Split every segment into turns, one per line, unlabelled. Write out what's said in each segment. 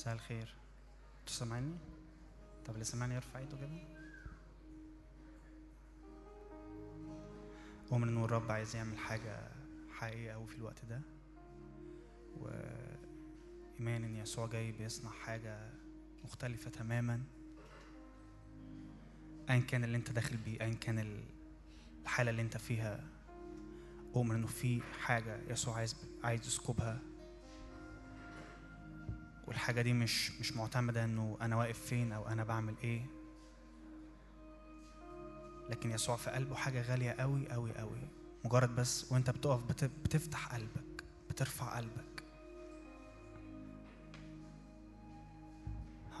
مساء الخير. أنتوا سامعيني؟ طب اللي سامعني يرفع ايده كده. أؤمن إن الرب عايز يعمل حاجة حقيقية أوي في الوقت ده. وإيمان إن يسوع جاي بيصنع حاجة مختلفة تماما. أيا كان اللي أنت داخل بيه أيا كان ال- الحالة اللي أنت فيها أؤمن إنه في حاجة يسوع عايز عايز يسكبها. والحاجة دي مش مش معتمدة إنه أنا واقف فين أو أنا بعمل إيه. لكن يسوع في قلبه حاجة غالية قوي قوي قوي مجرد بس وأنت بتقف بت- بتفتح قلبك بترفع قلبك.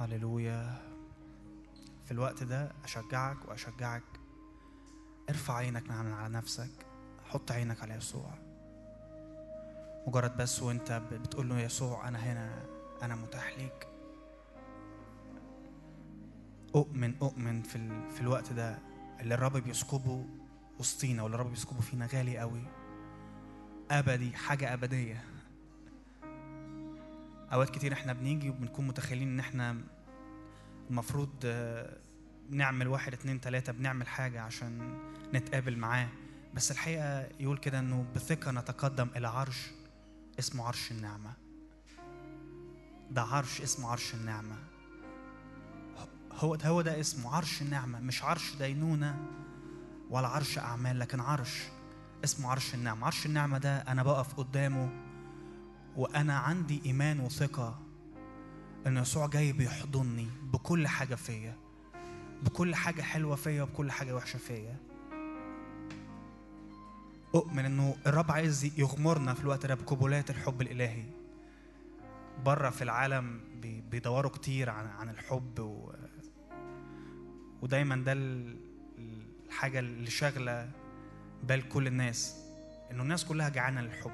هللويا. في الوقت ده أشجعك وأشجعك. ارفع عينك من على نفسك. حط عينك على يسوع. مجرد بس وأنت بتقول له يسوع أنا هنا. أنا متاح ليك. أؤمن أؤمن في, ال... في الوقت ده اللي الرب بيسكبه وسطينا واللي الرب بيسكبه فينا غالي قوي. أبدي حاجة أبدية. أوقات كتير إحنا بنيجي وبنكون متخيلين إن إحنا المفروض نعمل واحد اتنين تلاتة بنعمل حاجة عشان نتقابل معاه. بس الحقيقة يقول كده إنه بثقة نتقدم إلى عرش اسمه عرش النعمة. ده عرش اسمه عرش النعمة. هو ده هو ده اسمه عرش النعمة مش عرش دينونة ولا عرش أعمال لكن عرش اسمه عرش النعمة. عرش النعمة ده أنا بقف قدامه وأنا عندي إيمان وثقة إن يسوع جاي بيحضني بكل حاجة فيا بكل حاجة حلوة فيا وبكل حاجة وحشة فيا. أؤمن إنه الرب عايز يغمرنا في الوقت ده بقبلات الحب الإلهي. بره في العالم بي- بيدوروا كتير عن عن الحب و ودايما ده ال- الحاجة اللي شاغلة بال كل الناس إنه الناس كلها جعانة للحب.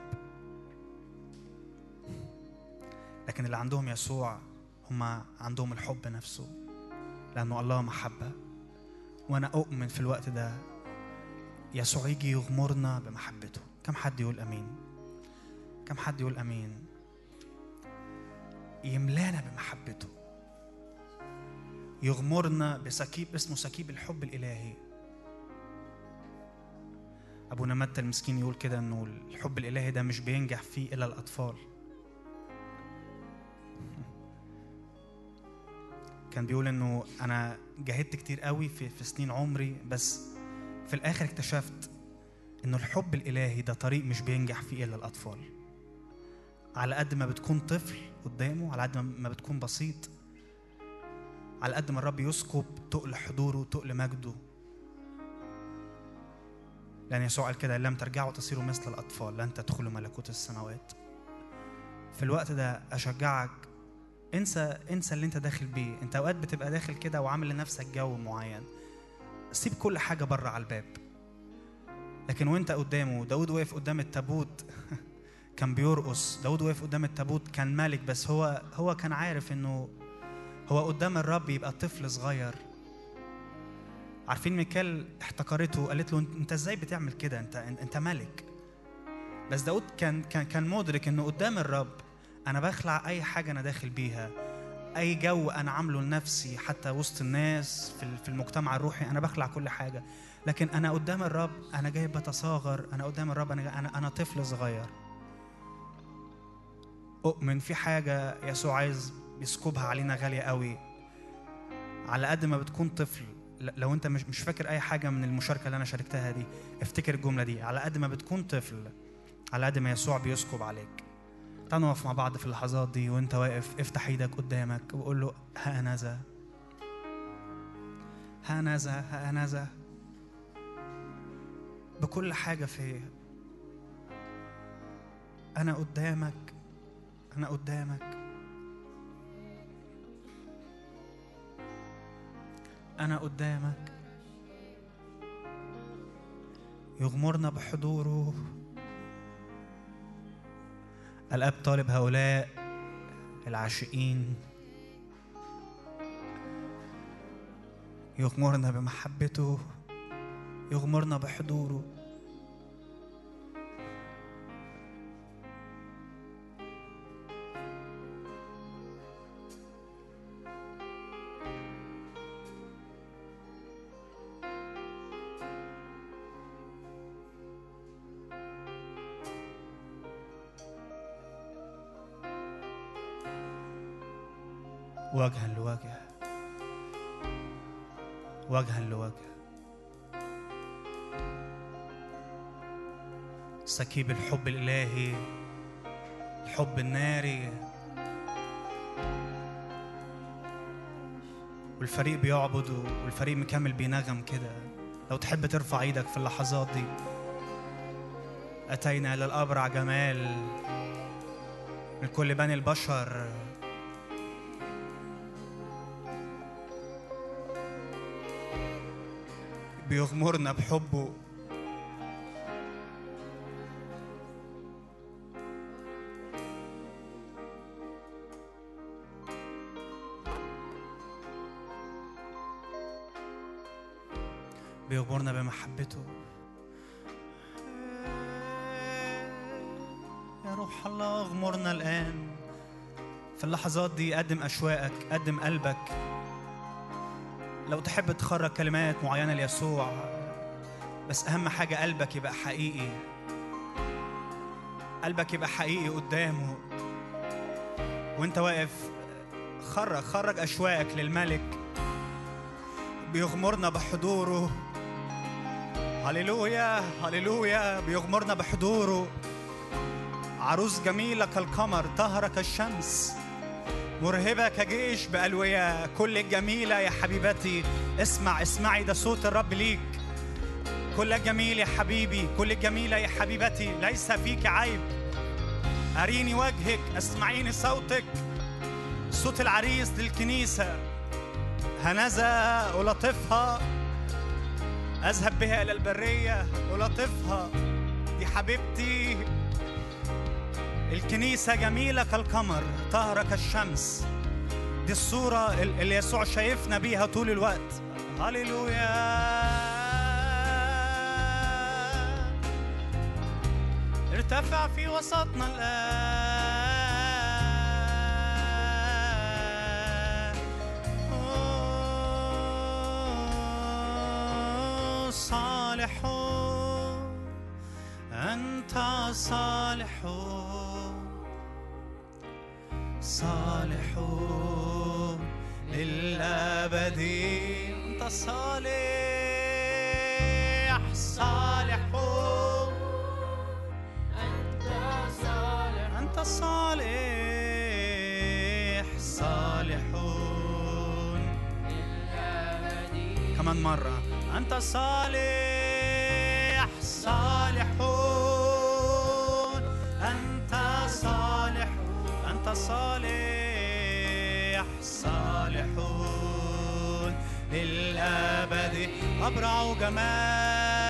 لكن اللي عندهم يسوع هم عندهم الحب نفسه لأنه الله محبة. وأنا أؤمن في الوقت ده يسوع يجي يغمرنا بمحبته. كم حد يقول أمين؟ كم حد يقول أمين؟ يملانا بمحبته. يغمرنا بسكيب اسمه سكيب الحب الإلهي. أبونا متى المسكين يقول كده إنه الحب الإلهي ده مش بينجح فيه إلا الأطفال. كان بيقول إنه أنا جاهدت كتير قوي في, في سنين عمري بس في الآخر اكتشفت إنه الحب الإلهي ده طريق مش بينجح فيه إلا الأطفال. على قد ما بتكون طفل قدامه على قد ما بتكون بسيط. على قد ما الرب يسكب تقل حضوره تقل مجده. لأن يسوع قال كده لم ترجعوا تصيروا مثل الأطفال لن تدخلوا ملكوت السماوات. في الوقت ده أشجعك انسى انسى اللي انت داخل بيه. انت أوقات بتبقى داخل كده وعامل لنفسك جو معين. سيب كل حاجة بره على الباب. لكن وانت قدامه داود واقف قدام التابوت كان بيرقص. داود واقف قدام التابوت كان ملك بس هو هو كان عارف إنه هو قدام الرب يبقى طفل صغير. عارفين ميكال احتقرته وقالت له أنت إزاي بتعمل كده؟ أنت أنت ملك. بس داود كان كان كان مدرك إنه قدام الرب أنا بخلع أي حاجة أنا داخل بيها. أي جو أنا عامله لنفسي حتى وسط الناس في ال- في المجتمع الروحي أنا بخلع كل حاجة. لكن أنا قدام الرب أنا جاي بتصاغر أنا قدام الرب أنا أنا طفل صغير. أؤمن في حاجة يسوع عايز يسكبها علينا غالية قوي. على قد ما بتكون طفل لو أنت مش مش فاكر أي حاجة من المشاركة اللي أنا شاركتها دي افتكر الجملة دي. على قد ما بتكون طفل على قد ما يسوع بيسكب عليك. تعال نقف مع بعض في اللحظات دي وأنت واقف افتح إيدك قدامك وقول له ها أنا ذا. ها أنا ذا ها أنا ذا. بكل حاجة فيا. أنا قدامك أنا قدامك. أنا قدامك. يغمرنا بحضوره. الاب طالب هؤلاء العاشقين. يغمرنا بمحبته. يغمرنا بحضوره. وجها لوجه. سكيب الحب الإلهي الحب الناري. والفريق بيعبد والفريق مكمل بينغم كده. لو تحب ترفع إيدك في اللحظات دي. أتينا إلى الأبرع جمال من كل بني البشر. بيغمرنا بحبه. بيغمرنا بمحبته. يا روح الله اغمرنا الآن. في اللحظات دي قدم أشواقك قدم قلبك. لو تحب تخرج كلمات معينة ليسوع بس أهم حاجة قلبك يبقى حقيقي. قلبك يبقى حقيقي قدامه. وأنت واقف خرج خرج أشواقك للملك. بيغمرنا بحضوره. هللويا هللويا بيغمرنا بحضوره. عروس جميلة كالقمر طهرة كالشمس مرهبة كجيش بألوية. كل الجميلة يا حبيبتي اسمع اسمعي ده صوت الرب ليك. كل الجميل يا حبيبي كل الجميلة يا حبيبتي ليس فيك عيب. أريني وجهك اسمعيني صوتك. صوت العريس للكنيسة. هنذا ألطفها. أذهب بها إلى البرية ألطفها. دي حبيبتي الكنيسة جميلة كالقمر طاهرة كالشمس دي الصورة اللي يسوع شايفنا بيها طول الوقت. هللويا. ارتفع في وسطنا الآن. صالح أنت صالح صالح للأبد أنت صالح صالح أنت صالح صالح كمان مرة. أنت صالح صالح أنت صالح. أنت صالح صالح للأبد. أبرع جمال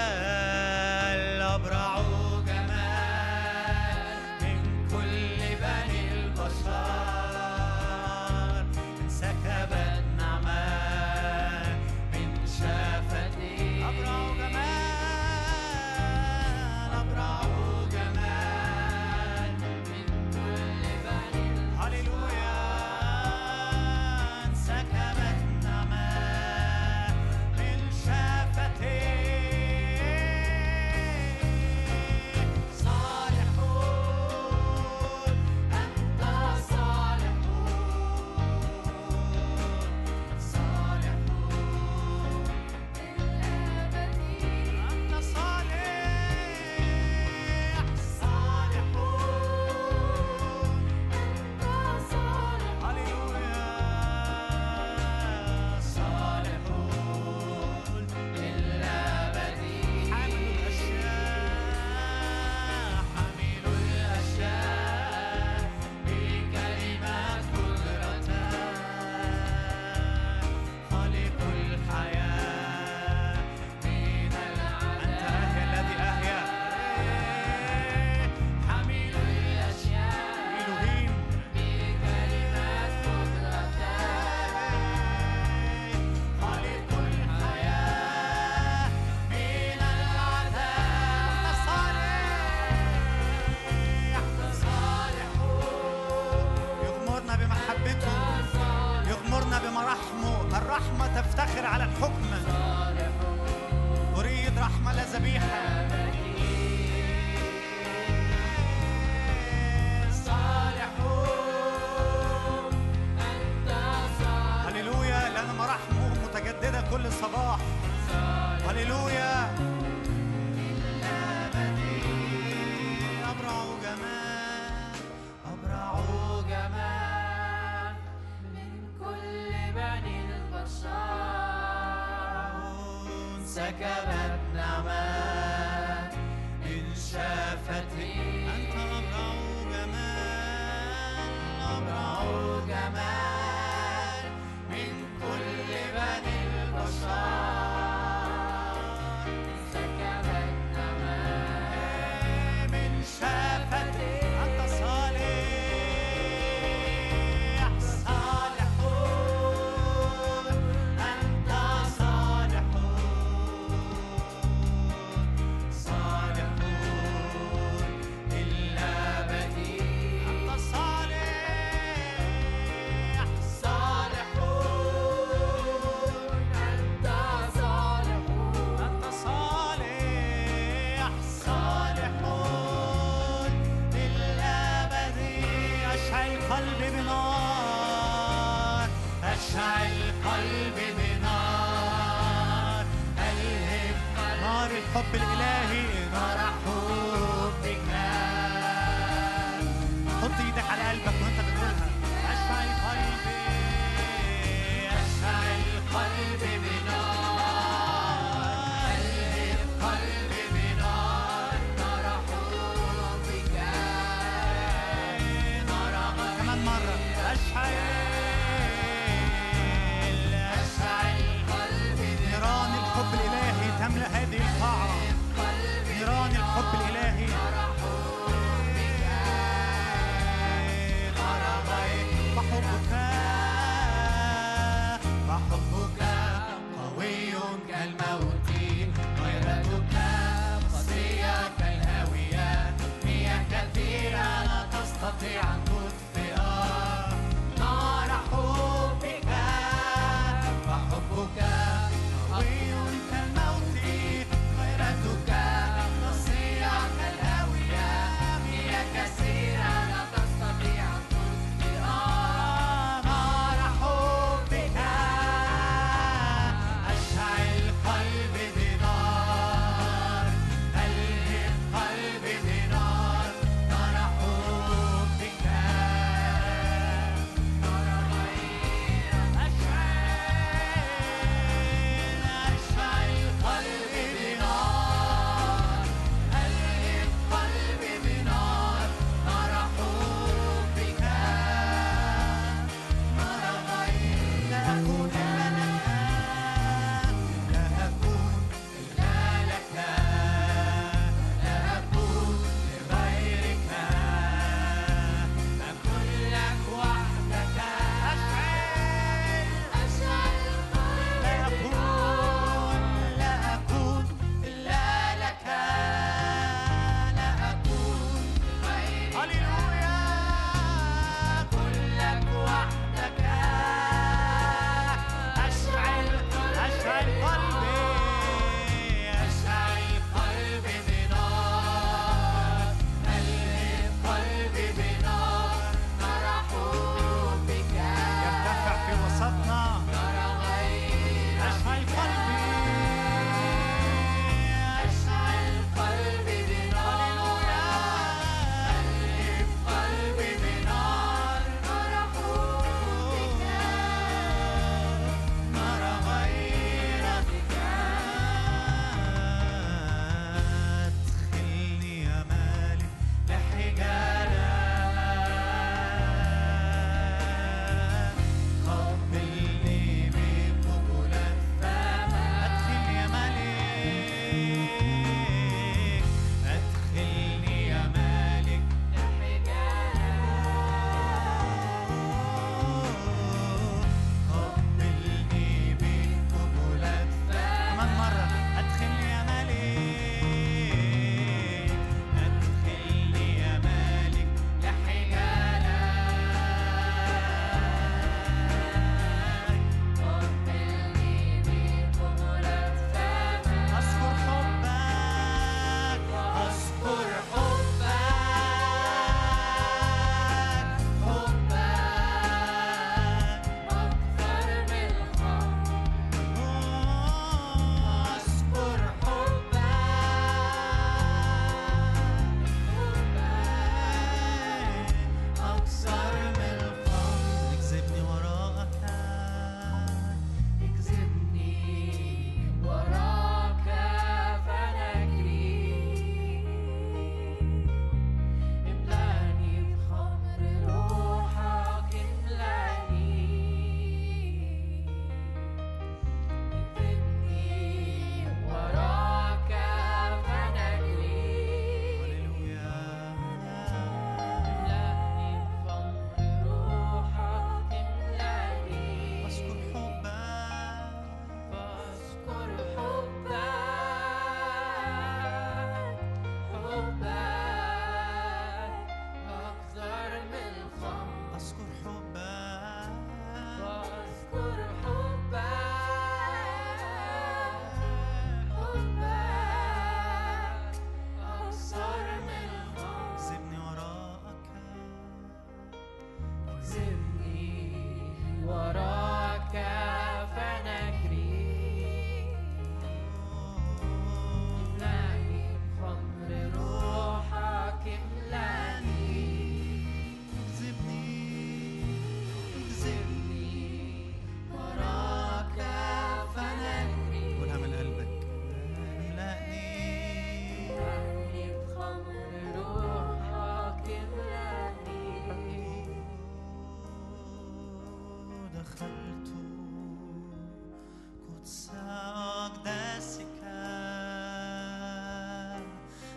قلبي بنار ألهب نار الحب الإلهي نار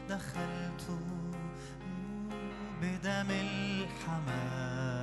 دخلت بدم الحمام.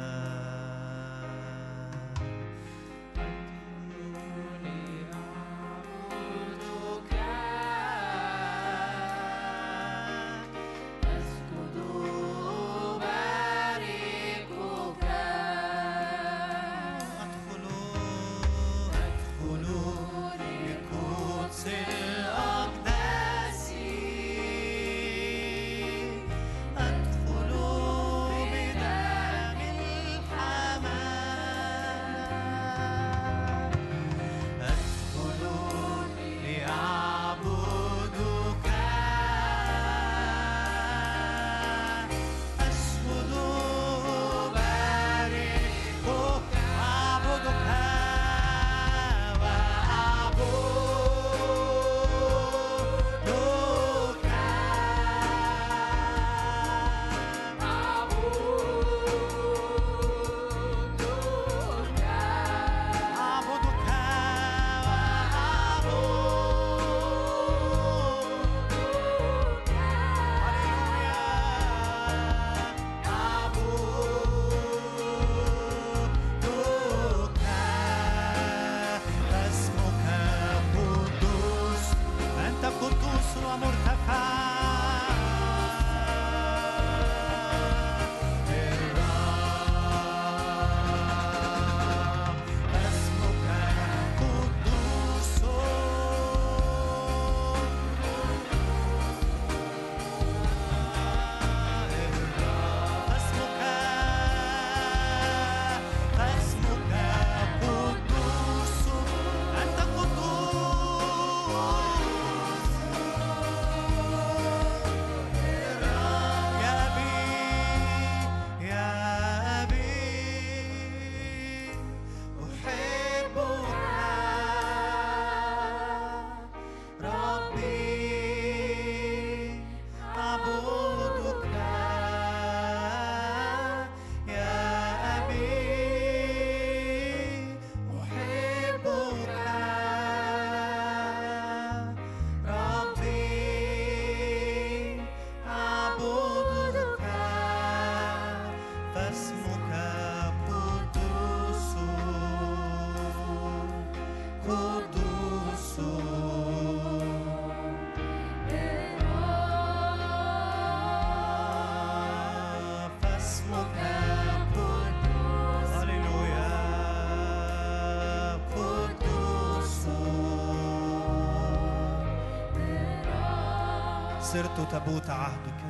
صرت تابوت عهدك.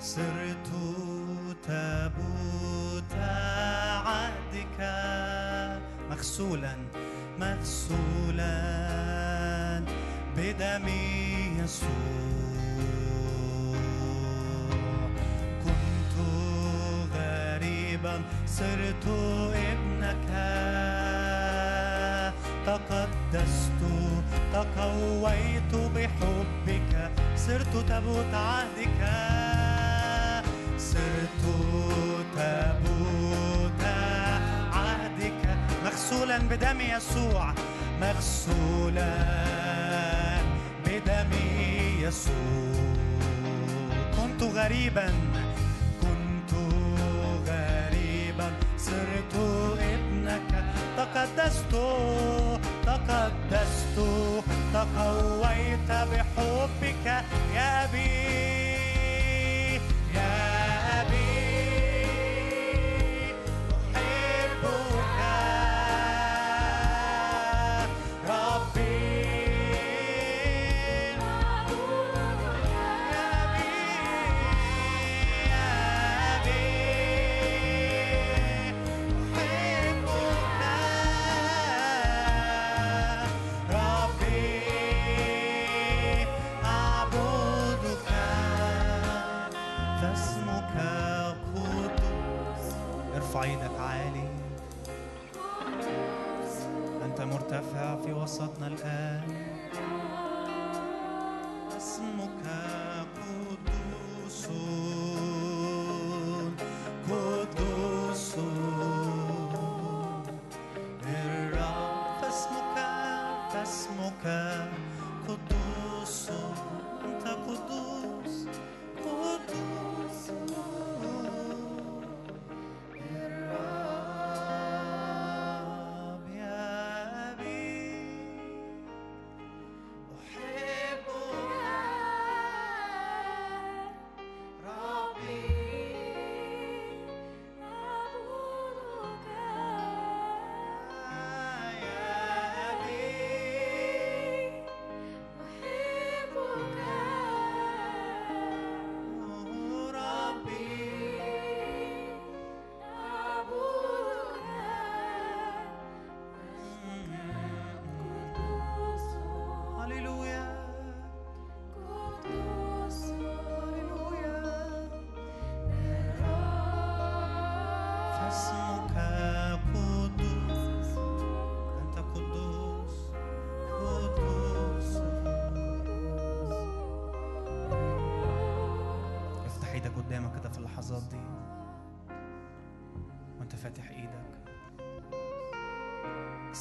صرت تابوت عهدك. مغسولا مغسولا بدم يسوع. كنت غريبا صرت ابنك. تقدست تقويت بحبك. صرت تابوت عهدك. صرت تابوت عهدك. مغسولا بدم يسوع مغسولا بدم يسوع. كنت غريبا.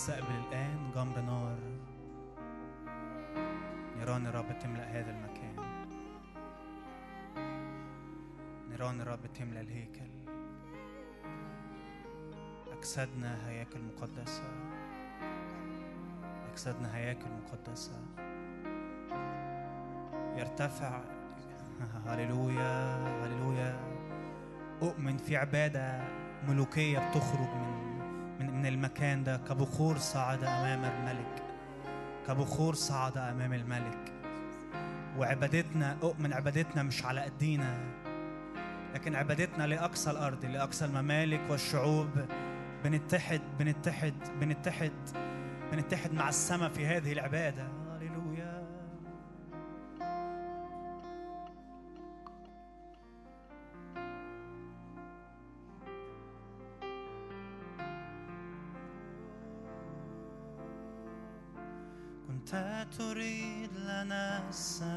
استقبل الآن جمر نار. نيران الرب تملأ هذا المكان. نيران الرب تملأ الهيكل. أجسادنا هياكل مقدسة أجسادنا هياكل مقدسة يرتفع. هللويا هللويا. أؤمن في عبادة ملوكية بتخرج من من المكان ده كبخور صعد أمام الملك كبخور صعد أمام الملك. وعبادتنا أؤمن عبادتنا مش على أيدينا لكن عبادتنا لأقصى الأرض لأقصى الممالك والشعوب. بنتحد بنتحد بنتحد بنتحد مع السماء في هذه العبادة. لنا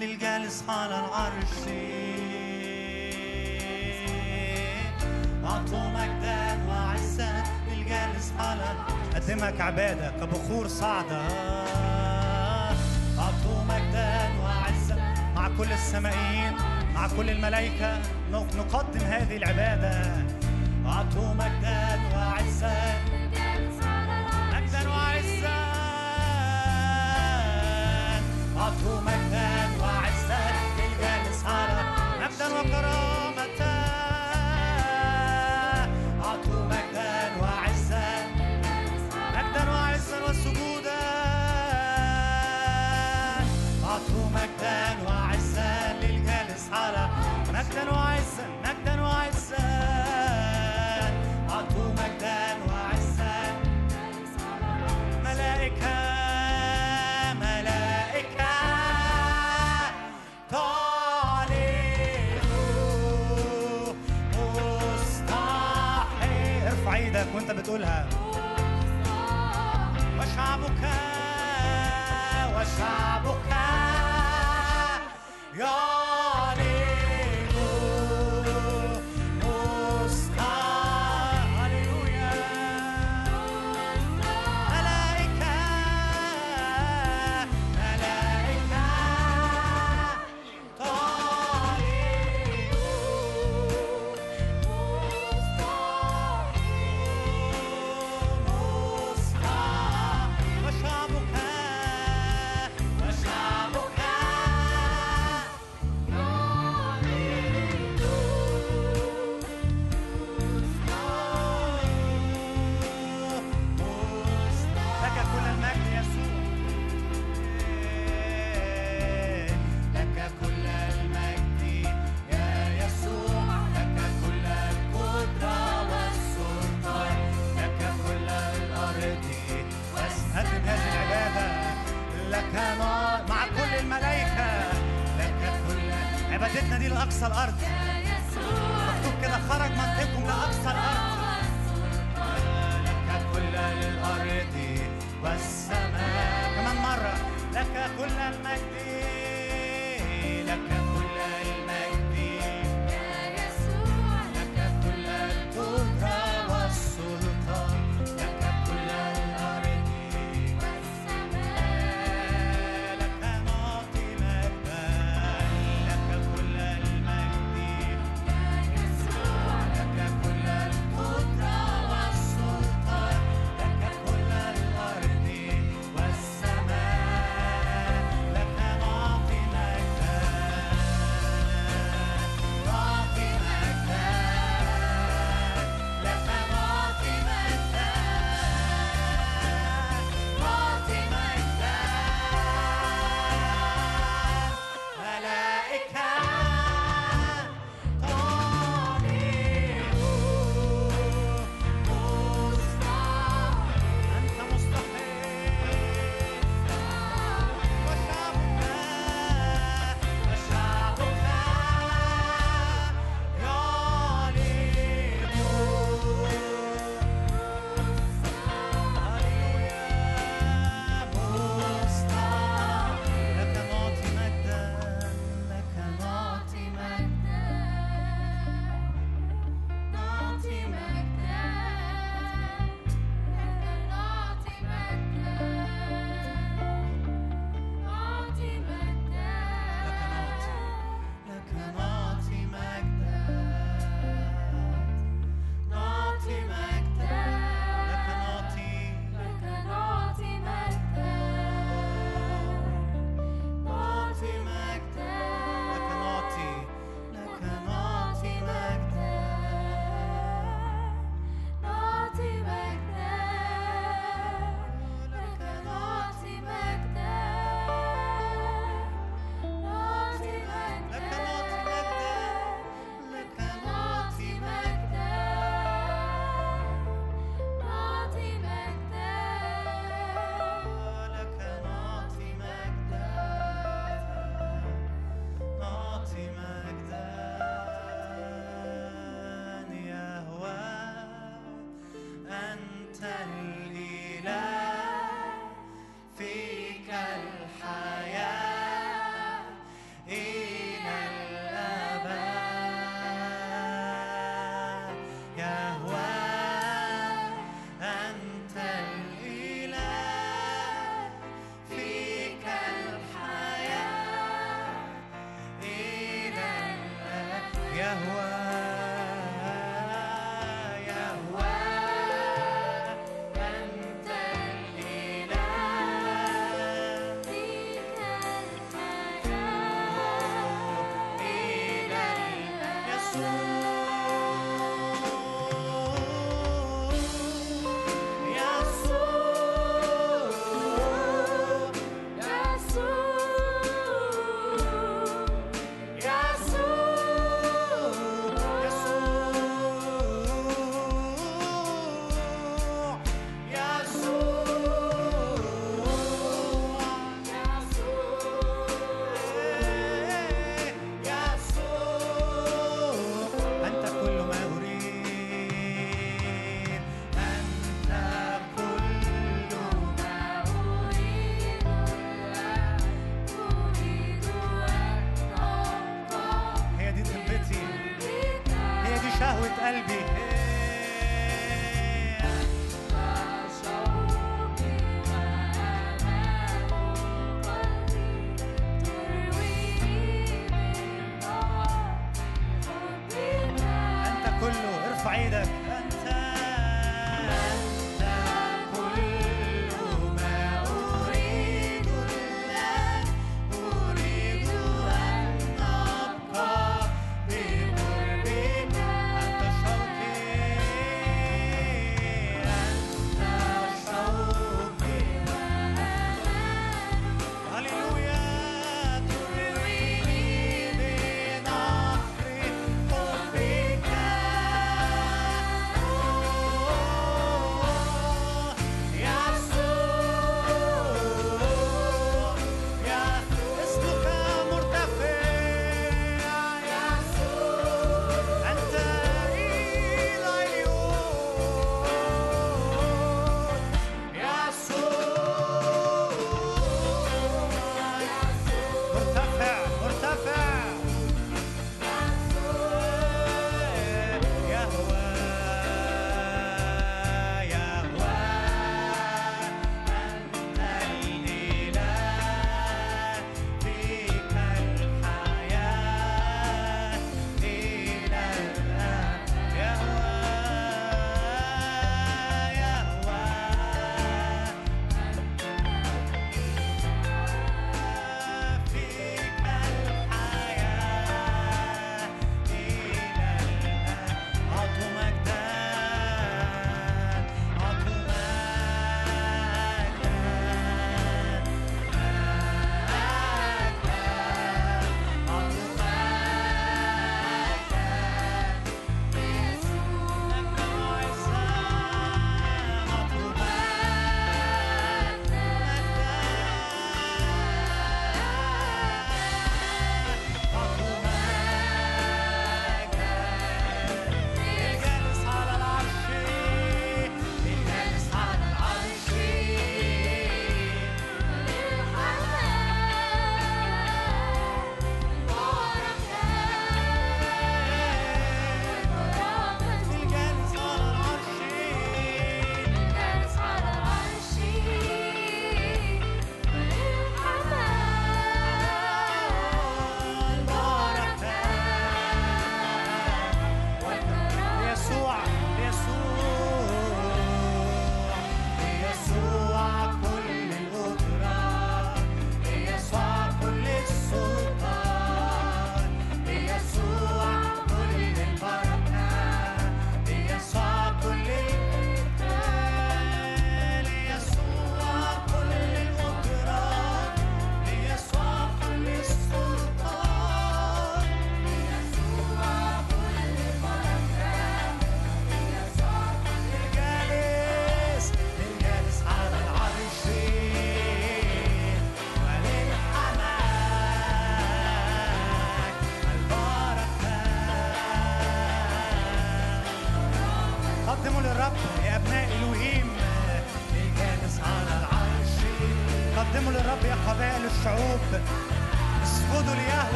للجالس على العرش. أعطوا مجدا وعزة للجالس على أقدمك عبادة كبخور صعدة. أعطوا مجدا وعزة مع كل السمائيين مع كل الملائكة. نقدم هذه العبادة. أعطوا مجدا وانت كله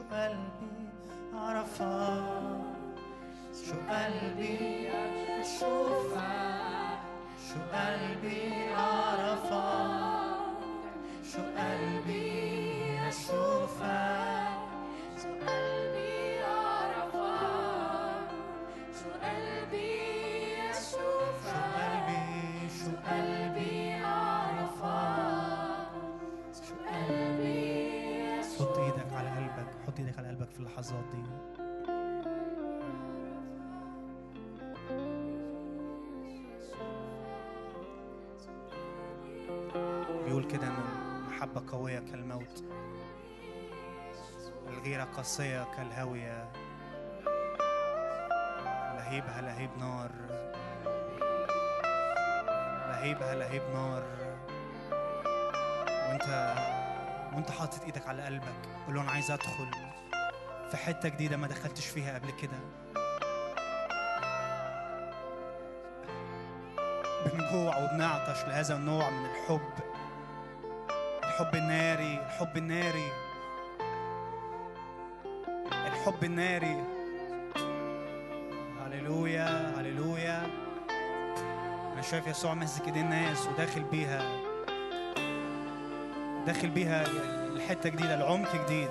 قلبي كده ان المحبة قوية كالموت الغيرة قاسية كالهاوية. لهيبها لهيب نار لهيبها لهيب نار. وانت وانت حاطط إيدك على قلبك قول له أنا عايز ادخل في حتة جديدة ما دخلتش فيها قبل كده. بنجوع وبنعطش لهذا النوع من الحب. الحب الناري الحب الناري. الحب الناري. هللويا هللويا. أنا شايف يسوع ماسك ايدين الناس وداخل بيها. داخل بيها لحتة جديدة لعمق جديد.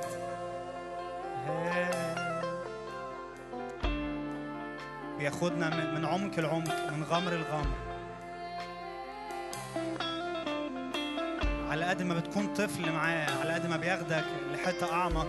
بياخدنا من عمق العمق من غمر الغمر قد ما بتكون طفل معاه على قد ما بياخدك لحتة أعمق.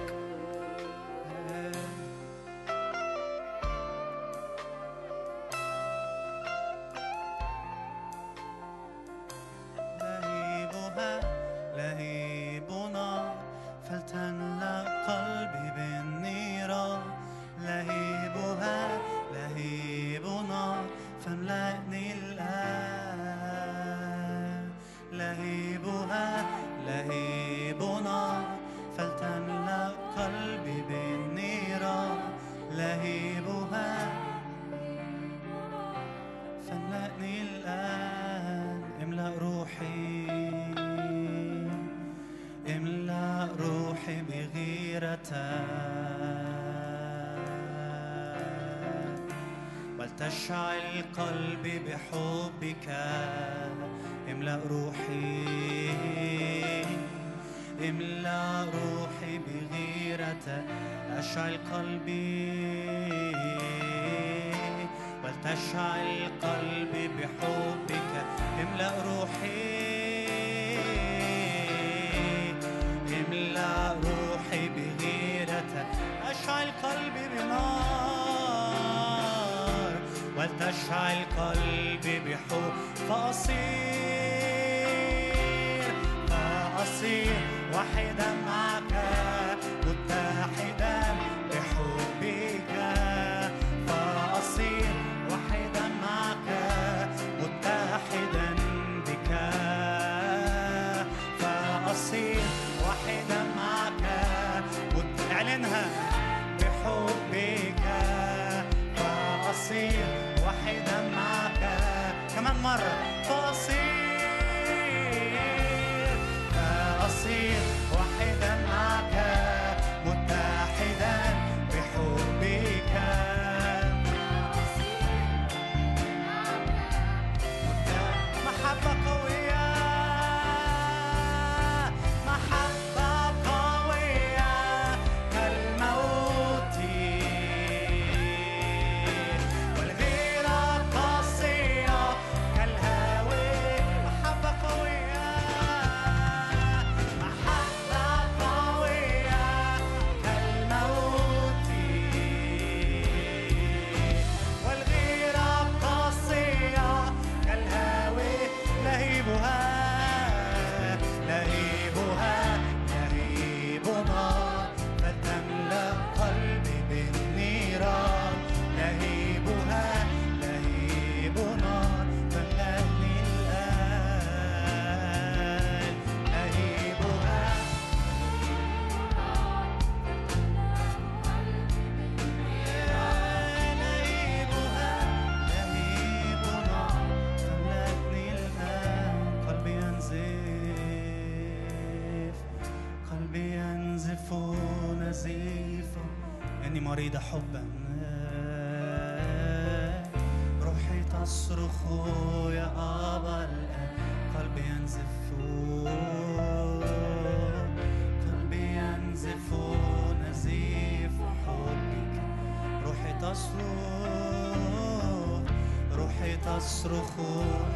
أصرخ.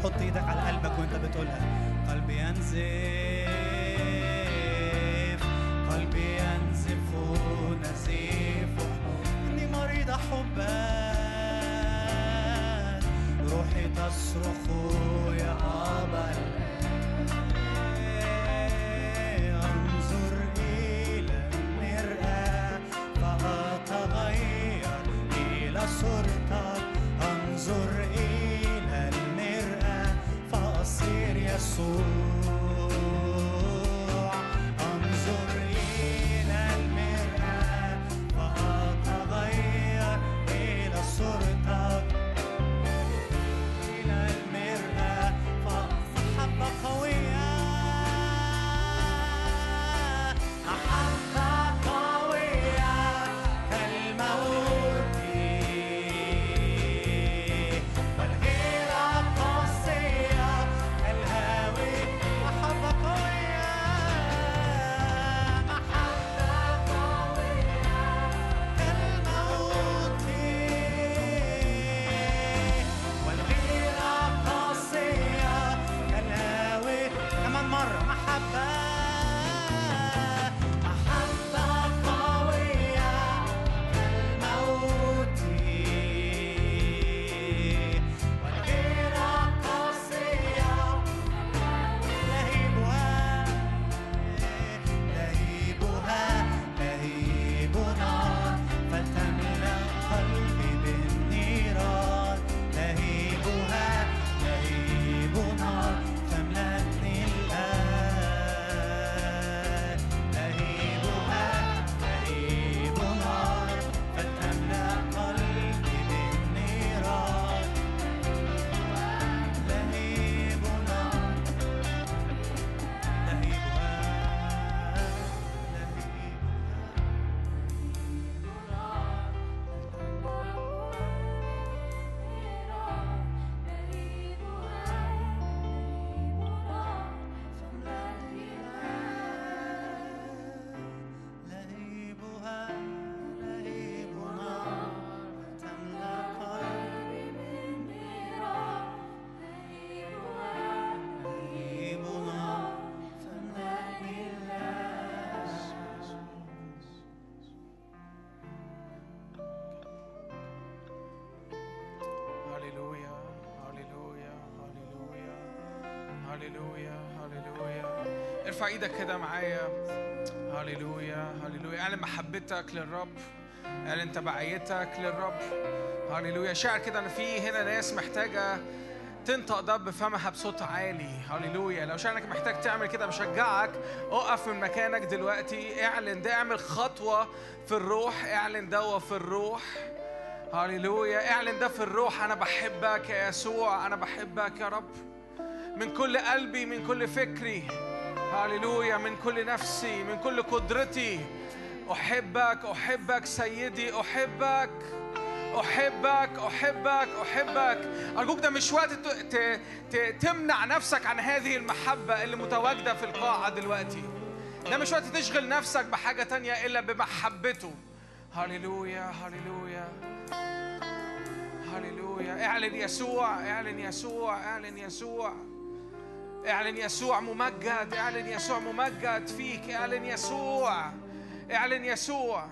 حط إيدك على قلبك وأنت بتقولها. قلبي ينزف قلبي ينزف نزيف إني مريضة حبك روحي تصرخ.
ارفع إيدك كده معايا. هللويا هللويا. اعلن محبتك للرب. اعلن تبعيتك للرب. هللويا. شعر كده ان في هنا ناس محتاجة تنطق ده بفمها بصوت عالي. هللويا. لو شعرك محتاج تعمل كده بشجعك. اقف من مكانك دلوقتي. اعلن ده اعمل خطوة في الروح. اعلن دوا في الروح. هللويا. اعلن ده في الروح. أنا بحبك يا يسوع. أنا بحبك يا رب. من كل قلبي من كل فكري. هللويا من كل نفسي من كل قدرتي. أحبك أحبك سيدي أحبك أحبك أحبك أحبك. أرجوك ده مش وقت تمنع نفسك عن هذه المحبة اللي متواجدة في القاعة دلوقتي. ده مش وقت تشغل نفسك بحاجة تانية إلا بمحبته. هللويا هللويا هللويا اعلن يسوع اعلن يسوع اعلن يسوع. اعلن يسوع ممجد اعلن يسوع ممجد فيك اعلن يسوع اعلن يسوع.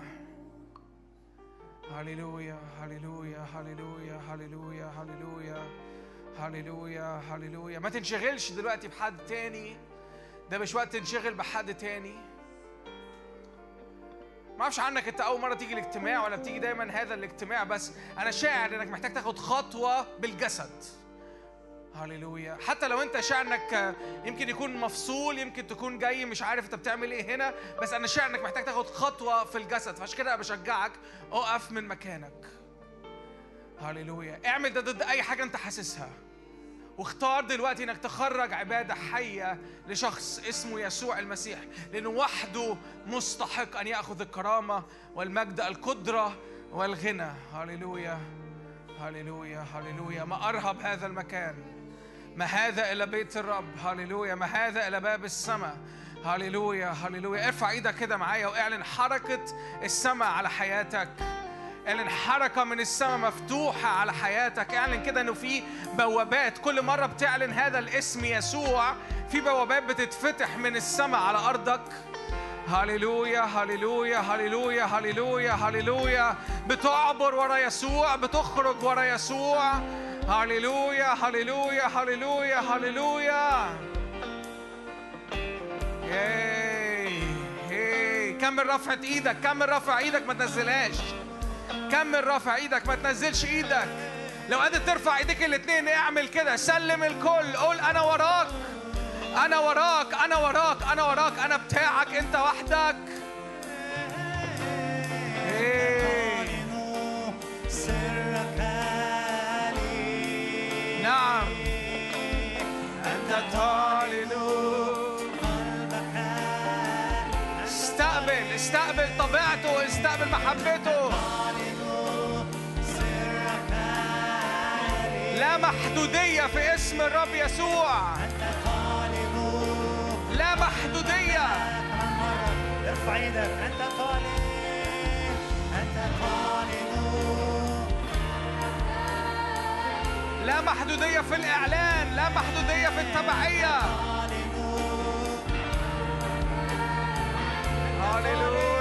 هللويا هللويا هللويا هللويا هللويا هللويا هللويا. ما تنشغلش دلوقتي بحد تاني. ده مش وقت تنشغل بحد تاني. ما أعرفش عنك انت اول مرة تيجي الاجتماع ولا بتيجي دايما هذا الاجتماع بس أنا شاعر إنك محتاج تاخد خطوة بالجسد. هللويا حتى لو انت شاعر انك يمكن يكون مفصول يمكن تكون جاي مش عارف انت بتعمل إيه هنا بس أنا انك محتاج تاخد خطوة في الجسد. فعشان كده بشجعك اقف من مكانك. هللويا اعمل ده ضد أي حاجة انت حاسسها. واختار دلوقتي إنك تخرج عبادة حية لشخص اسمه يسوع المسيح لأنه وحده مستحق أن يأخذ الكرامة والمجد القدرة والغنى. هللويا هللويا هللويا ما ارهب هذا المكان. ما هذا إلى بيت الرب. هللويا. ما هذا إلى باب السماء. هللويا. هللويا. ارفع إيدك كده معايا واعلن حركة السماء على حياتك. اعلن حركة من السماء مفتوحة على حياتك. اعلن كده إنه في بوابات. كل مرة بتعلن هذا الاسم يسوع في بوابات بتتفتح من السماء على أرضك. هللويا. هللويا. هللويا. هللويا. هللويا. بتعبر ورا يسوع بتخرج ورا يسوع. هللويا هللويا هللويا هللويا كمل رفعة إيدك كمل رفع إيدك ما تنزلهاش. كمل رافع إيدك ما تنزلش إيدك لو قادر ترفع ايديك الاثنين اعمل كده. سلم الكل قول أنا وراك. أنا وراك أنا وراك أنا وراك. أنا بتاعك أنت وحدك. نعم أنت تعلن استقبل استقبل طبيعته استقبل محبته. لا محدودية في اسم الرب يسوع.
أنت
لا محدودية.
ارفع إيدك. أنت طالب أنت طالب
لا محدودية في الإعلان لا محدودية في التبعية. هللويا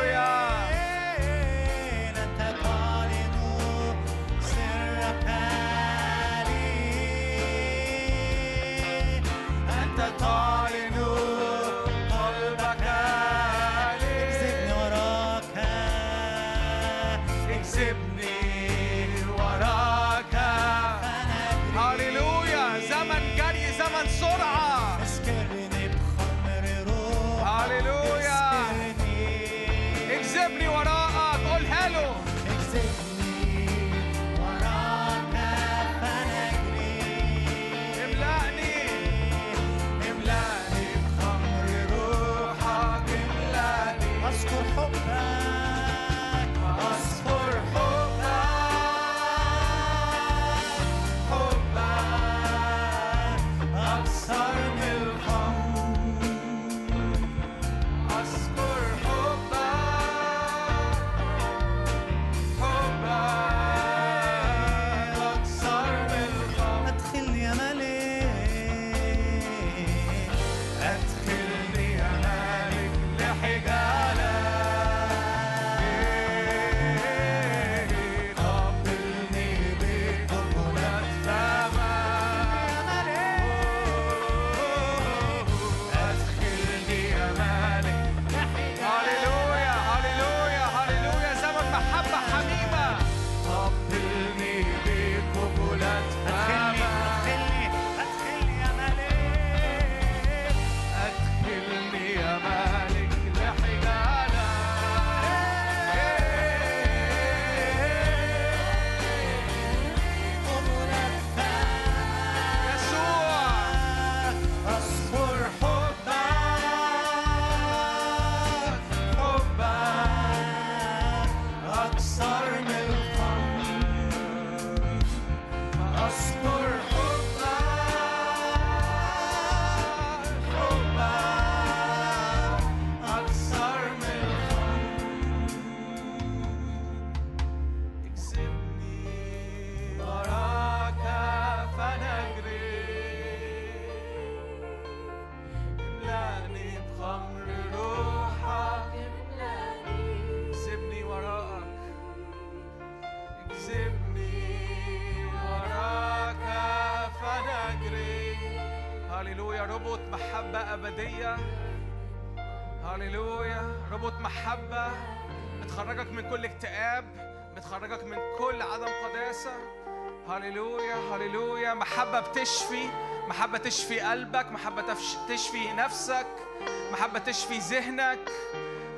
هللويا هللويا. محبة بتشفي محبة تشفي قلبك محبة تشفي نفسك محبة تشفي ذهنك.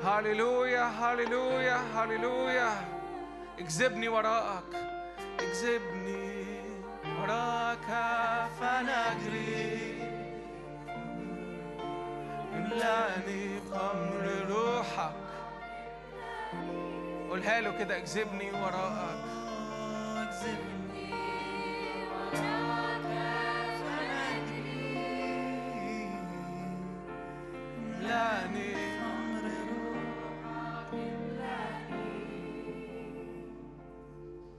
هللويا هللويا هللويا. اجذبني وراءك اجذبني وراك فنجري املأني بأمر روحك. قولها له كده اجذبني وراءك. املأني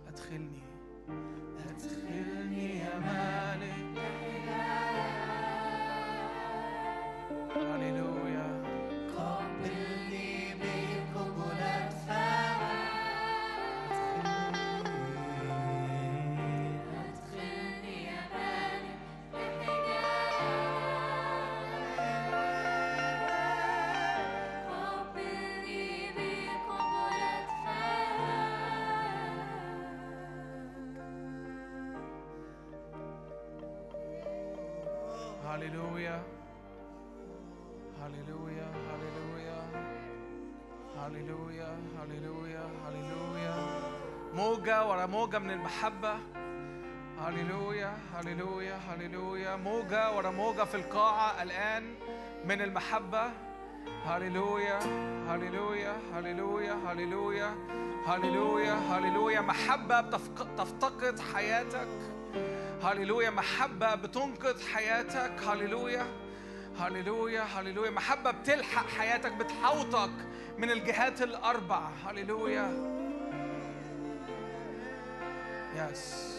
ادخلني ادخلني يا موجة من المحبة. هللويا هللويا هللويا. موجة ورا موجة في القاعة الآن من المحبة. هللويا هللويا هللويا هللويا هللويا هللويا. محبة تفتقد حياتك. هللويا محبة بتنقذ حياتك. هللويا هللويا هللويا. محبة بتلحق حياتك بتحوطك من الجهات الأربع هللويا. يس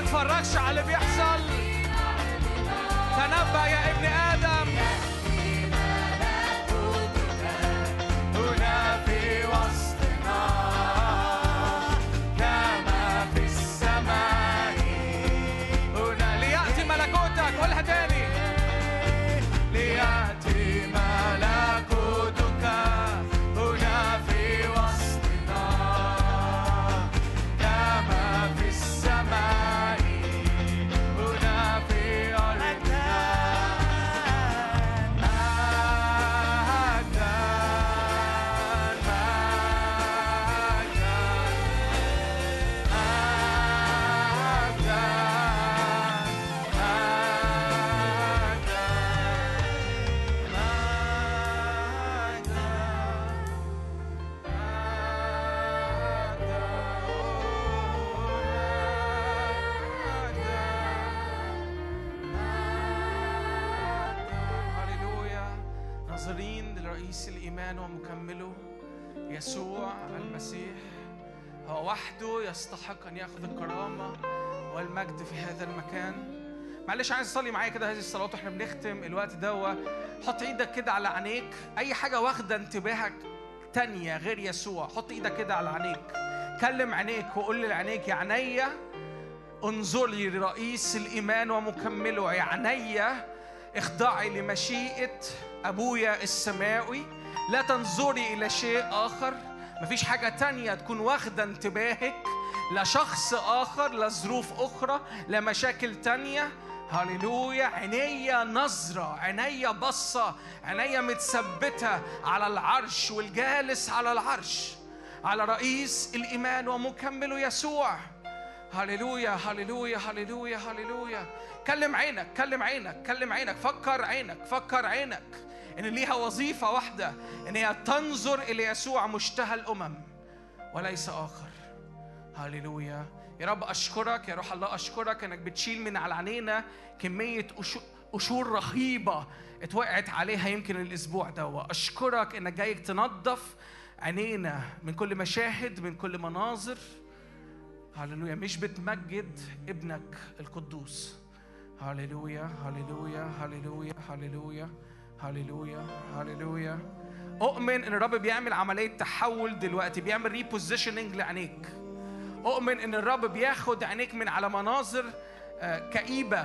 تتفرجش على اللي بيحصل. تنبأ يا ابن آدم. يأخذ الكرامة والمجد في هذا المكان. معلش عايز تصلي معايا كده هذه الصلوات وإحنا بنختم الوقت دوا. حط إيدك كده على عينيك. أي حاجة واخدة انتباهك تانية غير يسوع حط إيدك كده على عينيك. كلم عينيك وقول لعينيك يا عينيا انظري لرئيس الإيمان ومكمله. يا عينيا اخضعي لمشيئة أبويا السماوي. لا تنظري إلى شيء آخر. مفيش حاجة تانية تكون واخدة انتباهك لا شخص آخر لا ظروف أخرى لا مشاكل تانية. هللويا. عينيا نظرة عينيا بصة عينيا متثبتة على العرش والجالس على العرش على رئيس الإيمان ومكمله يسوع. هللويا هللويا هللويا هللويا. كلم عينك كلم عينك كلم عينك. فكر عينك فكر عينك. إن ليها وظيفة واحدة إن هي تنظر إلى يسوع مشتهى الأمم وليس آخر. هللويا يا رب اشكرك يا روح الله اشكرك إنك بتشيل من على عينينا كمية قشو- قشور رهيبة اتوقعت عليها يمكن الأسبوع ده أشكرك إنك جاي تنظف عينينا من كل مشاهد من كل مناظر. هللويا مش بتمجد ابنك القدوس. هللويا هللويا هللويا هللويا هللويا هللويا أؤمن إن الرب بيعمل عملية تحول دلوقتي بيعمل ريبوزيشننج لعينيك. اؤمن إن الرب بياخد عينيك من على مناظر آه، كئيبة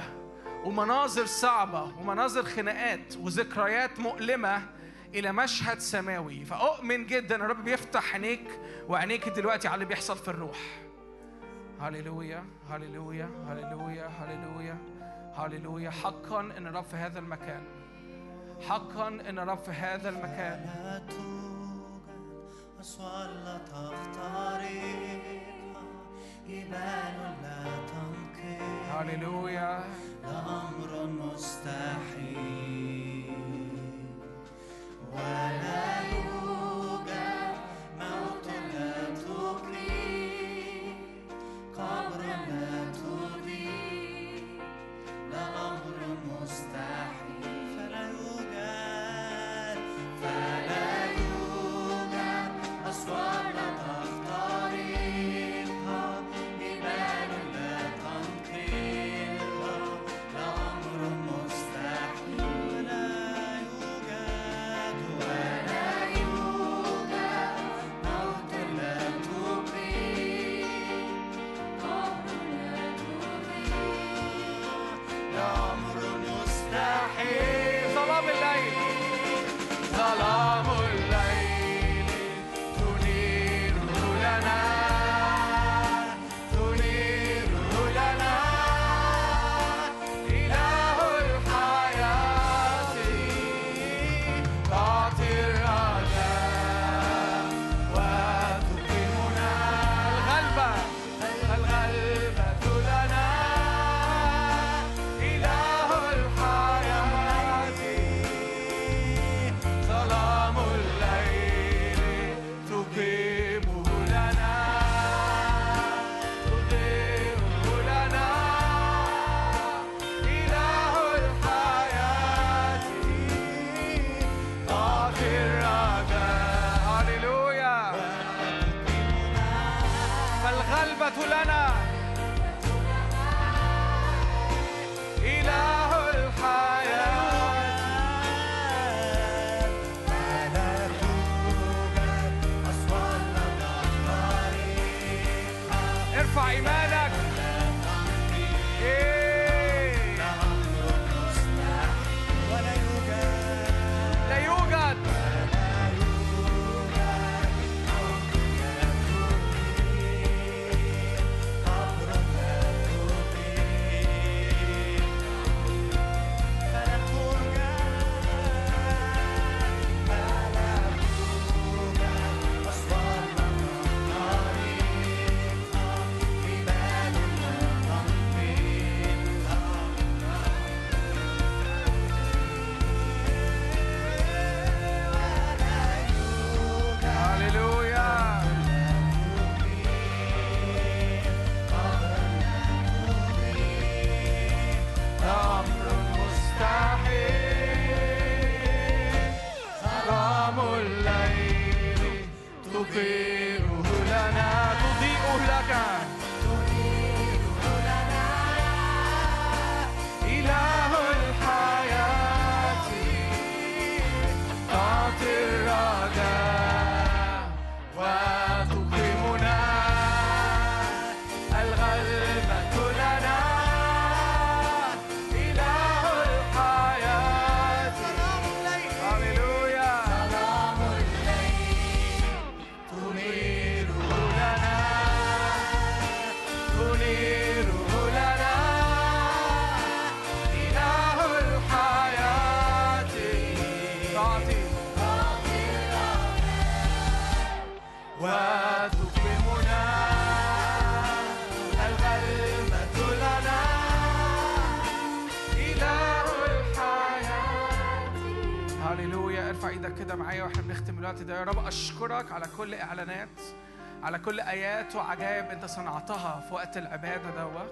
ومناظر صعبة ومناظر خناقات وذكريات مؤلمة إلى مشهد سماوي. فأؤمن جدا الرب بيفتح عينيك وعينيك دلوقتي على اللي بيحصل في الروح. هللويا هللويا هللويا هللويا هللويا. حقا إن الرب في هذا المكان. حقا إن الرب في هذا المكان.
لا جبال لا تنقل
هللويا
لأمر مستحيل. ولا يوجد موت لا تقيم قبر لا تضيء لأمر مستحيل.
على كل آيات وعجائب أنت صنعتها في وقت العبادة دوا.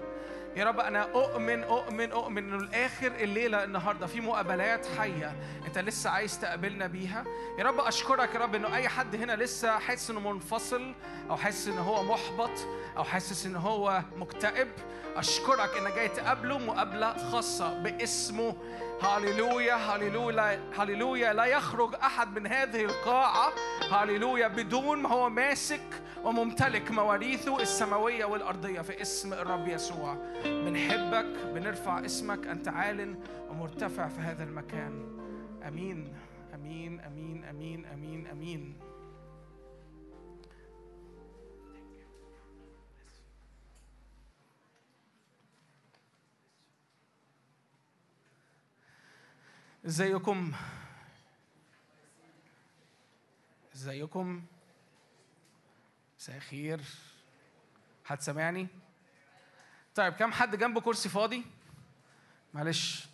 يا رب أنا أؤمن أؤمن أؤمن إنه الآخر الليلة النهارده في مقابلات حية أنت لسه عايز تقابلنا بيها. يا رب أشكرك يا رب إنه أي حد هنا لسه حاسس إنه منفصل أو حاسس إن هو محبط أو حاسس إن هو مكتئب أشكرك إنك جاي تقابله مقابلة خاصة باسمه. هاليلويا هاليلويا هاليلويا لا يخرج أحد من هذه القاعة. هاليلويا بدون ما هو ماسك وممتلك مواريثه السماوية والأرضية في اسم الرب يسوع. بنحبك بنرفع اسمك أنت عال ومرتفع في هذا المكان. أمين أمين أمين أمين أمين أمين. إزيكم؟ إزيكم؟ مساء الخير. حد سامعني؟ طيب كم حد جنبه كرسي فاضي؟ معلش.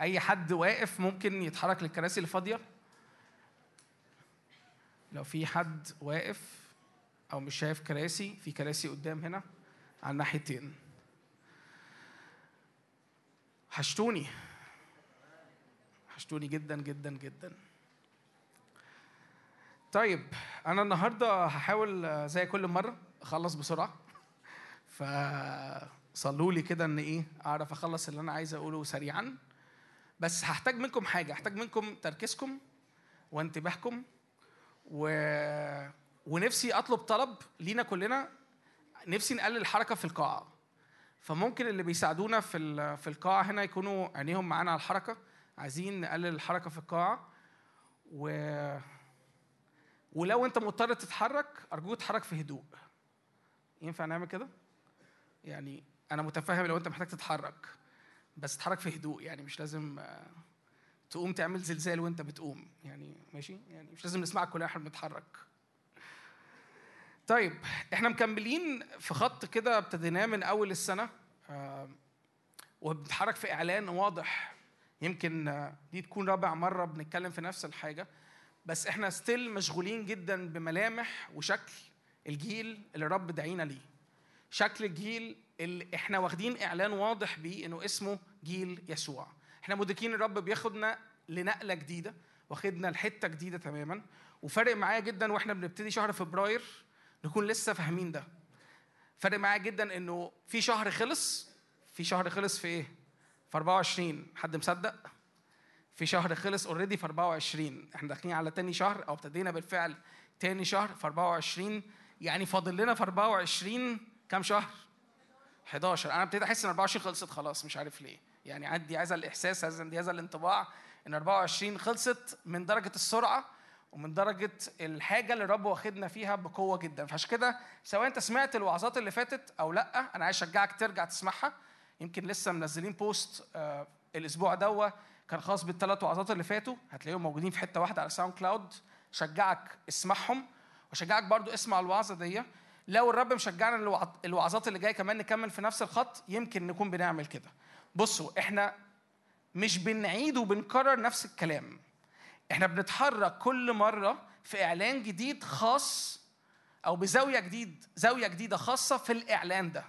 أي حد واقف ممكن يتحرك للكراسي اللي فاضية؟ لو في حد واقف أو مش شايف كراسي في كراسي قدام هنا على الناحيتين. حشتوني حشتوني جدا جدا جدا. طيب أنا النهارده هحاول زي كل مرة أخلص بسرعة. فصلوا لي كده إن إيه أعرف أخلص اللي أنا عايز أقوله سريعا. بس هحتاج منكم حاجة هحتاج منكم تركيزكم وانتباهكم و... ونفسي أطلب طلب لينا كلنا. نفسي نقلل الحركه في القاعة. فممكن اللي بيساعدونا في ال- في القاعة هنا يكونوا عينيهم معانا على الحركة. عايزين نقلل الحركة في القاعة و ولو انت مضطر تتحرك أرجوك تتحرك في هدوء. ينفع نعمل كده؟ يعني أنا متفهم لو انت محتاج تتحرك بس تتحرك في هدوء يعني مش لازم آه، تقوم تعمل زلزال وانت بتقوم. يعني ماشي؟ يعني مش لازم نسمعك كلنا إحنا بنتحرك. طيب إحنا مكملين في خط كده ابتديناه من أول السنة آه، وبنتحرك في إعلان واضح. يمكن آه، دي تكون رابع مرة بنتكلم في نفس الحاجة. بس إحنا ستيل مشغولين جدا بملامح وشكل الجيل اللي الرب دعينا ليه. شكل الجيل اللي إحنا واخدين إعلان واضح بيه إنه اسمه جيل يسوع. إحنا مدركين الرب بياخدنا لنقلة جديدة واخدنا لحتة جديدة تماما وفرق معايا جدا وإحنا بنبتدي شهر فبراير نكون لسه فاهمين ده. فرق معايا جدا إنه في شهر خلص في شهر خلص في إيه؟ في 24 حد مصدق؟ في شهر خلص اوريدي في 24 إحنا داخلين على تاني شهر أو ابتدينا بالفعل تاني شهر في 24 يعني فاضل لنا في 24 كام شهر؟ 11 أنا ابتديت أحس إن 24 خلصت خلاص مش عارف ليه. يعني عندي هذا الإحساس عندي هذا الانطباع إن 24 خلصت من درجة السرعة ومن درجة الحاجة اللي الرب واخدنا فيها بقوة جدا. فعشان كده سواء أنت سمعت الوعظات اللي فاتت أو لأ أنا عايز أشجعك ترجع تسمعها. يمكن لسه منزلين post آه الأسبوع دوا كان خاص بالثلاث وعظات اللي فاتوا هتلاقيهم موجودين في حتة واحدة على ساوند كلاود. شجعك اسمعهم وشجعك برضو اسمع الوعظة دي. لو الرب مشجعنا الوع- الوعظات اللي جاية كمان نكمل في نفس الخط يمكن نكون بنعمل كده. بصوا إحنا مش بنعيد وبنكرر نفس الكلام. إحنا بنتحرك كل مرة في إعلان جديد خاص أو بزاوية جديد زاوية جديدة خاصة في الإعلان ده.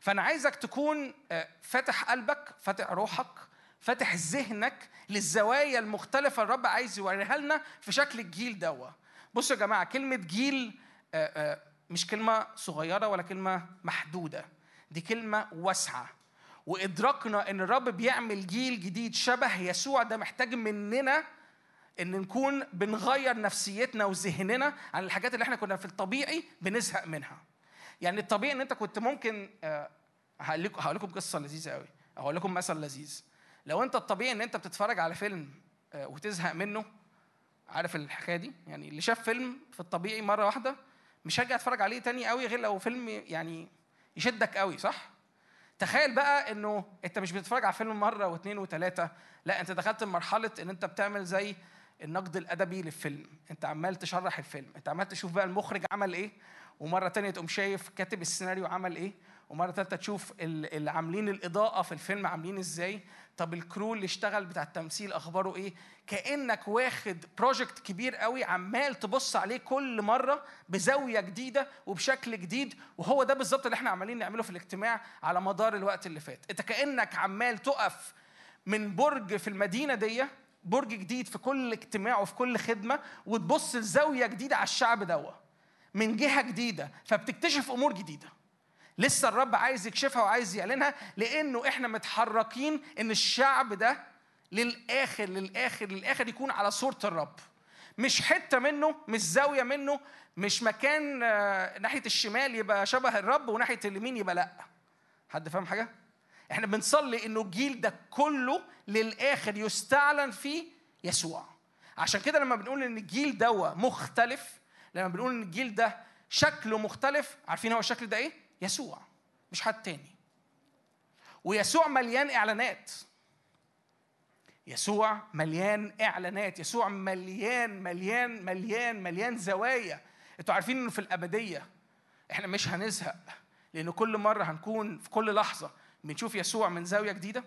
فأنا عايزك تكون آه، فاتح قلبك فاتح روحك فاتح ذهنك للزوايا المختلفة الرب عايز يوريها لنا في شكل الجيل دوا. بصوا يا جماعة كلمة جيل آه، آه، مش كلمة صغيرة ولا كلمة محدودة دي كلمة واسعة. وإدراكنا إن الرب بيعمل جيل جديد شبه يسوع ده محتاج مننا إن نكون بنغير نفسيتنا وذهننا عن الحاجات اللي إحنا كنا في الطبيعي بنزهق منها. يعني الطبيعي إن أنت كنت ممكن آه، هقول لكم قصة لذيذة قوي. هقول لكم مثل لذيذ. لو انت الطبيعي ان انت بتتفرج على فيلم آه، وتزهق منه عارف الحكاية دي؟ يعني اللي شاف فيلم في الطبيعي مرة واحدة مش هرجع اتفرج عليه تاني قوي غير لو فيلم يعني يشدك قوي صح؟ تخيل بقى انه انت مش بتتفرج على فيلم مرة واثنين وثلاثه لا انت دخلت مرحلة ان انت بتعمل زي النقد الأدبي للفيلم. انت عمال تشرح الفيلم انت عمال تشوف بقى المخرج عمل إيه ومرة تانية تقوم شايف كاتب السيناريو عمل إيه ومرة ثالثه تشوف ال- اللي عاملين الإضاءة في الفيلم عاملين إزاي طب ال crew اللي اشتغل بتاع التمثيل اخباره إيه؟ كأنك واخد project كبير قوي عمال تبص عليه كل مرة بزاوية جديدة وبشكل جديد وهو ده بالظبط اللي إحنا عمالين نعمله في الاجتماع على مدار الوقت اللي فات. انت كأنك عمال تقف من برج في المدينة دي برج جديد في كل اجتماع وفي كل خدمة وتبص لزاوية جديدة على الشعب دوا من جهة جديدة فبتكتشف أمور جديدة. لسه الرب عايز يكشفها وعايز يعلنها لأنه إحنا متحركين إن الشعب ده للآخر للآخر للآخر يكون على صورة الرب. مش حتة منه مش زاوية منه مش مكان آه، ناحية الشمال يبقى شبه الرب وناحية اليمين يبقى لأ. حد فاهم حاجة؟ إحنا بنصلي إنه الجيل ده كله للآخر يستعلن فيه يسوع. عشان كده لما بنقول إن الجيل ده مختلف لما بنقول إن الجيل ده شكله مختلف عارفين هو الشكل ده إيه؟ يسوع مش حد تاني. ويسوع مليان إعلانات. يسوع مليان إعلانات. يسوع مليان مليان مليان مليان زوايا. أنتوا عارفين إنه في الأبدية إحنا مش هنزهق لأن كل مرة هنكون في كل لحظة بنشوف يسوع من زاوية جديدة.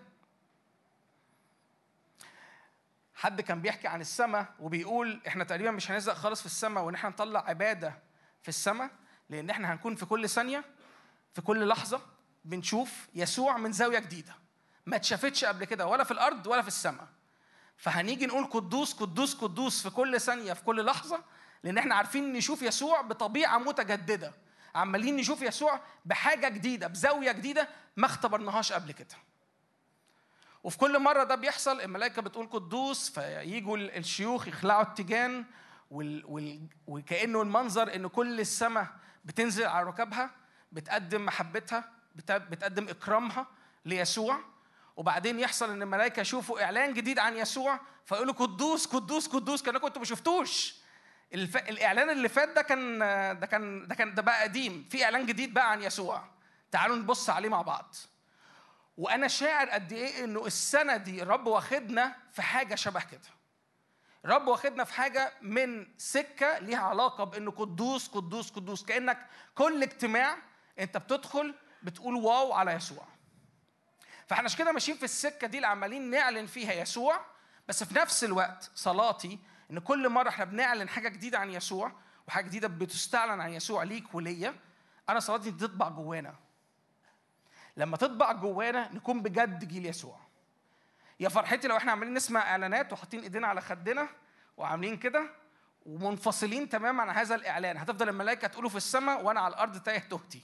حد كان بيحكي عن السماء وبيقول إحنا تقريبا مش هنزهق خالص في السماء وإن إحنا نطلع عبادة في السماء لأن إحنا هنكون في كل ثانية في كل لحظة بنشوف يسوع من زاوية جديدة. ما اتشافتش قبل كده ولا في الأرض ولا في السماء. فهنيجي نقول قدوس قدوس قدوس في كل ثانية في كل لحظة لأن إحنا عارفين نشوف يسوع بطبيعة متجددة. عمالين نشوف يسوع بحاجة جديدة بزاوية جديدة ما اختبرناهاش قبل كده. وفي كل مرة ده بيحصل الملائكة بتقول قدوس فييجوا ال- الشيوخ يخلعوا التيجان. وكأنه المنظر إن كل السماء بتنزل على ركابها بتقدم محبتها بت... بتقدم إكرامها ليسوع. وبعدين يحصل إن الملائكة يشوفوا إعلان جديد عن يسوع فيقولوا قدوس قدوس قدوس كأنكم أنتوا ما شفتوش. الف... الإعلان اللي فات ده كان ده كان ده كان ده بقى قديم. في إعلان جديد بقى عن يسوع. تعالوا نبص عليه مع بعض. وأنا شاعر قد إيه إنه السنة دي الرب واخدنا في حاجة شبه كده. الرب واخدنا في حاجة من سكة ليها علاقة بإنه قدوس قدوس قدوس. كأنك كل اجتماع انت بتدخل بتقول واو على يسوع. فاحنا عشان كده ماشيين في السكة دي اللي عمالين نعلن فيها يسوع بس في نفس الوقت صلاتي إن كل مرة إحنا بنعلن حاجة جديدة عن يسوع وحاجة جديدة بتستعلن عن يسوع ليك وليا أنا صلاتي تطبع جوانا. لما تطبع جوانا نكون بجد جيل يسوع. يا فرحتي لو إحنا عمالين نسمع إعلانات وحاطين إيدينا على خدنا وعاملين كده ومنفصلين تماما عن هذا الإعلان هتفضل الملائكة تقوله في السماء وأنا على الأرض تايه تهتي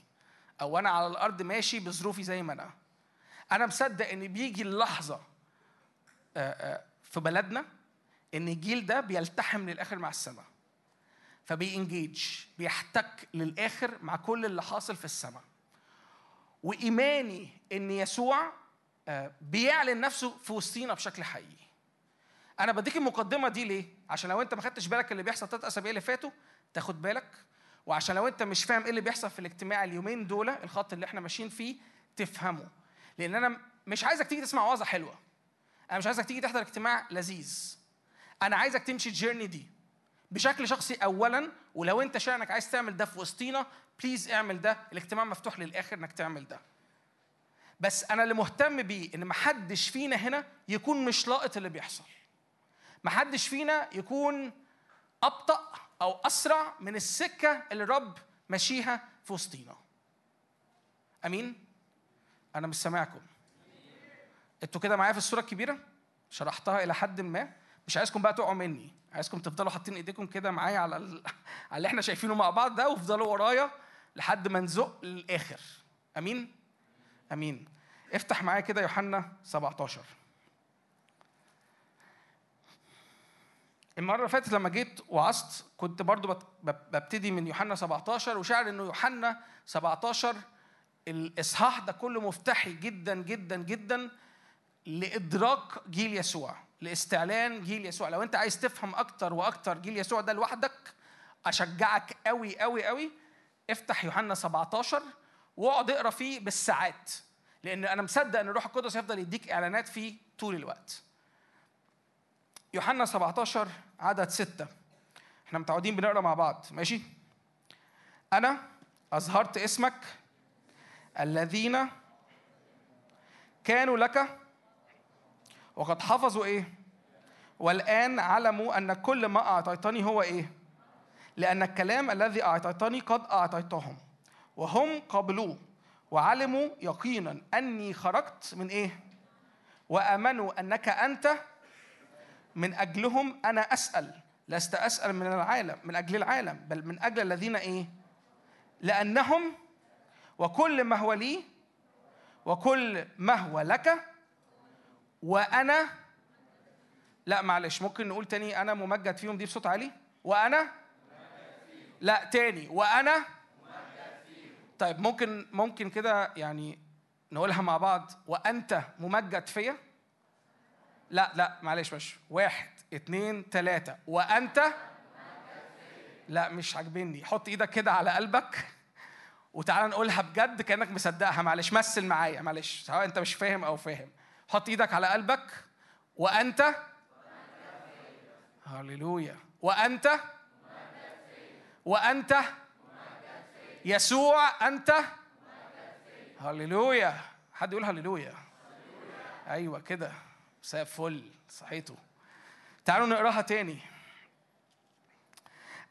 أو أنا على الأرض ماشي بظروفي زي ما أنا. أنا مصدق إن بيجي اللحظة آه، آه، في بلدنا إن الجيل ده بيلتحم للآخر مع السماء فبينجيج بيحتك للآخر مع كل اللي حاصل في السماء وإيماني إن يسوع آه، بيعلن نفسه في وسطينا بشكل حقيقي. أنا بديك المقدمة دي ليه؟ عشان لو أنت ما خدتش بالك اللي بيحصل ثلاث أسابيع اللي فاتوا تاخد بالك وعشان لو انت مش فاهم إيه اللي بيحصل في الاجتماع اليومين دول الخط اللي إحنا ماشيين فيه تفهمه. لأن أنا مش عايزك تيجي تسمع وعظة حلوة. أنا مش عايزك تيجي تحضر اجتماع لذيذ. أنا عايزك تمشي الجيرني دي بشكل شخصي اولا ولو أنت شايف انك عايز تعمل ده في وسطينا بليز اعمل ده. الاجتماع مفتوح للآخر إنك تعمل ده. بس أنا اللي مهتم بيه إن محدش فينا هنا يكون مش لاقط اللي بيحصل. محدش فينا يكون أبطأ أو أسرع من السكة اللي الرب ماشيها في وسطينا. أمين؟ أنا مش سامعكم. أنتوا كده معايا في الصورة الكبيرة؟ شرحتها إلى حد ما. مش عايزكم بقى تقعوا مني. عايزكم تفضلوا حاطين إيديكم كده معايا على ال... على اللي إحنا شايفينه مع بعض ده وافضلوا ورايا لحد ما نزق للآخر. أمين؟ أمين. افتح معايا كده يوحنا 17 المرة اللي فاتت لما جيت وعظت كنت برضو بت- بب- ببتدي من يوحنا 17 وشاعر إنه يوحنا 17 الإصحاح ده كله مفتاحي جدا جدا جدا لإدراك جيل يسوع لاستعلان جيل يسوع. لو أنت عايز تفهم أكتر وأكتر جيل يسوع ده لوحدك أشجعك قوي قوي قوي افتح يوحنا 17 واقعد اقرأ فيه بالساعات لأن أنا مصدق إن الروح القدس هيفضل يديك إعلانات فيه طول الوقت. يوحنا 17 عدد 6 إحنا متعودين بنقرأ مع بعض. ماشي؟ أنا أظهرت اسمك الذين كانوا لك وقد حفظوا إيه؟ والآن علموا أن كل ما أعطيتني هو إيه؟ لأن الكلام الذي أعطيتني قد أعطيتهم. وهم قبلوه وعلموا يقينا أني خرجت من إيه؟ وأمنوا أنك أنت من أجلهم أنا أسأل لست أسأل من العالم من أجل العالم بل من أجل الذين إيه؟ لأنهم وكل ما هو لي وكل ما هو لك وأنا لا معلش ممكن نقول تاني أنا ممجد فيهم دي بصوت عالي؟ وأنا؟ لا تاني وأنا؟ طيب ممكن ممكن كده يعني نقولها مع بعض وأنت ممجد فيا؟ لا لا معلش مش واحد اتنين تلاتة. وأنت؟ لا مش عاجبني. حط إيدك كده على قلبك وتعالى نقولها بجد كأنك مصدقها. معلش مثل معايا. معلش سواء أنت مش فاهم أو فاهم. حط إيدك على قلبك. وأنت؟ هللويا. وأنت؟ وأنت؟ يسوع. أنت؟ هللويا. حد يقول هللويا؟ أيوة كده. مساء فل صحيتوا. تعالوا نقراها تاني.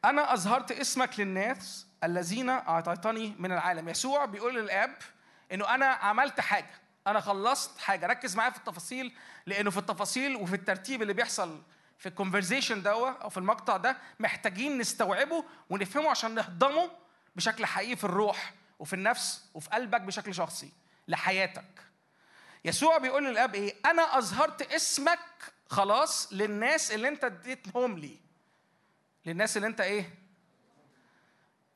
أنا أظهرت اسمك للناس الذين أعطيتني من العالم. يسوع بيقول للآب إنه أنا عملت حاجة أنا خلصت حاجة. ركز معايا في التفاصيل لأنه في التفاصيل وفي الترتيب اللي بيحصل في الكونفرزيشن دوا أو في المقطع ده محتاجين نستوعبه ونفهمه عشان نهضمه بشكل حقيقي في الروح وفي النفس وفي قلبك بشكل شخصي لحياتك. يسوع بيقول للأب إيه؟ أنا أظهرت اسمك خلاص للناس اللي أنت اديتهم لي. للناس اللي أنت إيه؟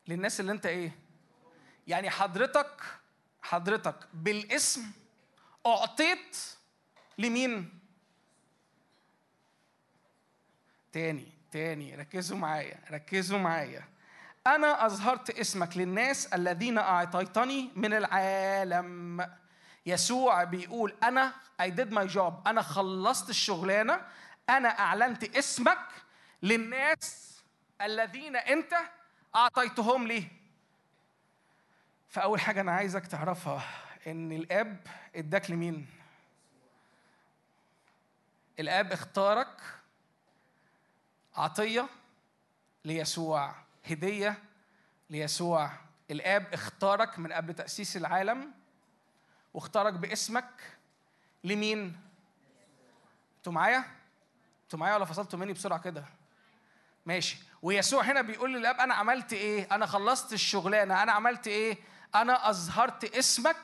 للناس اللي أنت إيه؟ يعني حضرتك حضرتك بالاسم أعطيت لمين؟ تاني تاني ركزوا معايا ركزوا معايا. أنا أظهرت اسمك للناس الذين أعطيتني من العالم. يسوع بيقول أنا I did my job. أنا خلصت الشغلانة. أنا أعلنت اسمك للناس الذين أنت أعطيتهم لي. فأول حاجة أنا عايزك تعرفها إن الآب إداك لمين؟ الآب اختارك عطية ليسوع هدية ليسوع. الآب اختارك من قبل تأسيس العالم واختارك باسمك لمين؟ أنتوا معايا؟ أنتوا معايا ولا فصلتوا مني بسرعة كده؟ ماشي. ويسوع هنا بيقول للاب أنا عملت إيه؟ أنا خلصت الشغلانة. أنا عملت إيه؟ أنا أظهرت اسمك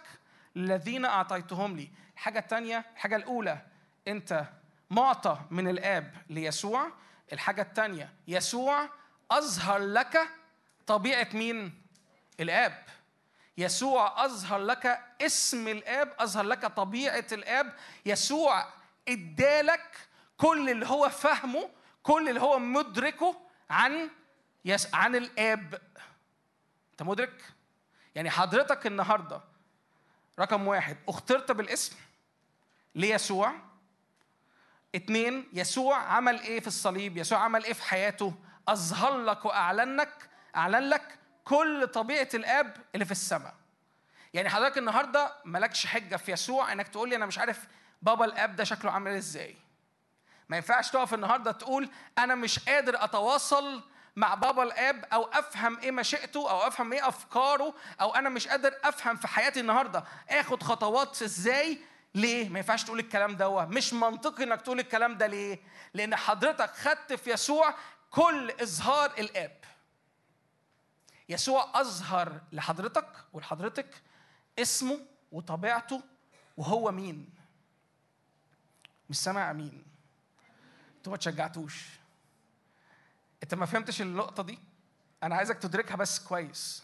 الذين أعطيتهم لي. الحاجة الثانية الحاجة الأولى أنت معطى من الآب ليسوع. الحاجة الثانية يسوع أظهر لك طبيعة مين؟ الآب. يسوع أظهر لك اسم الآب أظهر لك طبيعة الآب. يسوع ادالك كل اللي هو فاهمه كل اللي هو مدركه عن يس عن الآب. أنت مدرك؟ يعني حضرتك النهارده رقم واحد اخترت بالاسم ليسوع. اتنين يسوع عمل إيه في الصليب؟ يسوع عمل إيه في حياته؟ أظهر لك وأعلن لك أعلن لك كل طبيعة الآب اللي في السماء. يعني حضرتك النهارده مالكش حجة في يسوع إنك تقول لي أنا مش عارف بابا الآب ده شكله عامل إزاي. ما ينفعش تقف النهارده تقول أنا مش قادر أتواصل مع بابا الآب أو أفهم إيه مشيئته أو أفهم إيه أفكاره أو أنا مش قادر أفهم في حياتي النهارده. آخد خطوات إزاي؟ ليه؟ ما ينفعش تقول الكلام ده مش منطقي إنك تقول الكلام ده ليه؟ لأن حضرتك خدت في يسوع كل إظهار الآب. يسوع أظهر لحضرتك ولحضرتك اسمه وطبيعته وهو مين. مش سامع مين أنتوا ما تشجعتوش. انت ما فهمتش النقطة دي؟ أنا عايزك تدركها بس كويس.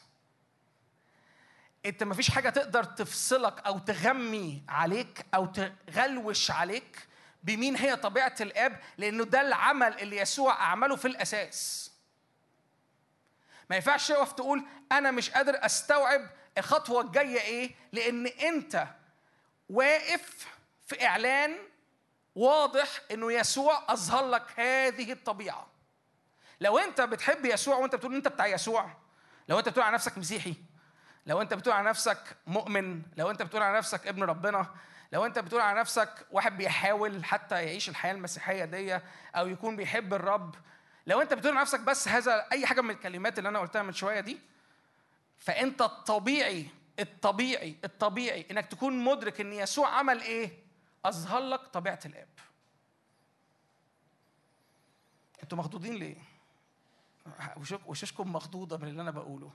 انت ما فيش حاجة تقدر تفصلك أو تغمي عليك أو تغلوش عليك بمين هي طبيعة الآب لأنه ده العمل اللي يسوع عمله في الأساس. ما ينفعش تقف تقول أنا مش قادر أستوعب الخطوة الجاية إيه لأن أنت واقف في إعلان واضح إنه يسوع أظهر لك هذه الطبيعة. لو أنت بتحب يسوع وأنت بتقول أنت بتاع يسوع لو أنت بتقول على نفسك مسيحي لو أنت بتقول على نفسك مؤمن لو أنت بتقول على نفسك ابن ربنا لو أنت بتقول على نفسك واحد بيحاول حتى يعيش الحياة المسيحية دي أو يكون بيحب الرب لو انت بتقول على نفسك بس هذا اي حاجة من الكلمات اللي أنا قلتها من شوية دي فانت الطبيعي الطبيعي الطبيعي انك تكون مدرك ان يسوع عمل إيه؟ أظهر لك طبيعة الآب. أنتوا مخضوضين ليه؟ وشك- وشوشكم مخضوضة من اللي أنا بقوله.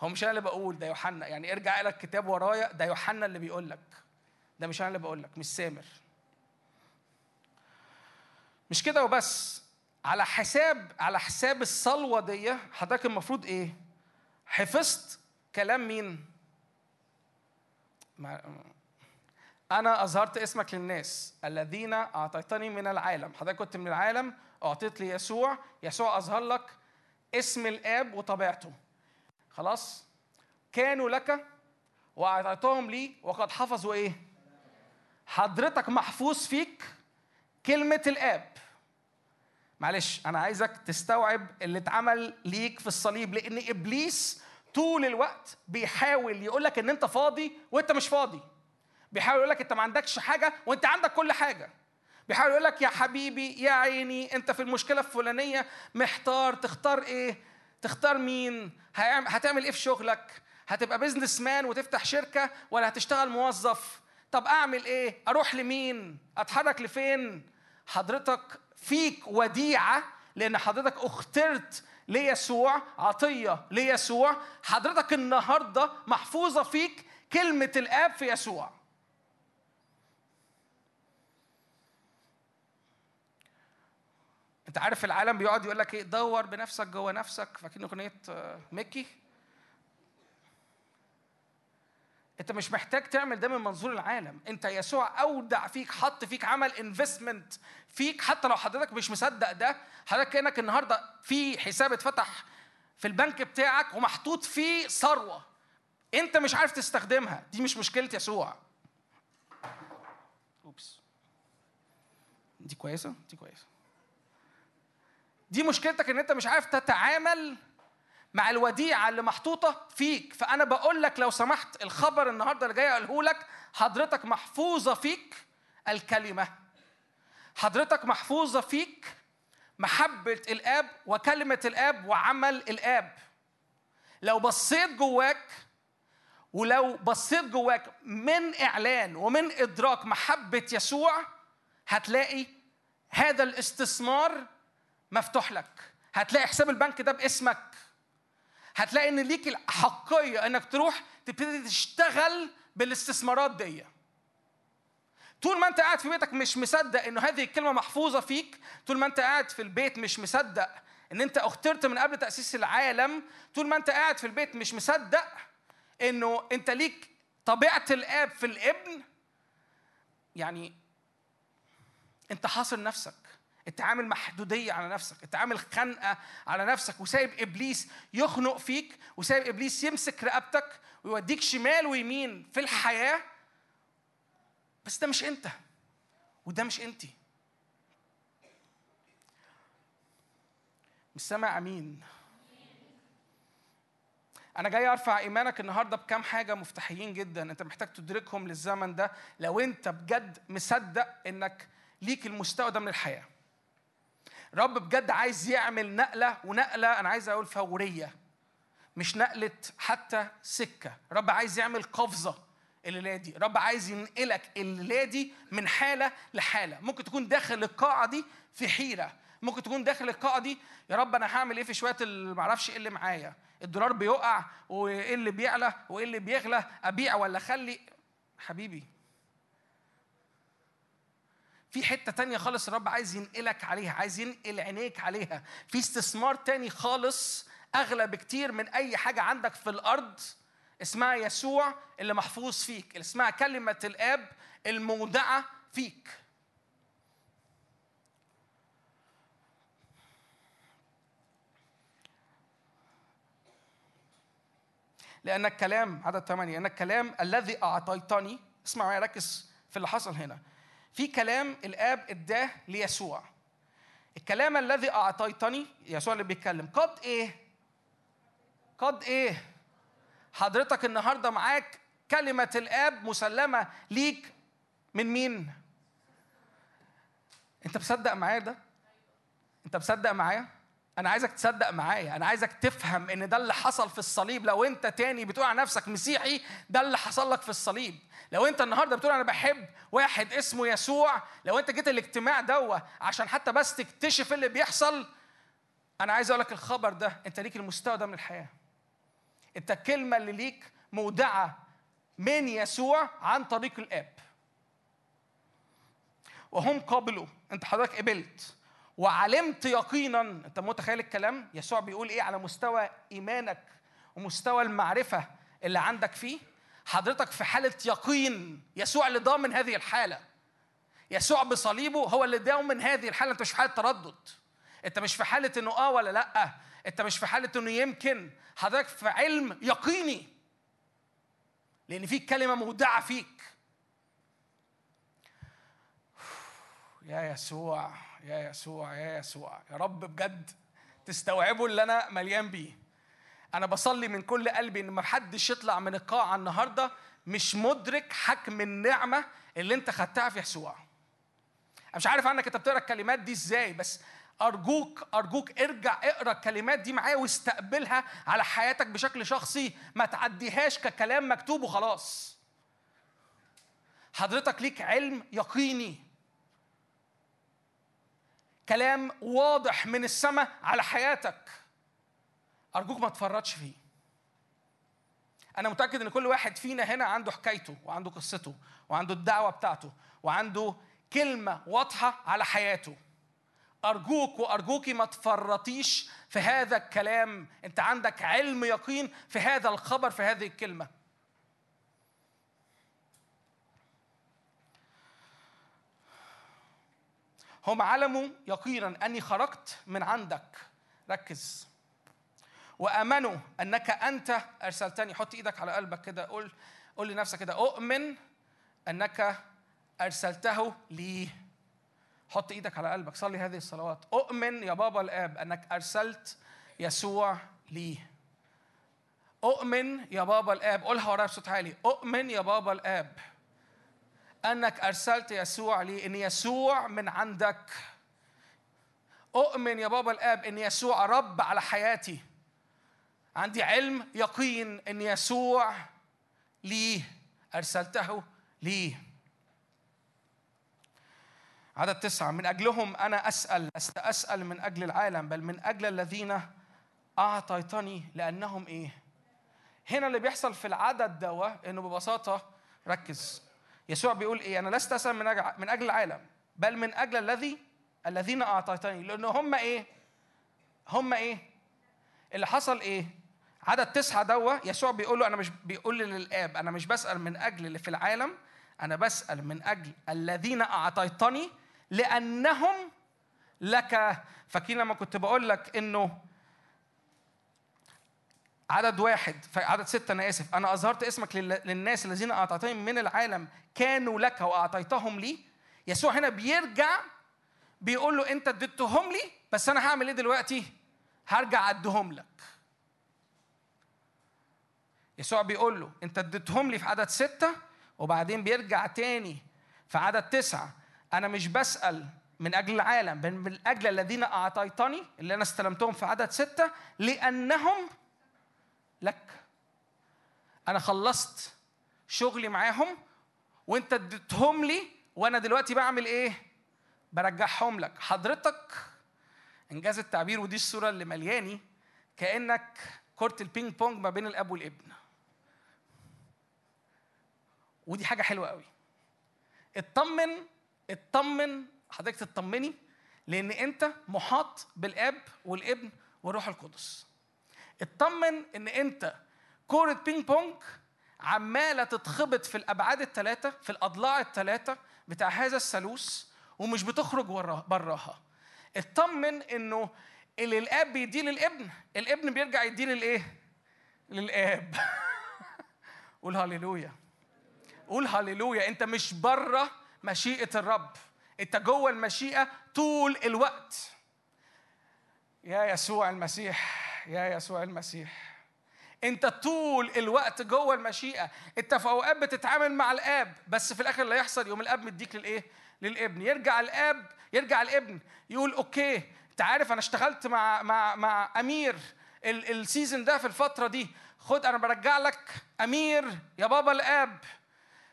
هو مش أنا اللي بقول ده يوحنا. يعني ارجع لك الكتاب ورايا ده يوحنا اللي بيقول لك. ده مش أنا اللي بقول لك مش سامر. مش كده وبس. على حساب على حساب الصلوة دي حضرتك المفروض إيه؟ حفظت كلام مين؟ أنا أظهرت اسمك للناس. الذين أعطيتني من العالم. حضرتك كنت من العالم أعطيت لي يسوع يسوع أظهر لك اسم الآب وطبيعته. خلاص؟ كانوا لك وأعطيتهم لي وقد حفظوا إيه؟ حضرتك محفوظ فيك كلمة الآب. معلش أنا عايزك تستوعب اللي اتعمل ليك في الصليب لأن إبليس طول الوقت بيحاول يقول لك إن أنت فاضي وأنت مش فاضي. بيحاول يقول لك أنت ما عندكش حاجة وأنت عندك كل حاجة. بيحاول يقول لك يا حبيبي يا عيني أنت في المشكلة الفلانية محتار تختار إيه؟ تختار مين؟ هتعمل إيه في شغلك؟ هتبقى بيزنس مان وتفتح شركة ولا هتشتغل موظف؟ طب أعمل إيه؟ أروح لمين؟ أتحرك لفين؟ حضرتك فيك وديعة لأن حضرتك أخترت ليسوع عطية ليسوع. حضرتك النهارده محفوظة فيك كلمة الآب في يسوع. أنت عارف العالم بيقعد يقول لك إيه؟ دور بنفسك جوه نفسك. فاكرين أغنية آه، ميكي؟ انت مش محتاج تعمل ده من منظور العالم. انت يسوع اودع فيك حط فيك عمل انفستمنت فيك. حتى لو حضرتك مش مصدق ده حضرتك كأنك النهارده في حساب اتفتح في البنك بتاعك ومحطوط فيه ثروة. انت مش عارف تستخدمها. دي مش مشكلة يسوع. أوبس. دي كويسة؟ دي كويسة. دي مشكلتك إن أنت مش عارف تتعامل مع الوديعة اللي محطوطة فيك. فأنا بقول لك لو سمحت الخبر النهارده اللي جاي أقوله لك حضرتك محفوظة فيك الكلمة. حضرتك محفوظة فيك محبة الآب وكلمة الآب وعمل الآب. لو بصيت جواك ولو بصيت جواك من إعلان ومن إدراك محبة يسوع هتلاقي هذا الاستثمار مفتوح لك. هتلاقي حساب البنك ده باسمك. هتلاقي إن ليك الحقية إنك تروح تبتدي تشتغل بالاستثمارات دي. طول ما أنت قاعد في بيتك مش مصدق إنه هذه الكلمة محفوظة فيك طول ما أنت قاعد في البيت مش مصدق إن أنت أخترت من قبل تأسيس العالم طول ما أنت قاعد في البيت مش مصدق إنه أنت ليك طبيعة الآب في الابن. يعني أنت حاصر نفسك. انت عامل محدوديه على نفسك انت عامل خنقه على نفسك وسايب إبليس يخنق فيك وسايب إبليس يمسك رقبتك ويوديك شمال ويمين في الحياة. بس ده مش أنت وده مش أنتي. مش سامع أمين. أنا جاي أرفع إيمانك النهارده بكام حاجة مفتاحيين جدا أنت محتاج تدركهم للزمن ده. لو أنت بجد مصدق إنك ليك المستوى ده من الحياة رب بجد عايز يعمل نقلة ونقلة أنا عايز أقول فورية مش نقلة حتى سكة. رب عايز يعمل قفزة الليلة دي رب عايز ينقلك الليلة دي من حالة لحالة. ممكن تكون داخل القاعة دي في حيرة. ممكن تكون داخل القاعة دي يا رب أنا هعمل إيه في شوية اللي معرفش إيه اللي معايا. الدولار بيقع وإيه اللي بيعلى وإيه اللي بيغلى أبيع ولا أخلي؟ حبيبي في حتة تانية خالص الرب عايز ينقلك عليها عايز ينقل عينيك عليها. في استثمار تاني خالص أغلى بكتير من أي حاجة عندك في الأرض اسمها يسوع اللي محفوظ فيك اللي اسمها كلمة الآب المودعة فيك. لأن الكلام عدد ثمانية أن الكلام الذي أعطيتني اسمع معايا ركز في اللي حصل هنا. في كلام الآب إداه ليسوع الكلام الذي أعطيتني يسوع اللي بيتكلم قد إيه؟ قد إيه؟ حضرتك النهارده معاك كلمة الآب مسلمة ليك من مين؟ أنت مصدق معايا ده؟ أنت مصدق معايا؟ أنا عايزك تصدق معايا، أنا عايزك تفهم إن ده اللي حصل في الصليب، لو أنت تاني بتقول على نفسك مسيحي ده اللي حصل لك في الصليب، لو أنت النهارده بتقول أنا بحب واحد اسمه يسوع، لو أنت جيت الاجتماع دوا عشان حتى بس تكتشف اللي بيحصل أنا عايز أقول لك الخبر ده، أنت ليك المستوى ده من الحياة. أنت الكلمة اللي ليك مودعة من يسوع عن طريق الآب. وهم قبلوا، أنت حضرتك قبلت. وعلمت يقينا انت متخيل الكلام؟ يسوع بيقول إيه على مستوى إيمانك ومستوى المعرفة اللي عندك فيه؟ حضرتك في حالة يقين يسوع اللي ضامن هذه الحالة. يسوع بصليبه هو اللي ضامن هذه الحالة انت مش في حالة تردد. انت مش في حالة إنه آه ولا لأ. انت مش في حالة إنه يمكن. حضرتك في علم يقيني. لأن في كلمة مودعه فيك. يا يسوع. يا يسوع يا يسوع. يا رب بجد تستوعبوا اللي أنا مليان بيه. أنا بصلي من كل قلبي إن ما حدش يطلع من القاعة النهارده مش مدرك حجم النعمة اللي أنت خدتها في يسوع. أنا مش عارف عنك أنت بتقرأ الكلمات دي إزاي بس أرجوك أرجوك ارجع اقرأ الكلمات دي معايا واستقبلها على حياتك بشكل شخصي. ما تعديهاش ككلام مكتوب وخلاص. حضرتك ليك علم يقيني. كلام واضح من السماء على حياتك. أرجوك ما تفرطش فيه. أنا متأكد إن كل واحد فينا هنا عنده حكايته وعنده قصته وعنده الدعوة بتاعته وعنده كلمة واضحة على حياته. أرجوك وأرجوكي ما تفرطيش في هذا الكلام. أنت عندك علم يقين في هذا الخبر في هذه الكلمة. هم علموا يقينا أني خرجت من عندك. ركز. وآمنوا أنك أنت أرسلتني. حط إيدك على قلبك كده. قول قول لنفسك كده. أؤمن أنك أرسلته لي. حط إيدك على قلبك. صلي هذه الصلوات. أؤمن يا بابا الآب أنك أرسلت يسوع لي. أؤمن يا بابا الآب. قولها ورايا بصوت عالي. أؤمن يا بابا الآب. أنك أرسلت يسوع لي إن يسوع من عندك. أؤمن يا بابا الآب إن يسوع رب على حياتي. عندي علم يقين إن يسوع لي أرسلته لي. عدد تسعة من أجلهم أنا أسأل لست أسأل من أجل العالم بل من أجل الذين أعطيتني لأنهم إيه؟ هنا اللي بيحصل في العدد دوا إنه ببساطة ركز. يسوع بيقول إيه؟ أنا لست أسأل من أجل, من أجل العالم بل من أجل الذي الذين أعطيتني. لأن هم إيه؟ هم إيه؟ اللي حصل إيه؟ عدد تسعة دوا يسوع بيقول له أنا مش بيقول للآب أنا مش بسأل من أجل اللي في العالم أنا بسأل من أجل الذين أعطيتني لأنهم لك. فاكرين لما كنت بقول لك إنه عدد واحد عدد ستة أنا آسف. أنا أظهرت اسمك لل- للناس الذين أعطيتهم من العالم كانوا لك وأعطيتهم لي. يسوع هنا بيرجع بيقول له أنت اديتهم لي بس أنا هعمل إيه دلوقتي؟ هرجع أديهم لك. يسوع بيقول له أنت اديتهم لي في عدد ستة وبعدين بيرجع تاني في عدد تسعة. أنا مش بسأل من أجل العالم بل من أجل الذين أعطيتني اللي أنا استلمتهم في عدد ستة لأنهم لك. أنا خلصت شغلي معاهم وأنت اديتهم لي وأنا دلوقتي بعمل إيه؟ برجعهم لك. حضرتك إنجاز التعبير ودي الصورة اللي ملياني كأنك كرة البينج بونج ما بين الأب والابن. ودي حاجة حلوة قوي. اطمن اطمن حضرتك تطمني لأن أنت محاط بالأب والابن والروح القدس. اطمن إن أنت كورة بينج بونج عمالة تتخبط في الأبعاد الثلاثه في الأضلاع الثلاثه بتاع هذا الثالوث ومش بتخرج براها. اطمن إنه اللي الآب بيديه للابن الابن بيرجع يديه للإيه؟ للآب. قول هللويا. قول هللويا. أنت مش بره مشيئة الرب. أنت جوه المشيئة طول الوقت. يا يسوع المسيح. يا يسوع المسيح. انت طول الوقت جوه المشيئة. انت في أوقات بتتعامل مع الآب بس في الآخر اللي يحصل. يقوم الآب مديك للإيه؟ للإبن. يرجع الآب يرجع الإبن. يقول okay انت عارف أنا اشتغلت مع مع مع أمير ال- season ده في الفترة دي. خد أنا برجع لك. أمير يا بابا الآب.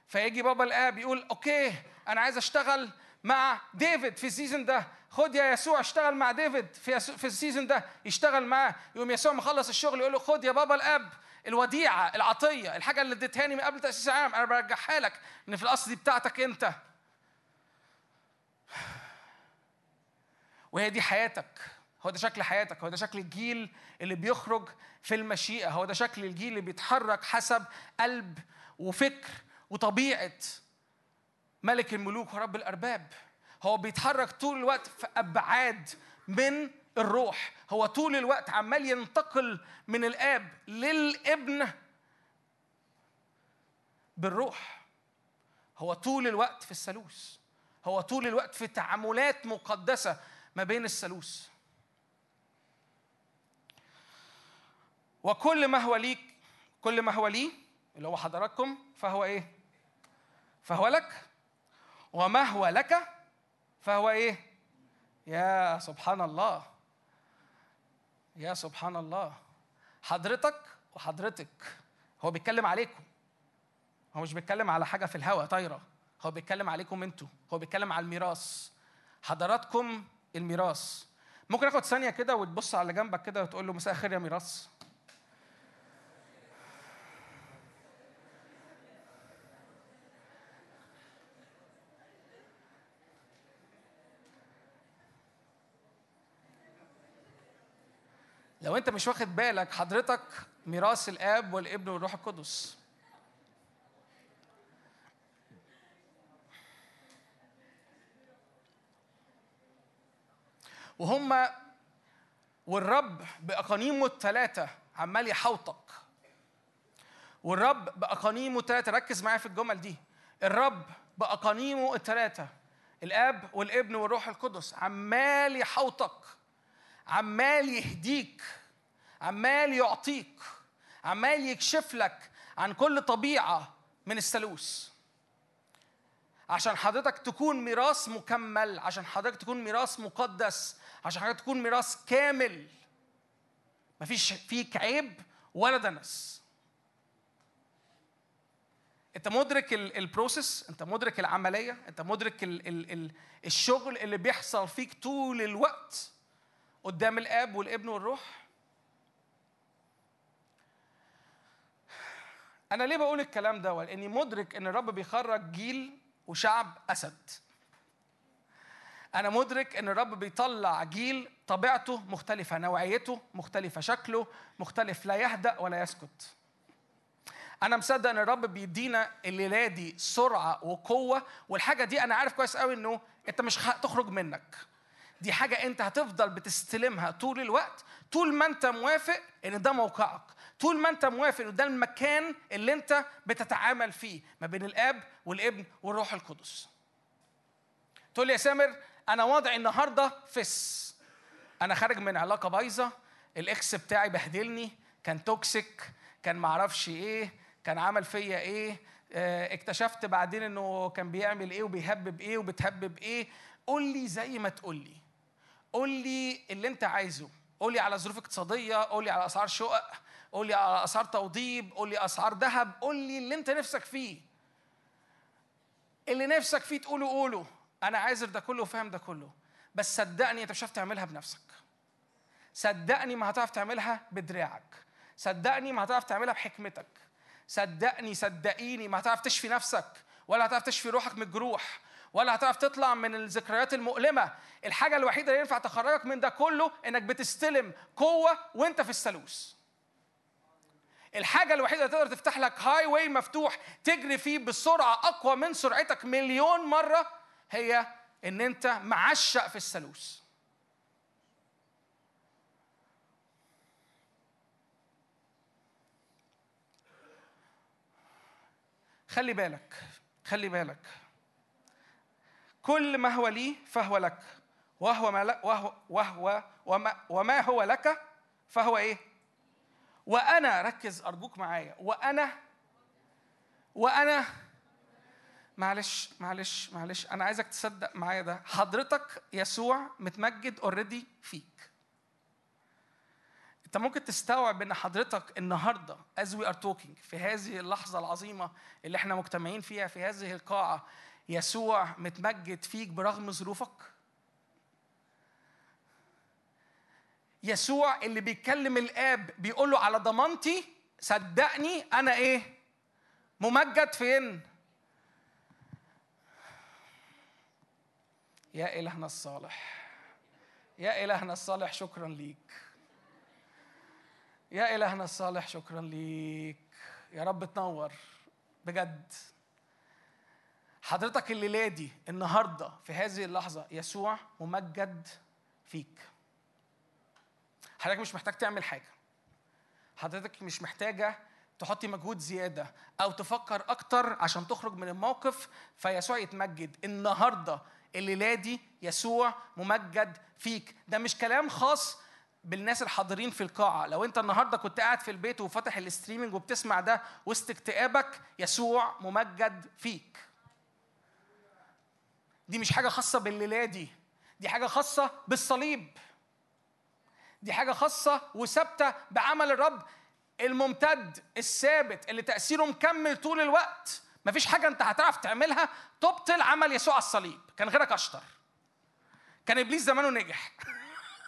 فيجي بابا الآب يقول okay أنا عايز أشتغل مع ديفيد في ال season ده. خد يا يسوع اشتغل مع ديفيد في في ال season ده يشتغل معاه. يقوم يسوع مخلص الشغل يقول له خد يا بابا الاب الوديعة العطية الحاجة اللي اديتهاني من قبل تأسيس العالم. أنا برجعها لك إن في الأصل دي بتاعتك أنت. وهي دي حياتك. هو ده شكل حياتك. هو ده شكل الجيل اللي بيخرج في المشيئة. هو ده شكل الجيل اللي بيتحرك حسب قلب وفكر وطبيعة ملك الملوك ورب الأرباب. هو بيتحرك طول الوقت في أبعاد من الروح. هو طول الوقت عمال ينتقل من الآب للابن بالروح. هو طول الوقت في الثالوث. هو طول الوقت في تعاملات مقدسة ما بين الثالوث. وكل ما هو ليك كل ما هو لي اللي هو حضراتكم فهو إيه؟ فهو لك. وما هو لك فهو إيه؟ يا سبحان الله يا سبحان الله حضرتك وحضرتك هو بيتكلم عليكم. هو مش بيتكلم على حاجة في الهواء طايرة. هو بيتكلم عليكم أنتوا. هو بيتكلم على الميراث. حضراتكم الميراث. ممكن آخد ثانية كده وتبص على جنبك كده وتقول له مساء الخير يا ميراث. لو انت مش واخد بالك حضرتك ميراث الاب والابن والروح القدس. وهم والرب بأقانيمه الثلاثة عمال يحوطك. والرب بأقانيمه الثلاثة ركز معايا في الجمل دي. الرب بأقانيمه الثلاثة الآب والابن والروح القدس عمال يحوطك عمال يهديك. عمال يعطيك عمال يكشف لك عن كل طبيعة من الثالوث. عشان حضرتك تكون ميراث مكمل عشان حضرتك تكون ميراث مقدس عشان حضرتك تكون ميراث كامل مفيش فيك عيب ولا دنس. انت مدرك ال- ال process انت مدرك العملية انت مدرك ال ال ال الشغل اللي بيحصل فيك طول الوقت قدام الآب والابن والروح. أنا ليه بقول الكلام ده لأني مدرك إن الرب بيخرج جيل وشعب أسد. أنا مدرك إن الرب بيطلع جيل طبيعته مختلفة نوعيته مختلفة شكله مختلف لا يهدأ ولا يسكت. أنا مصدق إن الرب بيدينا الليلة دي سرعة وقوة والحاجة دي أنا عارف كويس قوي إنه أنت مش هتخرج منك. دي حاجة أنت هتفضل بتستلمها طول الوقت طول ما أنت موافق إن ده موقعك. طول ما انت موافق ان ده المكان اللي انت بتتعامل فيه ما بين الاب والابن والروح القدس. تقول لي يا سامر أنا وضعي النهارده فس أنا خارج من علاقة بايظة ال ex بتاعي بهدلني كان toxic كان معرفش إيه كان عمل فيا إيه آه، اكتشفت بعدين إنه كان بيعمل إيه وبيهبب إيه وبتهبب إيه. قول لي زي ما تقول لي. قول لي اللي أنت عايزه. قول لي على ظروف اقتصادية قول لي على أسعار شقق. قول لي أسعار توضيب قول لي أسعار ذهب قول لي اللي أنت نفسك فيه. اللي نفسك فيه تقوله قوله. أنا عايز ده كله وفاهم ده كله. بس صدقني أنت مش هتعرف تعملها بنفسك. صدقني ما هتعرف تعملها بدراعك. صدقني ما هتعرف تعملها بحكمتك. صدقني صدقيني ما هتعرف تشفي نفسك ولا هتعرف تشفي روحك من الجروح ولا هتعرف تطلع من الذكريات المؤلمة. الحاجة الوحيدة اللي ينفع تخرجك من ده كله إنك بتستلم قوة وأنت في الثالوث. الحاجة الوحيدة اللي تقدر تفتح لك هاي واي مفتوح تجري فيه بسرعة أقوى من سرعتك مليون مرة هي إن أنت معشق في الثالوث. خلي بالك خلي بالك كل ما هو لي فهو لك وهو ما لك وهو وهو وما, وما هو لك فهو إيه؟ وأنا ركز أرجوك معايا. وأنا وأنا معلش معلش معلش أنا عايزك تصدق معايا ده. حضرتك يسوع متمجد اوريدي فيك. أنت ممكن تستوعب إن حضرتك النهارده as we are talking في هذه اللحظة العظيمة اللي إحنا مجتمعين فيها في هذه القاعة يسوع متمجد فيك برغم ظروفك. يسوع اللي بيتكلم الآب بيقول له على ضمانتي صدقني أنا إيه؟ ممجد فين؟ يا إلهنا الصالح. يا إلهنا الصالح شكرا ليك. يا إلهنا الصالح شكرا ليك. يا رب تنور. بجد. حضرتك الليلة دي النهارده في هذه اللحظة يسوع ممجد فيك. حضرتك مش محتاج تعمل حاجة. حضرتك مش محتاجة تحطي مجهود زيادة أو تفكر أكتر عشان تخرج من الموقف. فيسوع يتمجد. النهارده الليلة دي يسوع ممجد فيك. ده مش كلام خاص بالناس الحاضرين في القاعة. لو أنت النهاردة كنت قاعد في البيت وفاتح الاستريمنج وبتسمع ده وسط اكتئابك يسوع ممجد فيك. دي مش حاجة خاصة بالليلة دي. دي حاجة خاصة بالصليب. دي حاجة خاصة وثابتة بعمل الرب الممتد الثابت اللي تأثيره مكمل طول الوقت. مفيش حاجة أنت هتعرف تعملها تبطل عمل يسوع على الصليب. كان غيرك أشطر. كان إبليس زمانه نجح.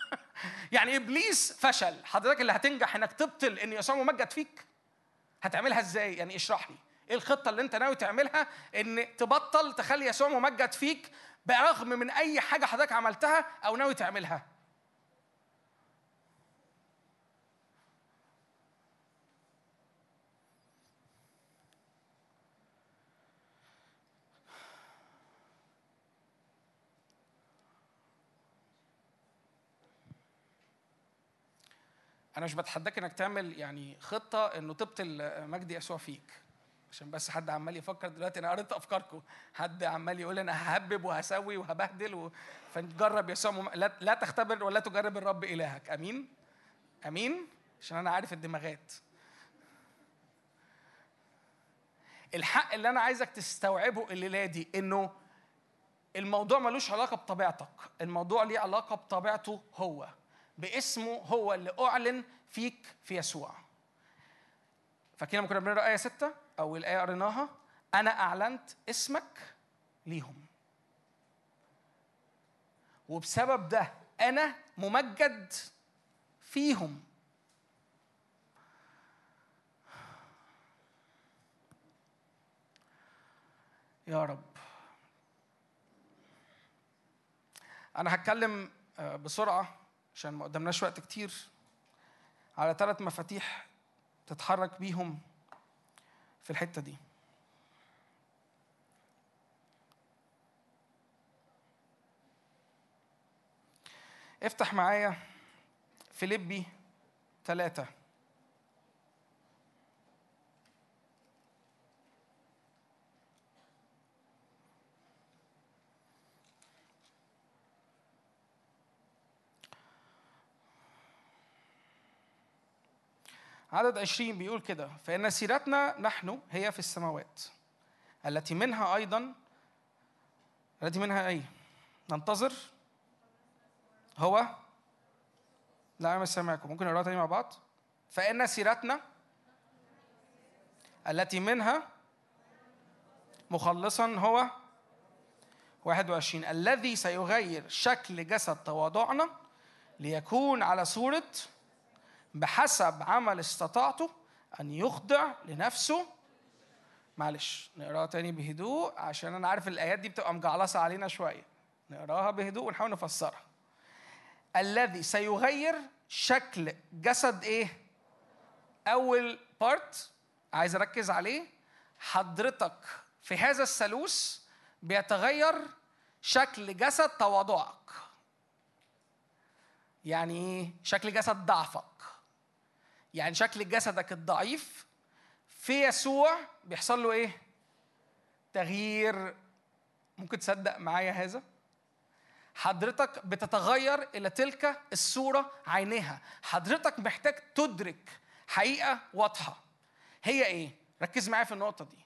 يعني إبليس فشل. حضرتك اللي هتنجح إنك تبطل إن يسوع ممجد فيك. هتعملها إزاي؟ يعني اشرح لي. إيه الخطة اللي أنت ناوي تعملها إن تبطل تخلي يسوع ممجد فيك برغم من أي حاجة حضرتك عملتها أو ناوي تعملها؟ أنا مش بتحداك إنك تعمل يعني خطة إنه تبطل مجد يسوع فيك. عشان بس حد عمال يفكر دلوقتي أنا قريت أفكاركم. حد عمال يقول أنا ههبب وهسوي وهبهدل و... فنجرب يسوع مم... لا... لا تختبر ولا تجرب الرب إلهك. أمين؟ أمين؟ عشان أنا عارف الدماغات. الحق اللي أنا عايزك تستوعبه الليلة دي إنه الموضوع ملوش علاقة بطبيعتك. الموضوع ليه علاقة بطبيعته هو. باسمه هو اللي أعلن فيك في يسوع. فاكرين لما كنا بنقرأ آية 6 أو الايه قريناها أنا أعلنت اسمك ليهم. وبسبب ده أنا ممجد فيهم. يا رب. أنا هتكلم آه، بسرعة. عشان ما قدامناش وقت كتير. على ثلاث مفاتيح تتحرك بيهم في الحتة دي. افتح معايا فيليبي ثلاثة عدد عشرين بيقول كده فإن سيرتنا نحن هي في السماوات التي منها أيضا التي منها أي؟ ننتظر. هو؟ لا أنا مش سامعكم. ممكن نقراها تاني مع بعض؟ فإن سيرتنا التي منها مخلصا هو 21 الذي سيغير شكل جسد تواضعنا ليكون على صورة بحسب عمل استطاعته أن يخضع لنفسه. معلش نقراها تاني بهدوء عشان أنا عارف الآيات دي بتبقى مجعلصة علينا شوية. نقراها بهدوء ونحاول نفسرها. الذي سيغير شكل جسد إيه؟ أول بارت عايز أركز عليه. حضرتك في هذا الثالوث بيتغير شكل جسد تواضعك. يعني إيه؟ شكل جسد ضعفك. يعني شكل جسدك الضعيف في يسوع بيحصل له إيه؟ تغيير. ممكن تصدق معايا هذا؟ حضرتك بتتغير إلى تلك الصورة عينها حضرتك محتاج تدرك حقيقة واضحة. هي إيه؟ ركز معايا في النقطة دي.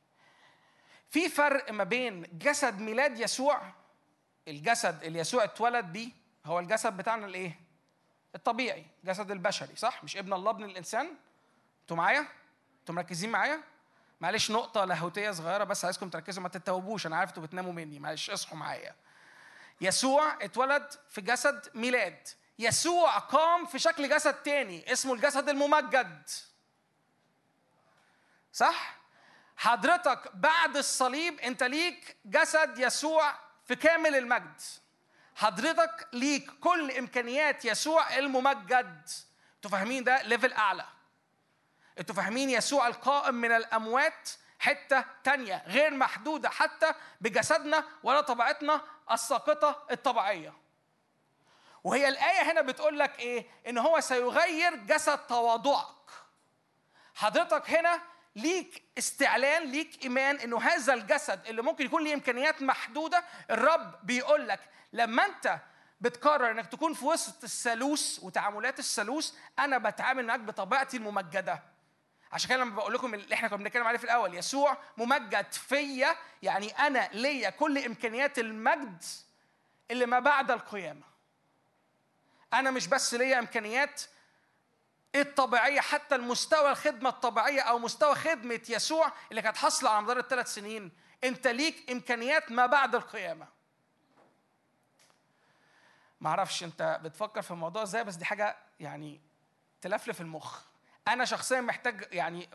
في فرق ما بين جسد ميلاد يسوع الجسد اللي يسوع اتولد بيه هو الجسد بتاعنا الإيه؟ الطبيعي جسد البشري صح مش ابن الله ابن الإنسان أنتوا معايا أنتوا مركزين معايا معلش نقطة لاهوتية صغيرة بس عايزكم تركزوا ما تتوبوش أنا عارف أنتوا بتناموا مني معلش اصحوا معايا. يسوع اتولد في جسد ميلاد. يسوع قام في شكل جسد تاني اسمه الجسد الممجد. صح؟ حضرتك بعد الصليب أنت ليك جسد يسوع في كامل المجد. حضرتك ليك كل إمكانيات يسوع الممجد. أنتوا فاهمين ده ليفل أعلى. أنتوا فاهمين يسوع القائم من الأموات حتة تانية غير محدودة حتى بجسدنا ولا طبيعتنا الساقطة الطبيعية. وهي الآية هنا بتقول لك إيه؟ إن هو سيغير جسد تواضعك. حضرتك هنا ليك استعلان ليك إيمان إنه هذا الجسد اللي ممكن يكون ليه إمكانيات محدودة الرب بيقول لك لما أنت بتقرر إنك تكون في وسط الثالوث وتعاملات الثالوث أنا بتعامل معاك بطبيعتي الممجدة. عشان كده لما بقول لكم اللي إحنا كنا بنتكلم عليه في الأول يسوع ممجد فيا يعني أنا ليا كل إمكانيات المجد اللي ما بعد القيامة. أنا مش بس ليا إمكانيات الطبيعية حتى المستوى الخدمة الطبيعية أو مستوى خدمة يسوع اللي كانت حاصلة على مدار الثلاث سنين أنت ليك إمكانيات ما بعد القيامة. ما أعرفش أنت بتفكر في الموضوع إزاي بس دي حاجة يعني تلفلف المخ. أنا شخصيا محتاج يعني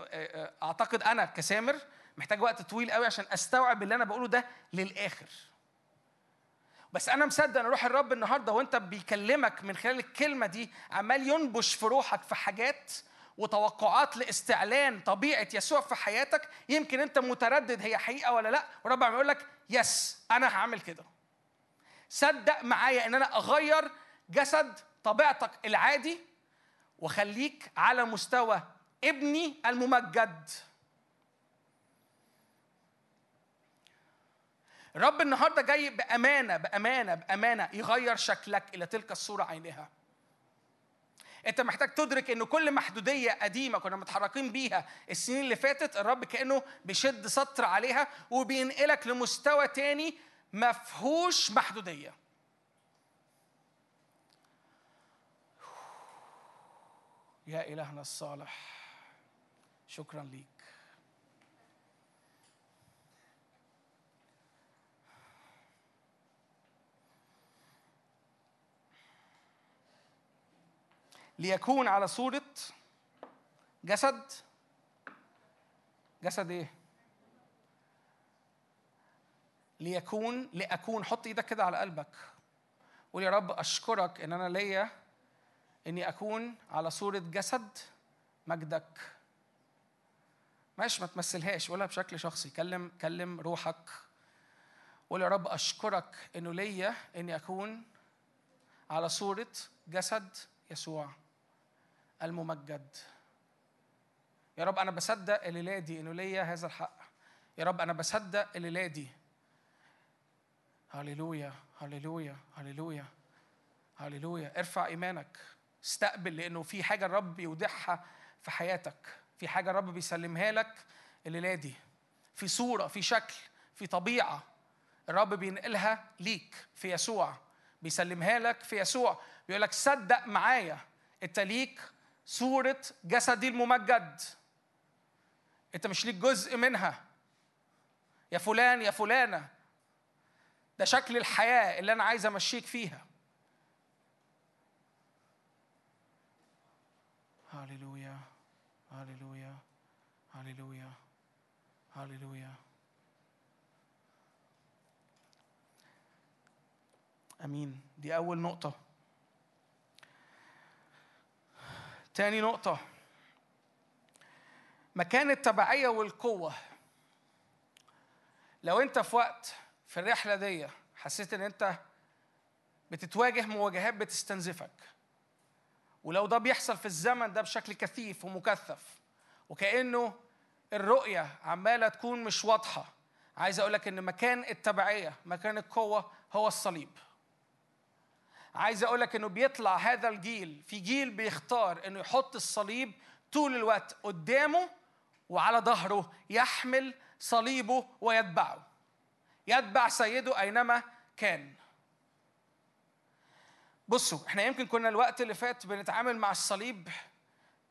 أعتقد أنا كسامر محتاج وقت طويل قوي عشان أستوعب اللي أنا بقوله ده للآخر. بس أنا مصدق ان روح الرب النهارده وأنت بيكلمك من خلال الكلمة دي عمال ينبش في روحك في حاجات وتوقعات لاستعلان طبيعة يسوع في حياتك. يمكن أنت متردد هي حقيقة ولا لأ. ورب عم لك يس أنا هعمل كده. صدق معايا إن أنا أغير جسد طبيعتك العادي وخليك على مستوى ابني الممجد. الرب النهارده جاي بأمانة بأمانة بأمانة يغير شكلك إلى تلك الصورة عينها أنت محتاج تدرك إن كل محدودية قديمة كنا متحركين بيها السنين اللي فاتت الرب كأنه بيشد سطر عليها وبينقلك لمستوى تاني ما فيهوش محدودية. يا إلهنا الصالح شكرا ليك. ليكون على صورة جسد. جسد إيه؟ ليكون لأكون. حط إيدك كده على قلبك. قول يا رب أشكرك إن أنا ليا إني أكون على صورة جسد مجدك. ماشي ما تمثلهاش. قولها بشكل شخصي. كلم كلم روحك. قول يا رب أشكرك إنه ليا إني أكون على صورة جسد يسوع. الممجد. يا رب أنا بصدق الليلة دي إنه ليا هذا الحق. يا رب أنا بصدق الليلة دي هللويا هللويا هللويا هللويا. ارفع إيمانك. استقبل لأنه في حاجة الرب يودعها في حياتك. في حاجة الرب بيسلمها لك الليلة دي في صورة في شكل في طبيعة الرب بينقلها ليك في يسوع. بيسلمها لك في يسوع. بيقول لك صدق معايا. أنت ليك صورة جسدي الممجد. انت مش ليك جزء منها. يا فلان يا فلانة. ده شكل الحياة اللي أنا عايز أمشيك فيها. هللويا هللويا هللويا هللويا أمين. دي أول نقطة. تاني نقطة. مكان التبعية والقوة. لو انت في وقت في الرحلة دي حسيت ان انت بتتواجه مواجهات بتستنزفك ولو ده بيحصل في الزمن ده بشكل كثيف ومكثف وكأنه الرؤية عمالة تكون مش واضحة عايز أقول لك إن مكان التبعية مكان القوة هو الصليب. عايز أقول لك انه بيطلع هذا الجيل في جيل بيختار انه يحط الصليب طول الوقت قدامه وعلى ظهره يحمل صليبه ويتبعه. يتبع سيده أينما كان. بصوا إحنا يمكن كنا الوقت اللي فات بنتعامل مع الصليب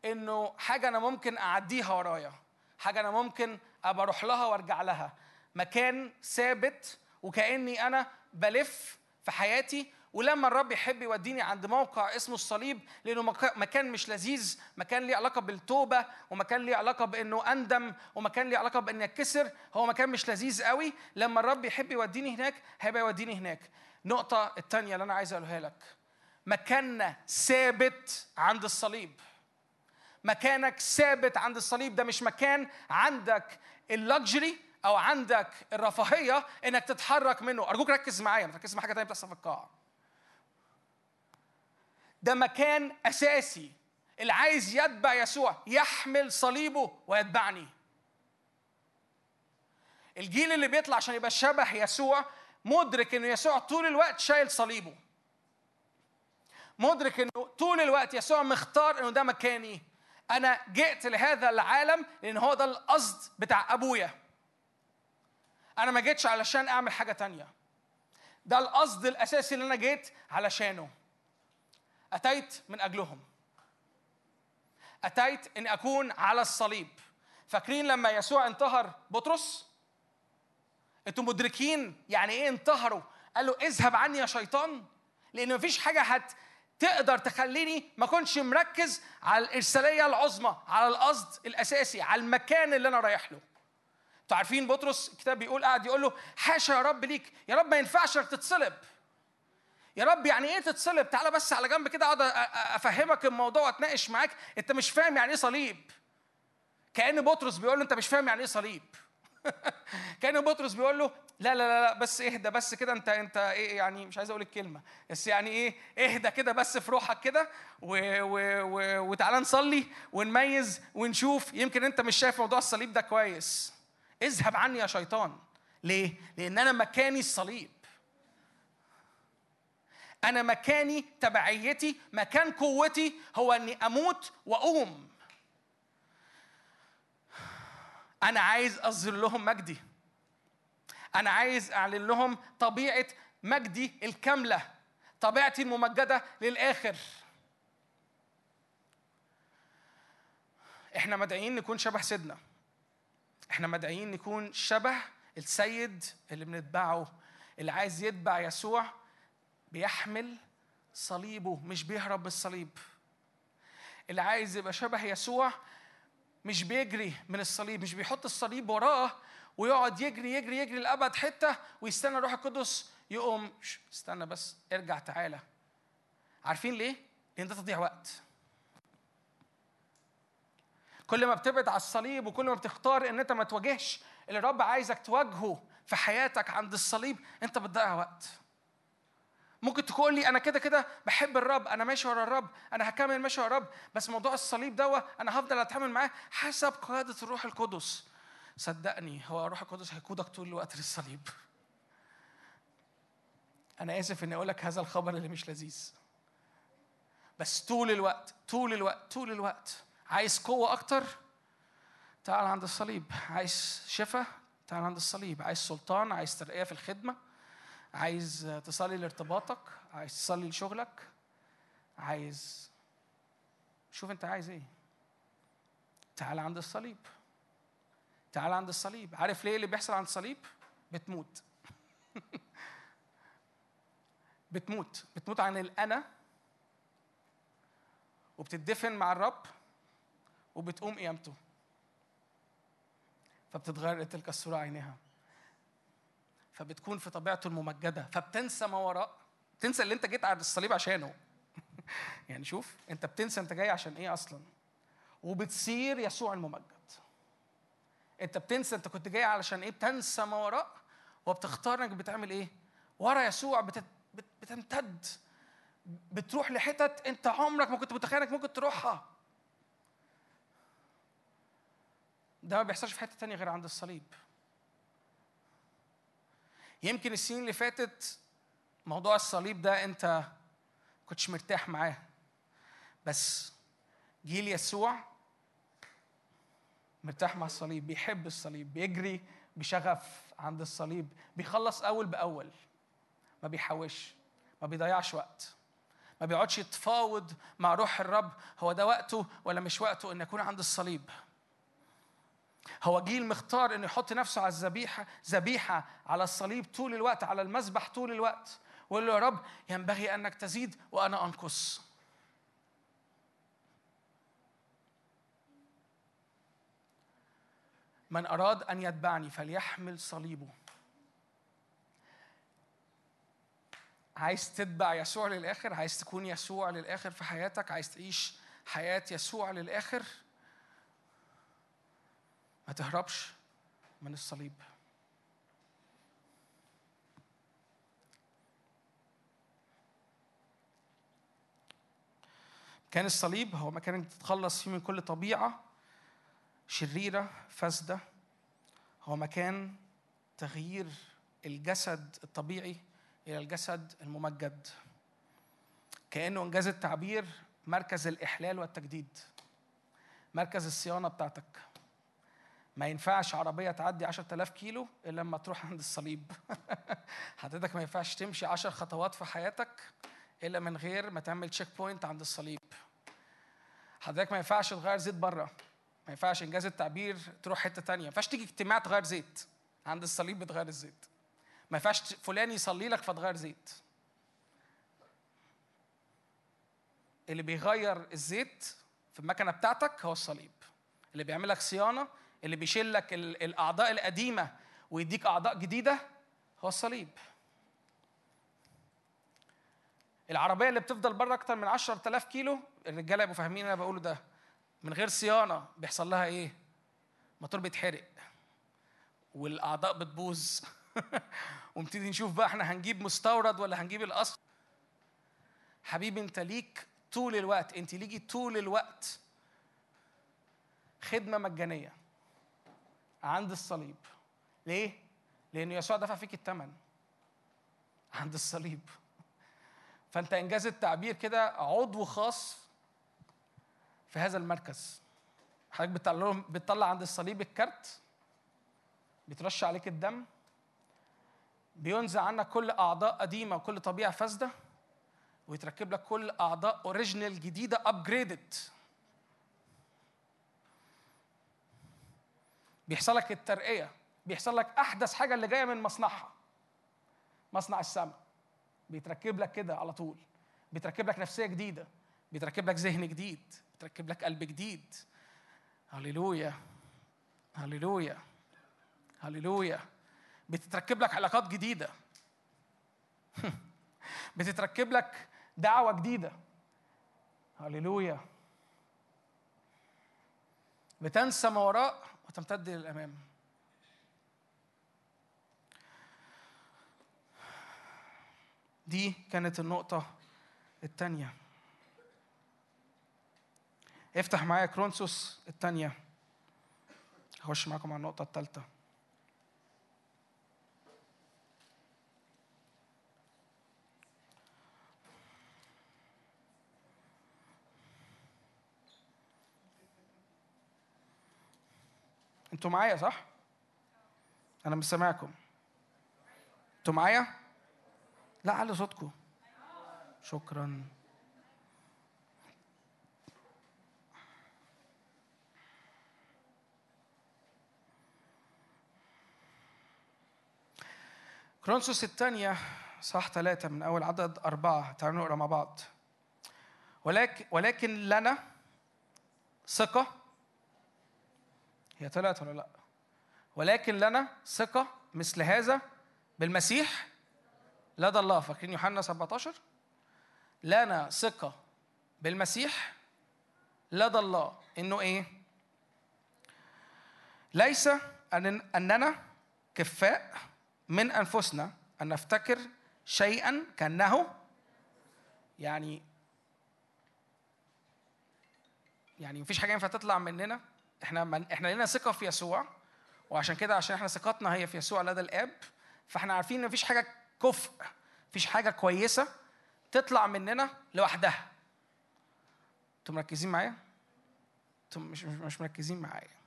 انه حاجة أنا ممكن أعديها ورايا حاجة أنا ممكن أبقى لها وأرجع لها. مكان ثابت وكأني أنا بلف في حياتي ولما الرب يحب يوديني عند موقع اسمه الصليب لأنه مكا- مكان مش لذيذ مكان ليه علاقة بالتوبة ومكان ليه علاقة بإنه أندم ومكان ليه علاقة بإني أتكسر هو مكان مش لذيذ قوي. لما الرب يحب يوديني هناك هيبقى يوديني هناك. النقطه الثانية اللي أنا عايز أقولها لك. مكاننا ثابت عند الصليب. مكانك ثابت عند الصليب ده مش مكان عندك اللكجري أو عندك الرفاهية إنك تتحرك منه. أرجوك ركز معايا ما تركز مع حاجة تانية بتحصل في القاعة. ده مكان أساسي. اللي عايز يتبع يسوع يحمل صليبه ويتبعني. الجيل اللي بيطلع عشان يبقى شبه يسوع مدرك إنه يسوع طول الوقت شايل صليبه. مدرك إنه طول الوقت يسوع مختار إنه ده مكاني. أنا جئت لهذا العالم لأن هو ده القصد بتاع أبويا. أنا ما جيتش علشان أعمل حاجة تانية. ده القصد الأساسي اللي أنا جيت علشانه. أتيت من أجلهم. أتيت ان أكون على الصليب. فاكرين لما يسوع انتهر بطرس؟ أنتوا مدركين يعني إيه انتهروا؟ قال له اذهب عني يا شيطان لأن مفيش حاجة هت تقدر تخليني ما أكونش مركز على الإرسالية العظمى على القصد الأساسي على المكان اللي أنا رايح له. أنتوا عارفين بطرس الكتاب بيقول قاعد يقول له حاشا يا رب ليك يا رب ما ينفعش تتصلب. يا رب يعني إيه تتصلب تعالى بس على جنب كده اقعد افهمك الموضوع واتناقش معاك. انت مش فاهم يعني إيه صليب. كأن بطرس بيقول له انت مش فاهم يعني إيه صليب. كأن بطرس بيقول له لا لا لا لا بس اهدى بس كده انت انت إيه يعني مش عايز أقول الكلمة بس يعني إيه اهدى كده بس في روحك كده و- و- و- وتعالى نصلي ونميز ونشوف. يمكن انت مش شايف موضوع الصليب ده كويس. اذهب عني يا شيطان. ليه؟ لأن أنا مكاني الصليب. أنا مكاني تبعيتي مكان قوتي هو إني أموت وأقوم. أنا عايز أظهر لهم مجدي. أنا عايز أعلن لهم طبيعة مجدي الكاملة طبيعتي الممجدة للآخر. إحنا مدعيين نكون شبه سيدنا. إحنا مدعيين نكون شبه السيد اللي بنتبعه اللي عايز يتبع يسوع بيحمل صليبه مش بيهرب بالصليب. اللي عايز يبقى شبه يسوع مش بيجري من الصليب مش بيحط الصليب وراه ويقعد يجري يجري يجري لأبعد حتة ويستنى الروح القدس يقوم. "شش، استنى بس ارجع تعالى. عارفين ليه؟ لأن ده تضييع وقت. كل ما بتبعد على الصليب وكل ما بتختار إن أنت ما تواجهش اللي الرب عايزك تواجهه في حياتك عند الصليب أنت بتضيع وقت. ممكن تقول لي أنا كده كده بحب الرب أنا ماشي ورا الرب أنا هكمل ماشي ورا الرب بس موضوع الصليب دوا أنا هفضل أتعامل معاه حسب قيادة الروح القدس. صدقني هو الروح القدس هيقودك طول الوقت للصليب. أنا آسف إني أقول لك هذا الخبر اللي مش لذيذ. بس طول الوقت طول الوقت طول الوقت عايز قوة أكتر؟ تعال عند الصليب. عايز شفاء؟ تعال عند الصليب. عايز سلطان؟ عايز ترقية في الخدمة؟ عايز تصلي لارتباطك عايز تصلي لشغلك عايز شوف انت عايز إيه. تعال عند الصليب. تعال عند الصليب. عارف ليه اللي بيحصل عند الصليب؟ بتموت. بتموت. بتموت عن الأنا وبتدفن مع الرب وبتقوم قيامته. فبتتغير تلك الصورة عينها فبتكون في طبيعته الممجدة. فبتنسى ما وراء تنسى اللي انت جيت على الصليب عشانه. يعني شوف انت بتنسى انت جاي عشان إيه أصلا؟ وبتصير يسوع الممجد. انت بتنسى انت كنت جاي علشان إيه؟ بتنسى ما وراء وبتختار انك بتعمل إيه؟ ورا يسوع بتت... بت... بتمتد. بتروح لحتت انت عمرك ما كنت متخيل انك ممكن تروحها. ده ما بيحصلش في حتة تانية غير عند الصليب. يمكن السنين اللي فاتت موضوع الصليب ده انت كنتش مرتاح معاه. بس جيل يسوع مرتاح مع الصليب بيحب الصليب بيجري بشغف عند الصليب بيخلص أول بأول ما بيحوش ما بيضيعش وقت ما بيقعدش يتفاوض مع روح الرب هو ده وقته ولا مش وقته إن يكون عند الصليب؟ هو جيل مختار إنه يحط نفسه على الذبيحه ذبيحة على الصليب طول الوقت على المذبح طول الوقت. ويقول له يا رب ينبغي أنك تزيد وأنا أنقص. من أراد أن يتبعني فليحمل صليبه. عايز تتبع يسوع للآخر؟ عايز تكون يسوع للآخر في حياتك؟ عايز تعيش حياة يسوع للآخر؟ ما تهربش من الصليب. كان الصليب هو مكان انك تتخلص فيه من كل طبيعة شريرة فاسدة. هو مكان تغيير الجسد الطبيعي إلى الجسد الممجد. كأنه إنجاز التعبير مركز الإحلال والتجديد. مركز الصيانة بتاعتك. ما ينفعش عربية تعدي 10000 كيلو إلا لما تروح عند الصليب. حضرتك ما ينفعش تمشي 10 خطوات في حياتك إلا من غير ما تعمل check point عند الصليب. حضرتك ما ينفعش تغير زيت بره. ما ينفعش إنجاز التعبير تروح حتة تانية. ما ينفعش تيجي اجتماع تغير زيت. عند الصليب بتغير الزيت. ما ينفعش فلان يصلي لك فتغير زيت. اللي بيغير الزيت في المكنة بتاعتك هو الصليب. اللي بيعمل لك صيانة اللي بيشيل لك ال- الأعضاء القديمة ويديك أعضاء جديدة هو الصليب. العربية اللي بتفضل بره أكتر من 10000 كيلو الرجالة يبقوا فاهمين أنا بقوله ده. من غير صيانة بيحصل لها إيه؟ الموتور بيتحرق. والأعضاء بتبوظ. ونبتدي نشوف بقى إحنا هنجيب مستورد ولا هنجيب الاصل حبيبي أنت ليك طول الوقت أنت ليكي طول الوقت خدمة مجانية. عند الصليب. ليه؟ لأن يسوع دفع فيك الثمن عند الصليب. فأنت إنجاز التعبير كده عضو خاص في هذا المركز. حضرتك بتطلع بتطلع عند الصليب الكارت بيترش عليك الدم بينزع عنك كل أعضاء قديمة وكل طبيعة فاسدة ويتركب لك كل أعضاء original جديدة upgraded بيحصل لك الترقية بيحصل لك أحدث حاجة اللي جاية من مصنعها. مصنع السماء بيتركب لك كده على طول بيتركب لك نفسية جديدة بيتركب لك ذهن جديد بيتركب لك قلب جديد. هللويا هللويا هللويا. بتتركب لك علاقات جديدة. بتتركب لك دعوة جديدة. هللويا. بتنسى ما وراء وتمتد للأمام. دي كانت النقطة الثانية افتح معايا كرونسوس الثانية هخش معاكم على النقطة الثالثة أنتوا معايا صح؟ أنا مش سامعكم. أنتوا معايا؟ لا علي صوتكم. شكرا. كرونسوس الثانية صح ثلاثة من أول عدد أربعة. تعالوا نقرأ مع بعض. ولكن ولكن لنا ثقة هي طلعت ولا لأ؟ ولكن لنا ثقة مثل هذا بالمسيح لدى الله. فاكرين يوحنا 17 لنا ثقة بالمسيح لدى الله. إنه إيه؟ ليس أن أننا كفاء من أنفسنا أن نفتكر شيئا كأنه يعني يعني مفيش حاجة ينفع تطلع مننا. إحنا من إحنا لنا ثقة في يسوع وعشان كده عشان إحنا ثقتنا هي في يسوع لدى الاب فاحنا عارفين إن مفيش حاجة كفء مفيش حاجة كويسة تطلع مننا لوحدها. أنتوا مركزين معايا؟ أنتوا مش مش مركزين معايا.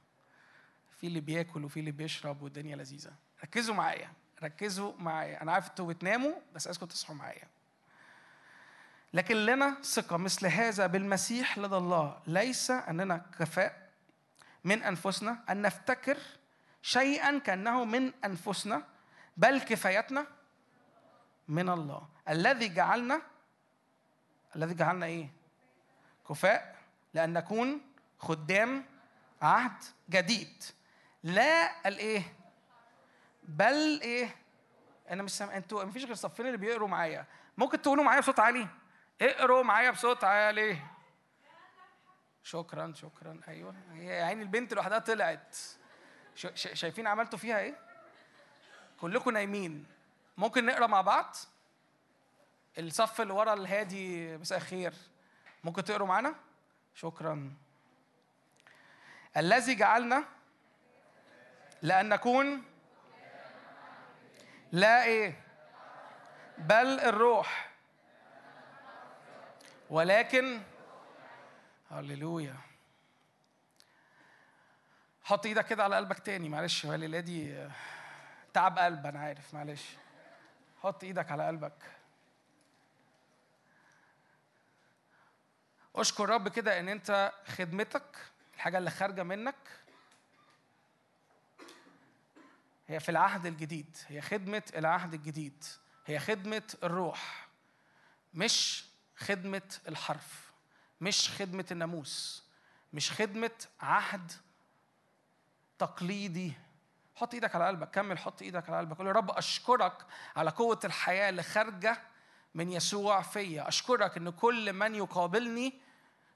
في اللي بياكل وفي اللي بيشرب والدنيا لذيذة. ركزوا معايا ركزوا معايا. أنا عارف أنتوا بتناموا بس عايزكم تصحوا معايا. لكن لنا ثقة مثل هذا بالمسيح لدى الله. ليس أننا كفاء من أنفسنا أن نفتكر شيئا كأنه من أنفسنا بل كفايتنا من الله الذي جعلنا الذي جعلنا إيه؟ كفاء لأن نكون خدام عهد جديد لا الإيه؟ بل إيه؟ أنا مش سامع أنتوا مفيش غير صفين اللي بيقروا معايا ممكن تقولوا معايا بصوت عالي اقروا معايا بصوت عالي شكرا شكرا. أيوه. هي يا عيني البنت لوحدها طلعت. شايفين عملتوا فيها إيه؟ كلكم نايمين. ممكن نقرأ مع بعض؟ الصف اللي ورا الهادي مساء الخير. ممكن تقروا معانا؟ شكرا. الذي جعلنا لأن نكون لا إيه؟ بل الروح. ولكن هللويا. حط إيدك كده على قلبك تاني معلش هو دي آه، تعب قلب أنا عارف معلش. حط إيدك على قلبك. اشكر رب كده ان انت خدمتك الحاجة اللي خارجة منك. هي في العهد الجديد هي خدمة العهد الجديد هي خدمة الروح مش خدمة الحرف. مش خدمة الناموس مش خدمة عهد تقليدي. حط إيدك على قلبك كمل حط إيدك على قلبك. قول يا رب أشكرك على قوة الحياة اللي خارجة من يسوع فيا. أشكرك إن كل من يقابلني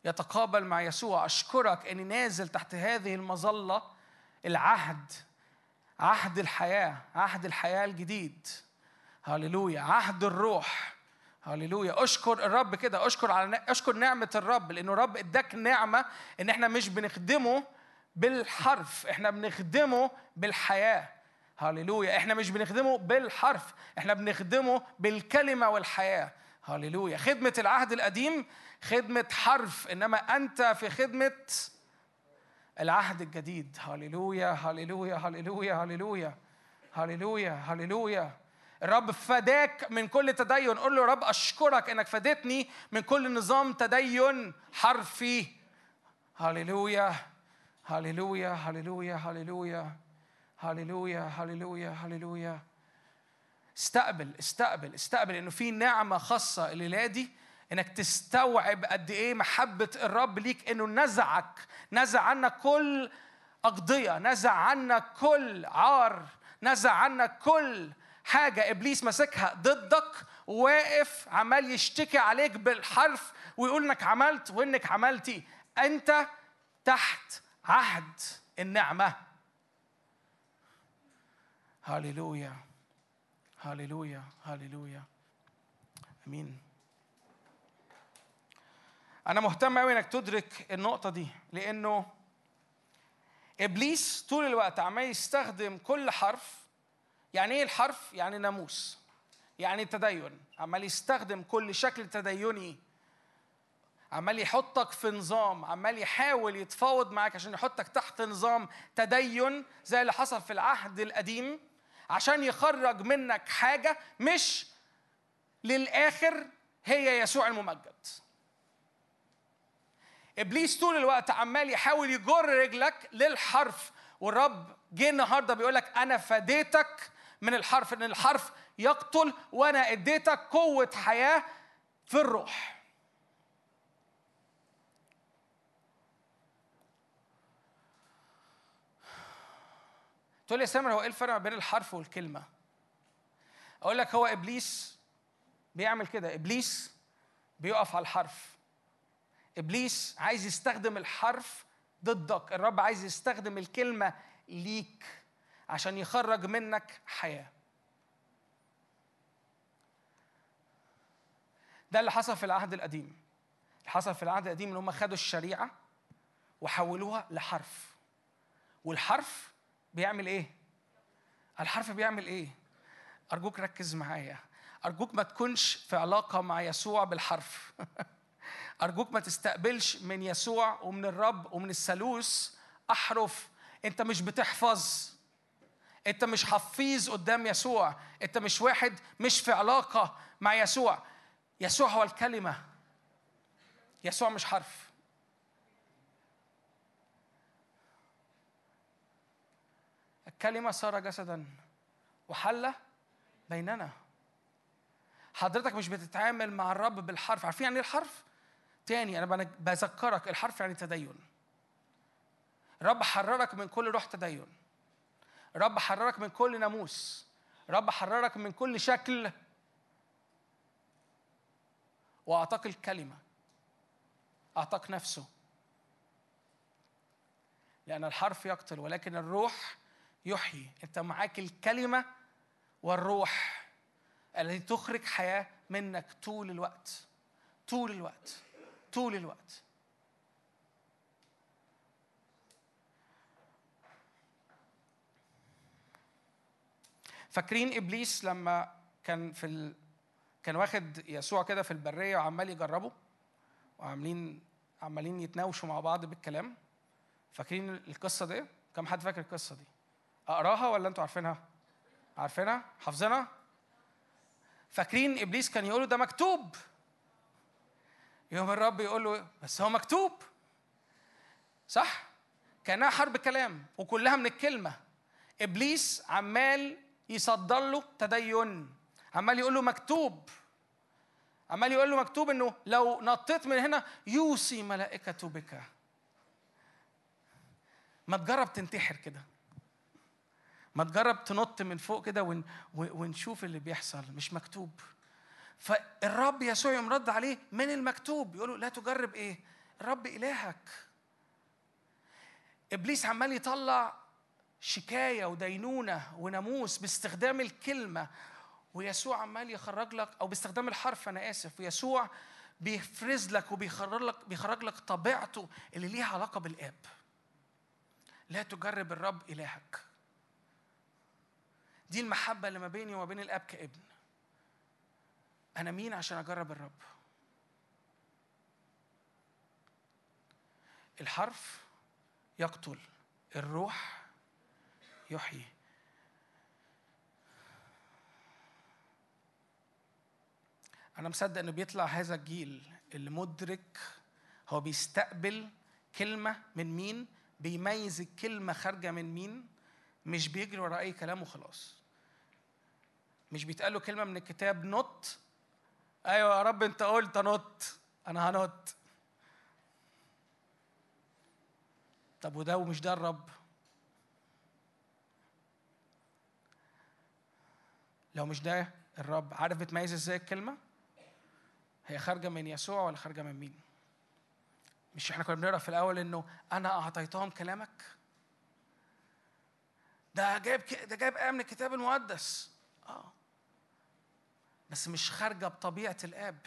يتقابل مع يسوع. أشكرك إني نازل تحت هذه المظلة العهد عهد الحياة عهد الحياة الجديد. هللويا. عهد الروح. هللويا. اشكر الرب كده اشكر على اشكر نعمة الرب لأنه الرب اداك نعمة إن إحنا مش بنخدمه بالحرف إحنا بنخدمه بالحياة. هللويا. إحنا مش بنخدمه بالحرف إحنا بنخدمه بالكلمة والحياة. هللويا. خدمة العهد القديم خدمة حرف إنما أنت في خدمة العهد الجديد. هللويا هللويا هللويا هللويا هللويا هللويا. الرب فداك من كل تدين. قول له رب أشكرك إنك فدتني من كل نظام تدين حرفي. هللويا هللويا هللويا هللويا هللويا هللويا هللويا. استقبل استقبل استقبل إنه في نعمة خاصة الليلة دي إنك تستوعب قد إيه محبة الرب ليك إنه نزعك نزع عنك كل أقضية نزع عنك كل عار نزع عنك كل حاجة إبليس ماسكها ضدك واقف عمال يشتكي عليك بالحرف ويقول إنك عملت وإنك عملتي. أنت تحت عهد النعمة. هللويا هللويا هللويا. آمين. أنا مهتم قوي إنك تدرك النقطة دي لأنه إبليس طول الوقت عمال يستخدم كل حرف يعني إيه الحرف؟ يعني ناموس. يعني تدين. عمال يستخدم كل شكل تديني. عمال يحطك في نظام. عمال يحاول يتفاوض معاك عشان يحطك تحت نظام تدين زي اللي حصل في العهد القديم عشان يخرج منك حاجة مش للآخر هي يسوع الممجد. إبليس طول الوقت عمال يحاول يجر رجلك للحرف. والرب جه النهارده بيقول لك أنا فديتك من الحرف إن الحرف يقتل وأنا اديتك قوة حياة في الروح. تقول لي يا سامر هو إيه الفرق بين الحرف والكلمة؟ أقول لك هو إبليس بيعمل كده إبليس بيقف على الحرف. إبليس عايز يستخدم الحرف ضدك الرب عايز يستخدم الكلمة ليك. عشان يخرج منك حياة. ده اللي حصل في العهد القديم. اللي حصل في العهد القديم إن هم خدوا الشريعة وحولوها لحرف. والحرف بيعمل إيه؟ الحرف بيعمل إيه؟ أرجوك ركز معايا. أرجوك ما تكونش في علاقة مع يسوع بالحرف. أرجوك ما تستقبلش من يسوع ومن الرب ومن الثالوث أحرف. أنت مش بتحفظ. أنت مش حفيظ قدام يسوع. أنت مش واحد مش في علاقة مع يسوع. يسوع هو الكلمة. يسوع مش حرف. الكلمة صار جسدا وحل بيننا. حضرتك مش بتتعامل مع الرب بالحرف. عارفين يعني إيه الحرف؟ تاني أنا بذكرك الحرف يعني تدين. الرب حررك من كل روح تدين. الرب حررك من كل ناموس. الرب حررك من كل شكل. واعطاك الكلمة. اعطاك نفسه. لأن الحرف يقتل ولكن الروح يحيي. أنت معاك الكلمة والروح التي تخرج حياة منك طول الوقت. طول الوقت. طول الوقت. فاكرين إبليس لما كان في ال... كان واخد يسوع كده في البرية وعمال يجربه وعاملين عمالين يتناوشوا مع بعض بالكلام؟ فاكرين القصة دي؟ كم حد فاكر القصة دي؟ أقراها ولا أنتوا عارفينها؟ عارفينها؟ حافظينها؟ فاكرين إبليس كان يقول له ده مكتوب. يوم الرب يقول له بس هو مكتوب. صح؟ كأنها حرب كلام وكلها من الكلمة. إبليس عمال يصدر له تدين. عمال يقول له مكتوب. عمال يقول له مكتوب إنه لو نطيت من هنا يوصي ملائكته بك. ما تجرب تنتحر كده. ما تجرب تنط من فوق كده ون ونشوف اللي بيحصل. مش مكتوب. فالرب يسوع يوم رد عليه من المكتوب. يقول له لا تجرب إيه؟ الرب إلهك. إبليس عمال يطلع شكاية ودينونة وناموس باستخدام الكلمة ويسوع عمال يخرج لك أو باستخدام الحرف أنا آسف ويسوع بيفرز لك وبيخرج لك بيخرج لك طبيعته اللي ليها علاقة بالآب. لا تجرب الرب إلهك. دي المحبة اللي ما بيني وما بين الآب كابن. أنا مين عشان أجرب الرب؟ الحرف يقتل الروح يحيي. أنا مصدق إنه بيطلع هذا الجيل اللي مدرك هو بيستقبل كلمة من مين بيميز الكلمة خارجة من مين مش بيجري ورا أي كلام وخلاص. مش بيتقال له كلمة من الكتاب نط أيوة يا رب أنت قلت نط أنا هنط طب وده ومش ده الرب؟ لو مش ده الرب عارف بتميز إزاي الكلمة؟ هي خارجة من يسوع ولا خارجة من مين؟ مش إحنا كنا بنقرأ في الأول إنه أنا أعطيتهم كلامك؟ ده جايب. ده جايب آية من الكتاب المقدس. آه. بس مش خارجة بطبيعة الآب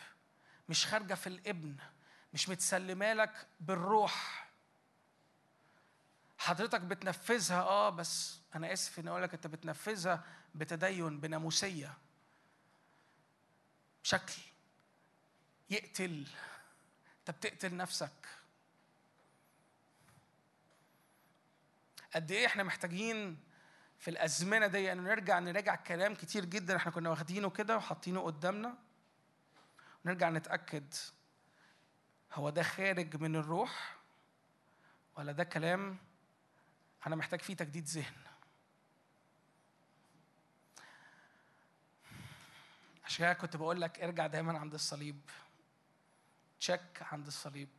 مش خارجة في الابن مش متسلمة لك بالروح. حضرتك بتنفذها آه بس أنا آسف اني أقول لك أنت بتنفذها بتدين بناموسية. بشكل يقتل. انت بتقتل نفسك. قد إيه إحنا محتاجين في الأزمنة دي؟ انه نرجع نراجع كلام كتير جدا. إحنا كنا واخدينه كده وحاطينه قدامنا. ونرجع نتأكد. هو ده خارج من الروح ولا ده كلام؟ أنا محتاج فيه تجديد ذهن. عشان كده كنت بقول لك ارجع دايما عند الصليب. تشيك عند الصليب.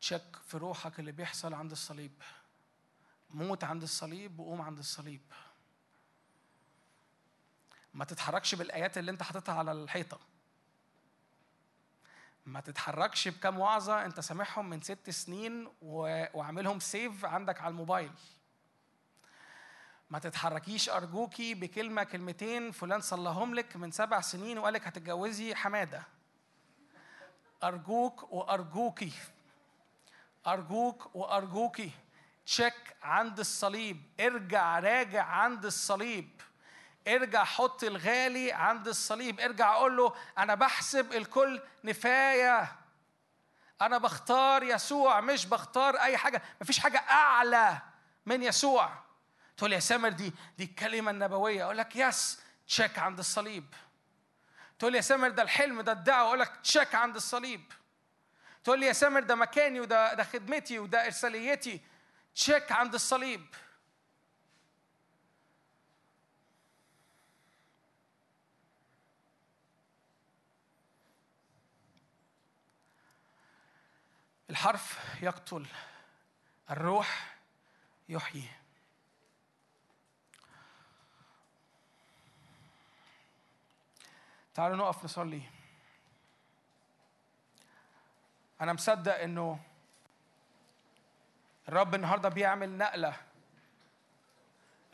تشيك في روحك اللي بيحصل عند الصليب. موت عند الصليب وقوم عند الصليب. ما تتحركش بالآيات اللي أنت حاططها على الحيطة. ما تتحركش بكام وعظة أنت سامعهم من ست سنين و... وعاملهم سيف عندك على الموبايل. ما تتحركيش أرجوكي بكلمة كلمتين فلان صلاهم لك من سبع سنين وقال لك هتتجوزي حمادة. أرجوك وأرجوكي أرجوك وأرجوكي. تشيك عند الصليب ارجع راجع عند الصليب. ارجع حط الغالي عند الصليب. ارجع أقول له أنا بحسب الكل نفاية. أنا بختار يسوع مش بختار أي حاجة. مفيش حاجة أعلى من يسوع. تقول يا سامر دي دي الكلمة النبوية. أقول لك يس check عند الصليب. تقول يا سامر ده الحلم ده الدعوة. أقول لك check عند الصليب. تقول يا سامر ده مكاني وده ده خدمتي وده إرساليتي. check عند الصليب. الحرف يقتل الروح يحيي. تعالوا نقف نصلي. أنا مصدق إنه الرب النهارده بيعمل نقلة.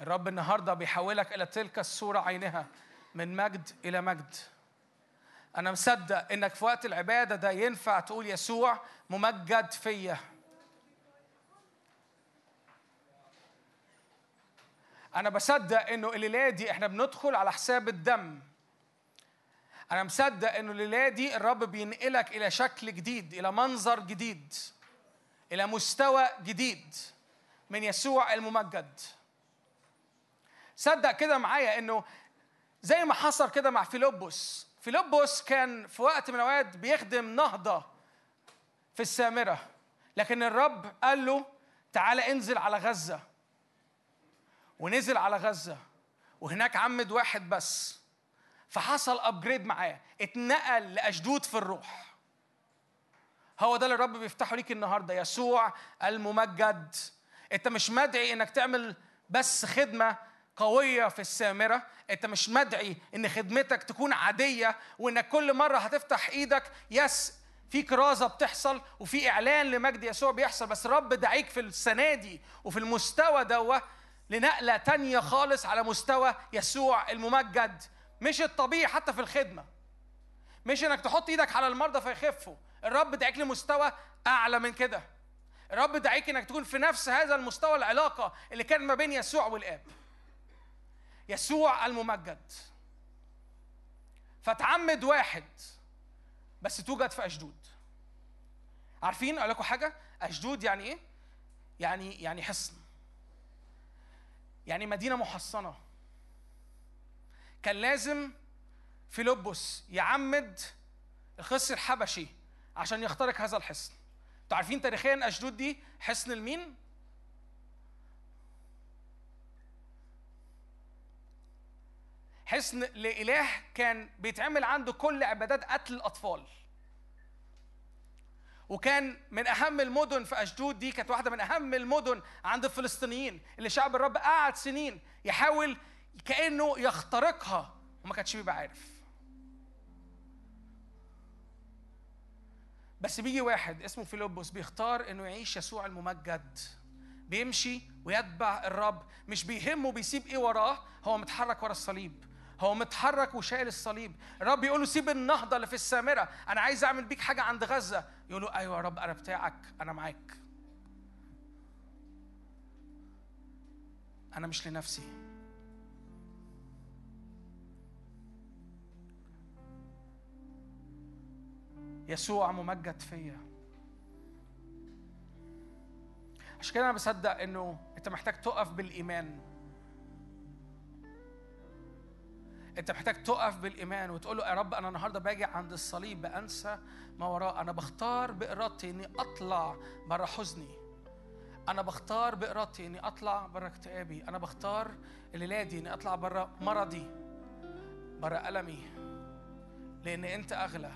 الرب النهارده بيحولك إلى تلك الصورة عينها من مجد إلى مجد. أنا مصدق إنك في وقت العبادة ده ينفع تقول يسوع ممجد فيا. أنا بصدق إنه الليلة دي إحنا بندخل على حساب الدم. أنا مصدق إنه الليلة دي الرب بينقلك إلى شكل جديد إلى منظر جديد إلى مستوى جديد من يسوع الممجد. صدق كده معايا إنه زي ما حصل كده مع فيلبس. فيلبس كان في وقت من الأوقات بيخدم نهضة في السامرة لكن الرب قال له تعالى انزل على غزة. ونزل على غزة وهناك عمد واحد بس. فحصل upgrade معاه اتنقل لأشدود في الروح. هو ده اللي الرب بيفتحه ليك النهارده يسوع الممجد. انت مش مدعي انك تعمل بس خدمة قوية في السامرة انت مش مدعي ان خدمتك تكون عادية وانك كل مرة هتفتح إيدك يس في كرازة بتحصل وفي إعلان لمجد يسوع بيحصل بس الرب دعيك في السنة دي وفي المستوى دوة لنقلة تانية خالص على مستوى يسوع الممجد. مش الطبيعي حتى في الخدمة. مش إنك تحط إيدك على المرضى فيخفوا. الرب دعيك لمستوى أعلى من كده. الرب دعيك إنك تكون في نفس هذا المستوى العلاقة اللي كان ما بين يسوع والآب. يسوع الممجد. فتعمد واحد بس توجد في أشدود. عارفين؟ أقول لكم حاجة. أشدود يعني إيه؟ يعني يعني حصن. يعني مدينة محصنة. كان لازم فيلبس يعمد الخص الحبشي عشان يخترق هذا الحصن. أنتوا عارفين تاريخيا أشدود دي حصن لمين حصن لإله كان بيتعمل عنده كل عبادات قتل الأطفال. وكان من أهم المدن في أشدود دي كانت واحدة من أهم المدن عند الفلسطينيين اللي شعب الرب قعد سنين يحاول كأنه يخترقها. وما كانش بيبقى عارف. بس بيجي واحد اسمه فيلبس بيختار إنه يعيش يسوع الممجد. بيمشي ويتبع الرب. مش بيهمه بيسيب إيه وراه. هو متحرك ورا الصليب. هو متحرك وشايل الصليب. الرب يقول له سيب النهضة اللي في السامرة. أنا عايز أعمل بيك حاجة عند غزة. يقول له أيوه يا رب أنا بتاعك. أنا معاك. أنا مش لنفسي. يسوع ممجد فيا. عشان كده أنا بصدق إنه أنت محتاج تقف بالإيمان. أنت محتاج تقف بالإيمان وتقول له يا رب أنا النهارده باجي عند الصليب بأنسى ما وراء. أنا بختار بإرادتي إني أطلع بره حزني. أنا بختار بإرادتي إني أطلع بره اكتئابي. أنا بختار الليلة دي إني أطلع بره مرضي بره ألمي. لأن أنت أغلى.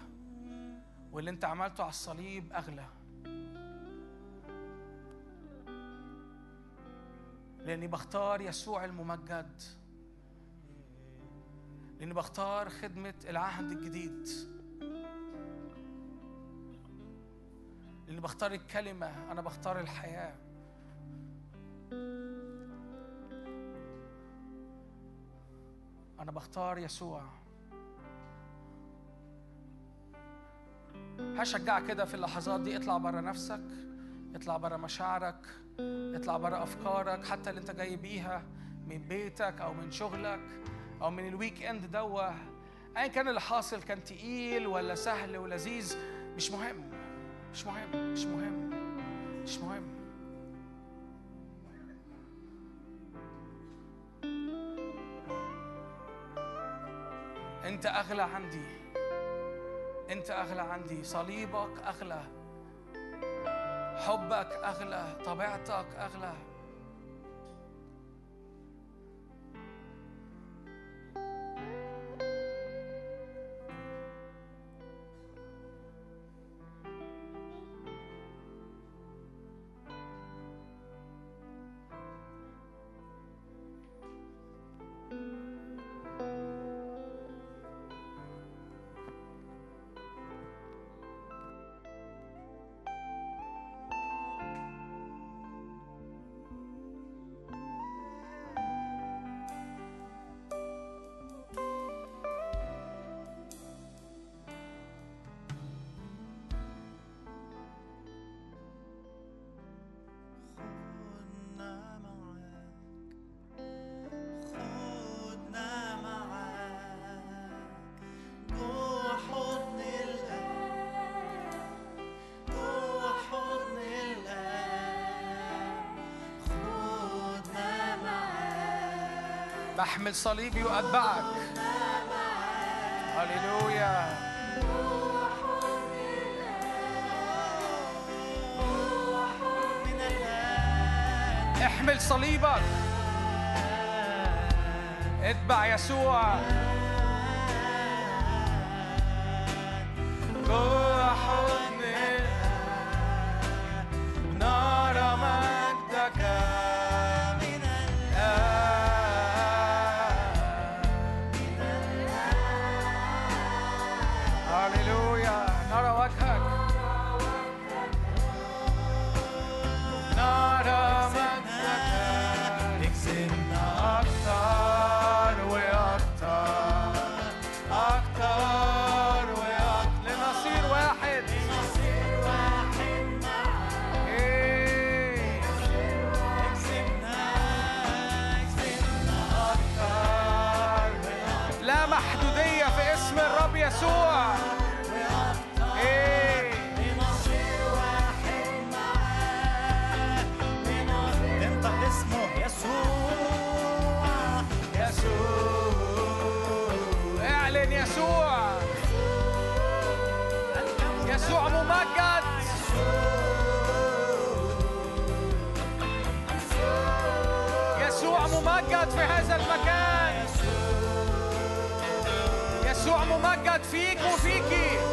واللي انت عملته على الصليب أغلى. لأني بختار يسوع الممجد. لأني بختار خدمة العهد الجديد. لأني بختار الكلمة أنا بختار الحياة. أنا بختار يسوع. هشجعك كده في اللحظات دي. اطلع بره نفسك اطلع بره مشاعرك اطلع بره أفكارك حتى اللي انت جاي بيها من بيتك أو من شغلك أو من الويك إند دوا ايا كان اللي حاصل كان تقيل ولا سهل ولذيذ مش مهم مش مهم مش مهم مش مهم. انت أغلى عندي. انت اغلى عندي صليبك اغلى حبك اغلى طبيعتك اغلى.
محمل صليب يؤبعك. هللويا. احمل صليبك. اتبع يسوع. محدودية في اسم الرب يسوع. برافو مجد فيك وفيكي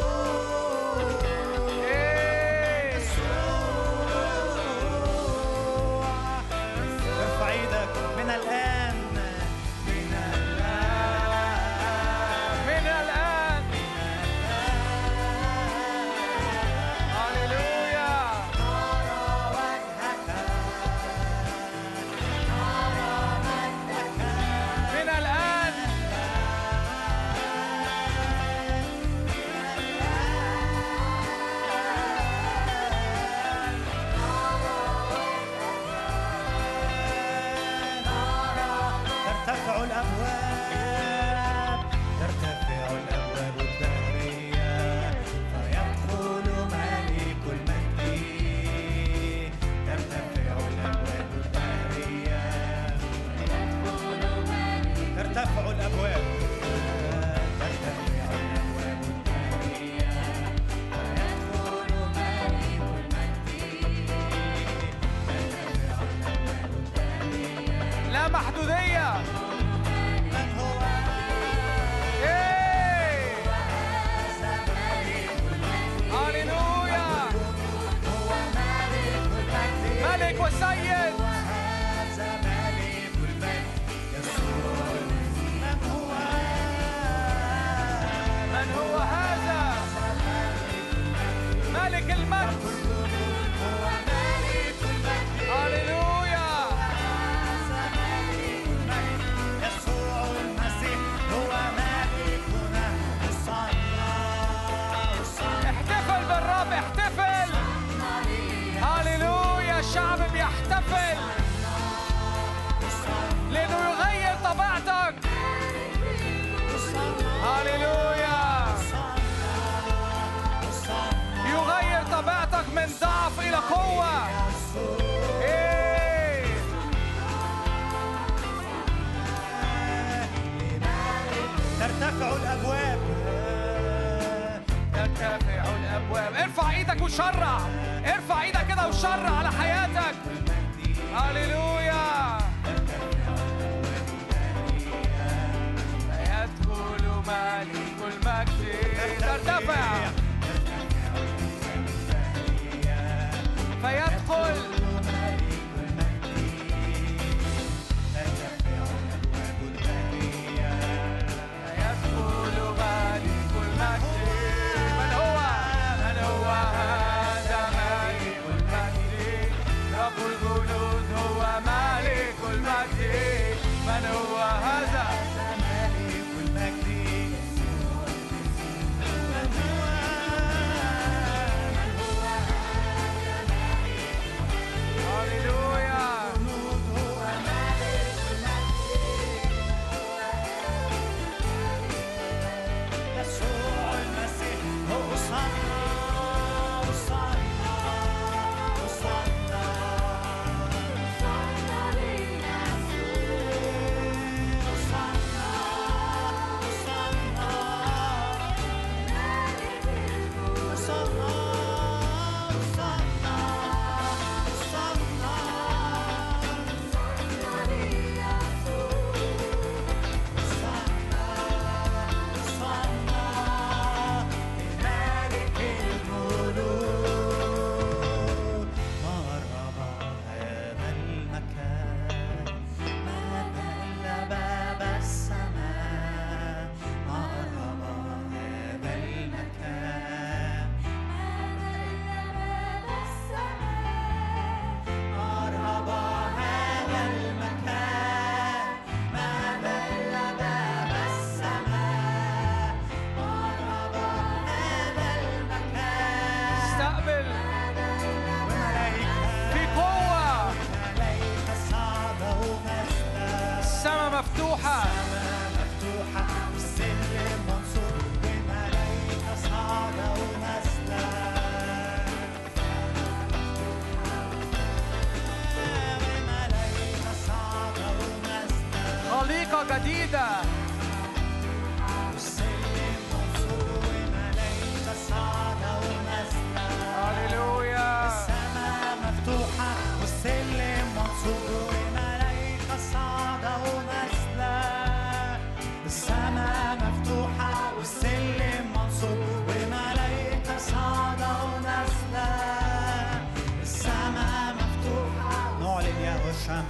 وشمال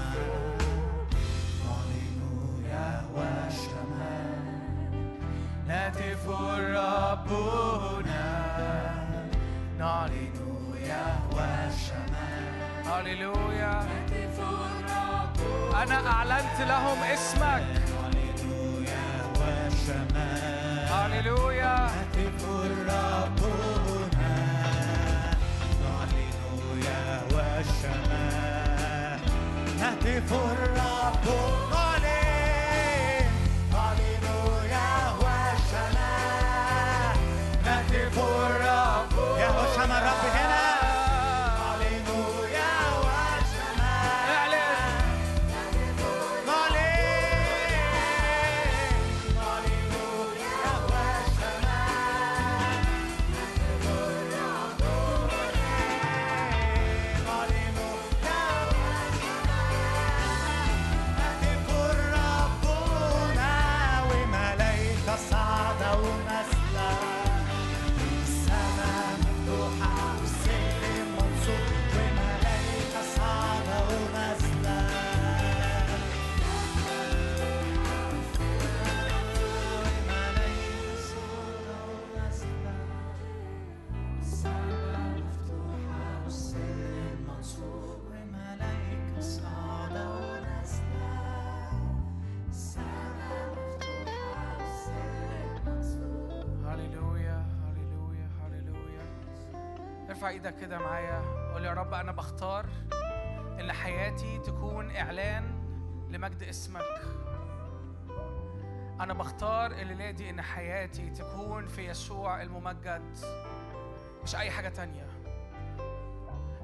هللويا
وشمال نهتف الرب هنا نعلن يهوى الشمال
هللويا أنا أعلنت لهم اسمك هللويا هللويا for our poor. تكون إعلان لمجد اسمك. أنا بختار الليلة دي إن حياتي تكون في يسوع الممجد مش أي حاجة تانية.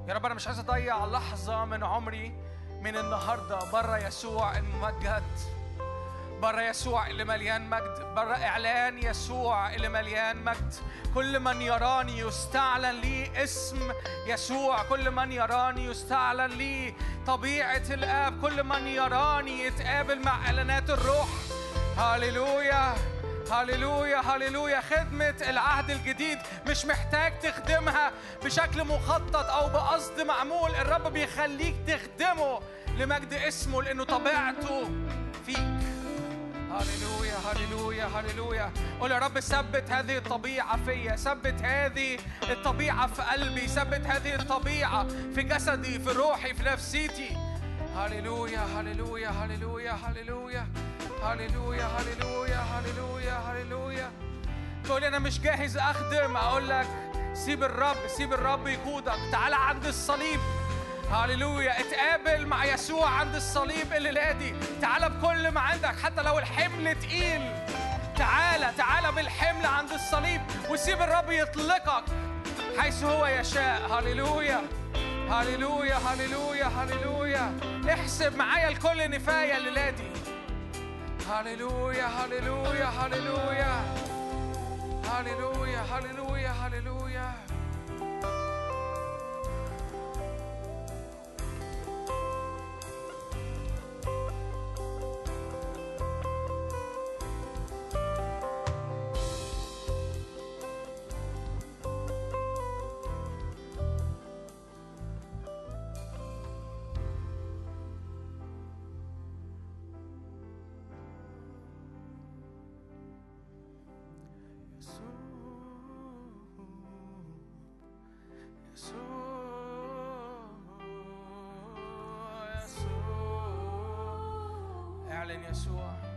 يا رب أنا مش عايز أضيع لحظة من عمري من النهارده بره يسوع الممجد. بره يسوع اللي مليان مجد. بره إعلان يسوع اللي مليان مجد. كل من يراني يستعلن لي اسم يسوع. كل من يراني يستعلن لي طبيعة الآب. كل من يراني يتقابل مع إعلانات الروح. هللويا هللويا هللويا. خدمة العهد الجديد مش محتاج تخدمها بشكل مخطط أو بقصد معمول. الرب بيخليك تخدمه لمجد اسمه لأنه طبيعته فيك. هللويا هللويا هللويا. قول يا رب ثبت هذه الطبيعة فيا ثبت هذه الطبيعة في قلبي ثبت هذه الطبيعة في جسدي في روحي في نفسيتي. هللويا هللويا هللويا هللويا. هللويا هللويا هللويا هللويا. تقول أنا مش جاهز أخدم أقول لك سيب الرب سيب الرب يقودك. تعال عند الصليب. هللويا اتقابل مع يسوع عند الصليب الليلة دي تعال بكل ما عندك حتى لو الحمل تقيل. تعالى تعالى بالحمل عند الصليب وسيب الرب يطلقك. حيث هو يشاء. هللويا هللويا هللويا هللويا احسب معايا الكل نفاية الليلة دي هللويا هللويا هللويا هللويا هللويا هللويا يسوع اعلن يسوع.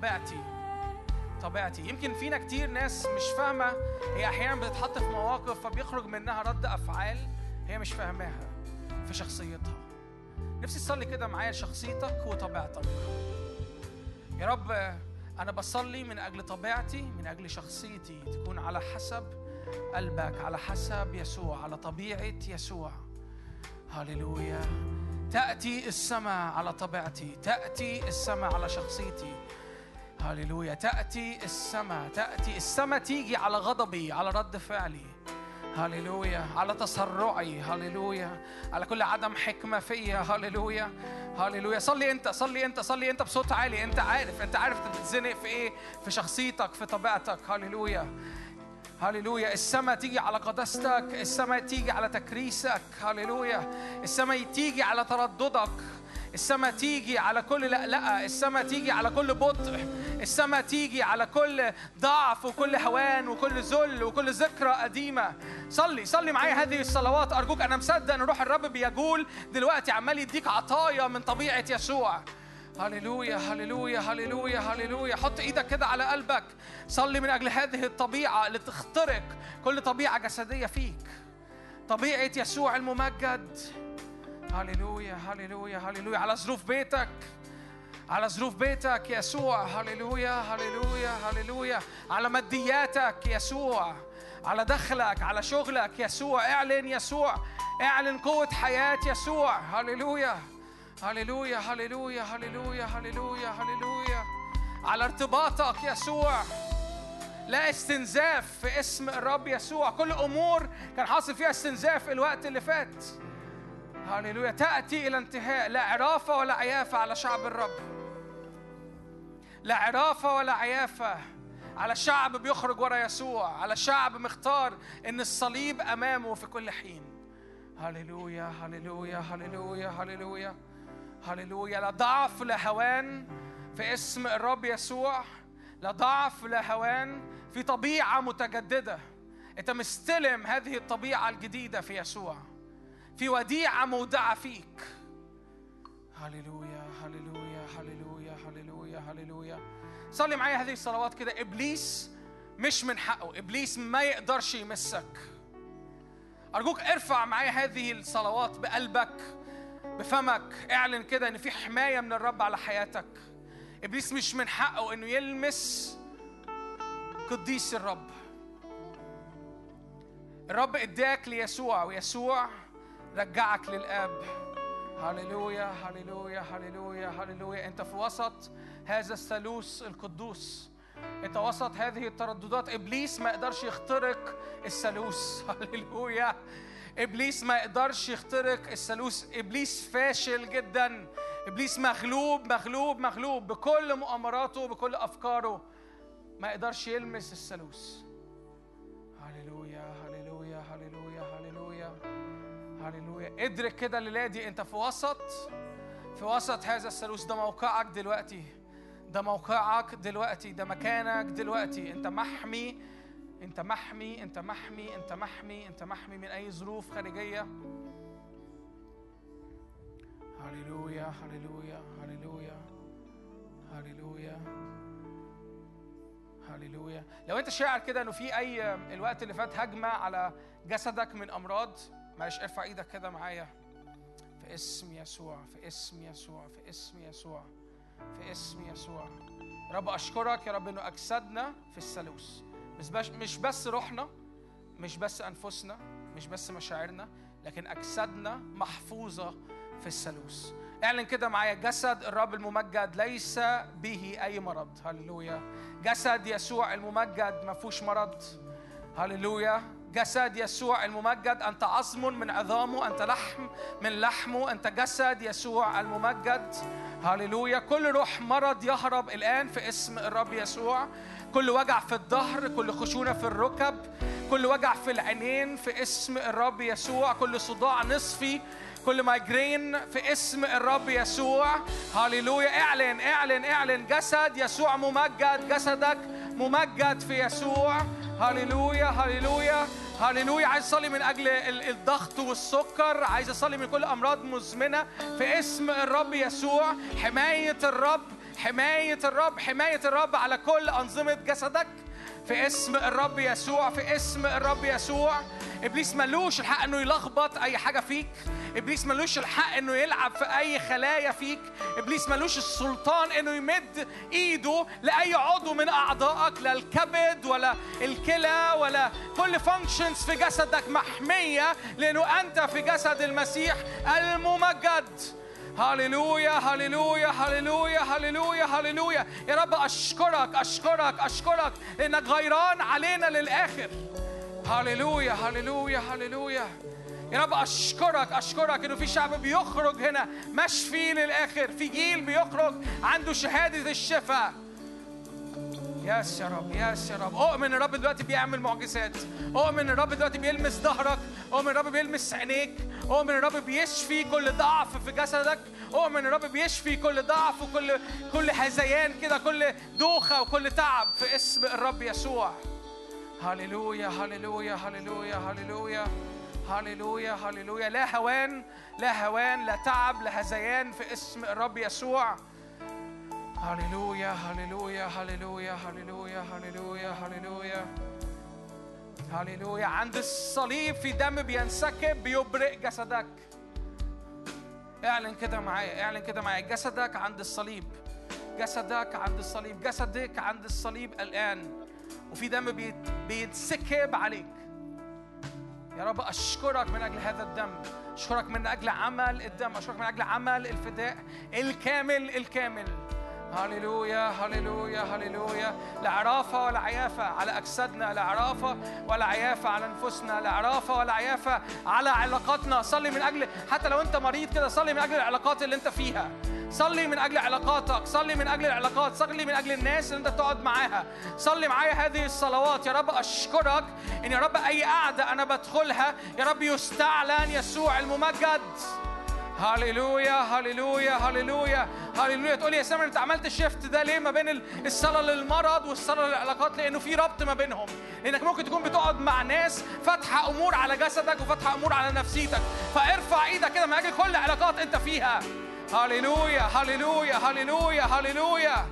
طبيعتي طبيعتي. يمكن فينا كتير ناس مش فاهمة هي أحيانا بتتحط في مواقف فبيخرج منها رد أفعال هي مش فاهماها في شخصيتها. نفسي تصلي كده معايا شخصيتك وطبيعتك. يا رب أنا بصلي من أجل طبيعتي من أجل شخصيتي. تكون على حسب قلبك على حسب يسوع على طبيعة يسوع. هللويا. تأتي السماء على طبيعتي تأتي السماء على شخصيتي. هللويا. تأتي السماء تأتي السماء تيجي على غضبي على رد فعلي. هللويا. على تسرعي. هللويا. على كل عدم حكمة فيا. هللويا. هللويا. صلي انت صلي انت صلي انت بصوت عالي. انت عارف انت عارف انت بتتزنق في إيه؟ في شخصيتك في طبيعتك. هللويا. هللويا. السماء تيجي على قداستك السماء تيجي على تكريسك. هللويا. السماء تيجي على ترددك. السماء تيجي على كل لألأة السماء تيجي على كل بطء. السماء تيجي على كل ضعف وكل هوان وكل ذل وكل ذكرى قديمة. صلي صلي معايا هذه الصلوات. أرجوك أنا مصدق أن روح الرب بيجول دلوقتي عمال يديك عطايا من طبيعة يسوع. هللويا هللويا هللويا هللويا. حط إيدك كده على قلبك. صلي من أجل هذه الطبيعة اللي تخترق كل طبيعة جسدية فيك. طبيعة يسوع الممجد. هللويا هللويا هللويا على ظروف بيتك على ظروف بيتك يسوع هللويا هللويا هللويا على مادياتك يسوع على دخلك على شغلك يسوع اعلن يسوع اعلن قوة حياة يسوع هللويا هللويا هللويا هللويا هللويا هللويا على ارتباطك يسوع لا استنزاف في اسم الرب يسوع. كل أمور كان حاصل فيها استنزاف الوقت اللي فات. هللويا تأتي إلى انتهاء. لا عرافة ولا عيافة على شعب الرب. لا عرافة ولا عيافة على شعب بيخرج ورا يسوع. على شعب مختار إن الصليب أمامه في كل حين. هللويا هللويا هللويا هللويا هللويا لا ضعف لا هوان في اسم الرب يسوع. لا ضعف لا هوان في طبيعة متجددة. أنت مستلم هذه الطبيعة الجديدة في يسوع. في وديعة مودعة فيك. هللويا هللويا هللويا هللويا هللويا. صلي معايا هذه الصلوات كده. إبليس مش من حقه. إبليس ما يقدرش يمسك. أرجوك ارفع معايا هذه الصلوات بقلبك بفمك. اعلن كده إن في حماية من الرب على حياتك. إبليس مش من حقه إنه يلمس قديس الرب. الرب اداك ليسوع ويسوع رجعك للآب. هللويا هللويا هللويا هللويا. أنت في وسط هذا الثالوث القدوس. أنت وسط هذه الترددات. إبليس ما يقدرش يخترق الثالوث. هللويا. إبليس ما يقدرش يخترق الثالوث. إبليس فاشل جدا. إبليس مغلوب مغلوب مغلوب. بكل مؤامراته بكل أفكاره ما يقدرش يلمس الثالوث. هللويا. ادرك كده الليلة دي انت في وسط في وسط هذا الثالوث. ده موقعك دلوقتي ده موقعك دلوقتي ده مكانك دلوقتي. انت محمي انت محمي انت محمي انت محمي انت محمي من أي ظروف خارجية. هللويا هللويا هللويا هللويا هللويا. لو انت شاعر كده انه في أي الوقت اللي فات هجمة على جسدك من أمراض معلش ارفع إيدك كده معايا. في اسم يسوع في اسم يسوع في اسم يسوع في اسم يسوع. رب أشكرك يا رب إنه أجسادنا في الثالوث. مش بس مش بس روحنا مش بس أنفسنا مش بس مشاعرنا لكن أجسادنا محفوظة في الثالوث. اعلن كده معايا جسد الرب الممجد ليس به أي مرض. هللويا. جسد يسوع الممجد ما فيهوش مرض. هللويا. جسد يسوع الممجد أنت عظم من عظامه أنت لحم من لحمه أنت جسد يسوع الممجد. هللويا. كل روح مرض يهرب الآن في اسم الرب يسوع. كل وجع في الظهر كل خشونة في الركب كل وجع في العينين في اسم الرب يسوع. كل صداع نصفي كل مايجرين في اسم الرب يسوع. هللويا. اعلن اعلن اعلن. جسد يسوع ممجد جسدك ممجد في يسوع. هللويا هللويا هللويا. عايز أصلي من أجل ال- الضغط والسكر. عايز أصلي من كل أمراض مزمنة في اسم الرب يسوع. حماية الرب حماية الرب حماية الرب على كل أنظمة جسدك. في اسم الرب يسوع في اسم الرب يسوع. إبليس ملوش الحق إنه يلخبط أي حاجة فيك. إبليس ملوش الحق إنه يلعب في أي خلايا فيك. إبليس ملوش السلطان إنه يمد إيده لأي عضو من أعضائك لا الكبد ولا الكلى ولا كل فانكشنز في جسدك محمية لأنه أنت في جسد المسيح الممجد. هللويا هللويا هللويا هللويا هللويا يا رب اشكرك اشكرك اشكرك انك غيران علينا للاخر هللويا هللويا هللويا يا رب اشكرك اشكرك انه في شعب بيخرج هنا مشفي للاخر في جيل بيخرج عنده شهاده الشفاء ياس يا رب ياس يا رب اؤمن الرب دلوقتي بيعمل معجزات. اؤمن الرب دلوقتي بيلمس ظهرك. اؤمن الرب بيلمس عينيك. اؤمن الرب بيشفي كل ضعف في جسدك. اؤمن الرب بيشفي كل ضعف وكل كل هذيان كده كل دوخة وكل تعب في اسم الرب يسوع. هللويا هللويا هللويا هللويا. هللويا هللويا. لا هوان لا هوان لا تعب لا هذيان في اسم الرب يسوع. هللويا هللويا هللويا هللويا هللويا هللويا هللويا عند الصليب في دم بينسكب بيبرئ جسدك اعلن كده معايا اعلن كده معايا جسدك عند الصليب جسدك عند الصليب جسدك عند الصليب الآن وفي دم بيت- بيتسكب عليك يا رب أشكرك من أجل هذا الدم أشكرك من أجل عمل الدم أشكرك من أجل عمل الفداء الكامل الكامل هللويا هللويا هللويا. لا عرافة ولا عيافة على أجسادنا لا عرافة ولا عيافة على أنفسنا لا عرافة ولا عيافة على علاقاتنا. صلي من أجل حتى لو أنت مريض كده صلي من أجل العلاقات اللي أنت فيها. صلي من أجل علاقاتك صلي من أجل العلاقات صلي من أجل الناس اللي أنت تقعد معاها. صلي معايا هذه الصلوات. يا رب أشكرك إن يا رب أي قعدة أنا بدخلها يا رب يستعلن يسوع الممجد. هللويا هللويا هللويا هللويا تقول يا سامر انت عملت الشيفت ده ليه ما بين ال- الصلاة للمرض والصلاة للعلاقات؟ لأنه في ربط ما بينهم. لأنك ممكن تكون بتقعد مع ناس فاتحة أمور على جسدك وفاتحة أمور على نفسيتك. فارفع إيدك كده من أجل كل علاقات أنت فيها. هللويا هللويا هللويا هللويا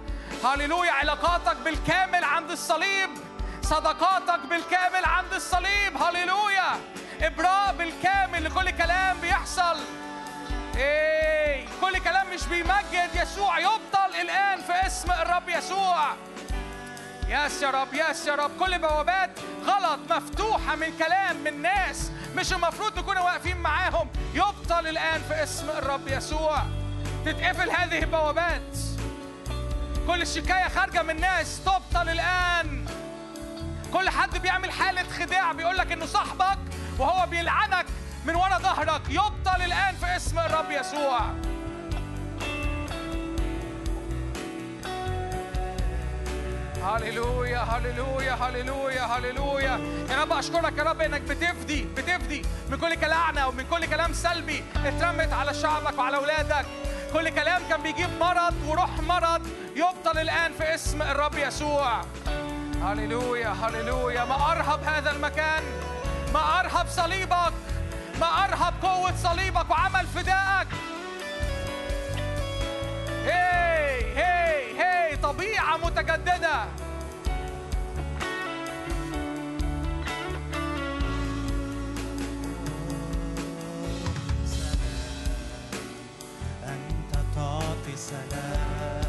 هللويا علاقاتك بالكامل عند الصليب. صداقاتك بالكامل عند الصليب. هللويا إبراء بالكامل لكل كلام بيحصل. إيه كل كلام مش بيمجد. يسوع يبطل الآن في اسم الرب يسوع. ياس يا رب ياس يا رب. كل بوابات غلط مفتوحة من كلام من ناس مش المفروض نكون واقفين معاهم. يبطل الآن في اسم الرب يسوع. تتقفل هذه البوابات. كل شكاية خارجة من ناس تبطل الآن. كل حد بيعمل حالة خداع بيقول لك إنه صاحبك وهو بيلعنك. من ورا ظهرك يبطل الآن في اسم الرب يسوع. هللويا هللويا هللويا هللويا. يا رب أشكرك يا رب إنك بتفدي بتفدي من كل كلعنه ومن كل كلام سلبي اترمت على شعبك وعلى أولادك. كل كلام كان بيجيب مرض وروح مرض يبطل الآن في اسم الرب يسوع. هللويا هللويا. ما أرهب هذا المكان ما أرهب صليبك. ما أرهب قوة صليبك وعمل فدائك. هي هي هي طبيعة متجددة.
أنت تعطي سلام.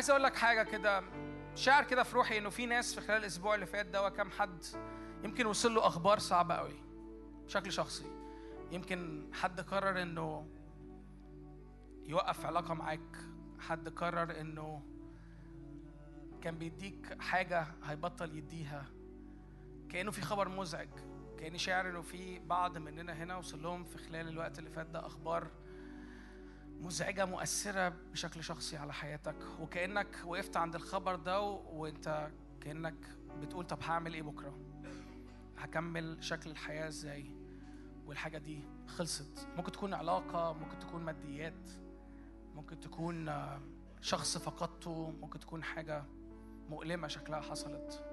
عايز أقول لك حاجة كده شعر كده في روحي إنه في ناس في خلال الأسبوع اللي فات ده وكم حد يمكن وصل له أخبار صعبة قوي بشكل شخصي. يمكن حد قرر إنه يوقف علاقة معاك حد قرر إنه كان بيديك حاجة هيبطل يديها. كأنه في خبر مزعج كأني شاعر إنه في بعض مننا هنا وصل لهم في خلال الوقت اللي فات ده أخبار مزعجة مؤثرة بشكل شخصي على حياتك وكأنك وقفت عند الخبر ده و- وانت كأنك بتقول طب هعمل إيه بكرة؟ هكمل شكل الحياة إزاي؟ والحاجة دي خلصت. ممكن تكون علاقة ممكن تكون ماديات ممكن تكون شخص فقدته ممكن تكون حاجة مؤلمة شكلها حصلت.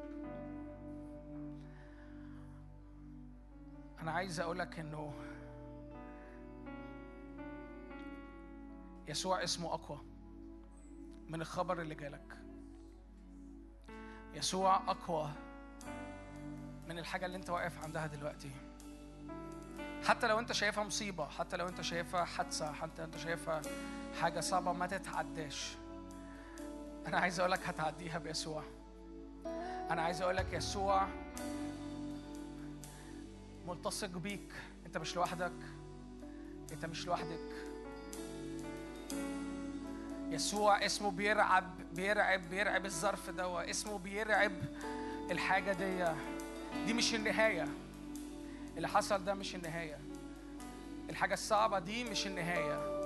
أنا عايز أقولك إنه يسوع اسمه أقوى من الخبر اللي جالك. يسوع أقوى من الحاجة اللي أنت واقف عندها دلوقتي. حتى لو أنت شايفها مصيبة حتى لو أنت شايفها حادثة حتى أنت شايفها حاجة صعبة ما تتعداش. أنا عايز أقولك هتعديها بيسوع. أنا عايز أقولك يسوع ملتصق بيك. أنت مش لوحدك. أنت مش لوحدك. يسوع اسمه بيرعب بيرعب بيرعب الظرف ده اسمه بيرعب الحاجة دي. دي مش النهاية. اللي حصل ده مش النهاية. الحاجة الصعبة دي مش النهاية.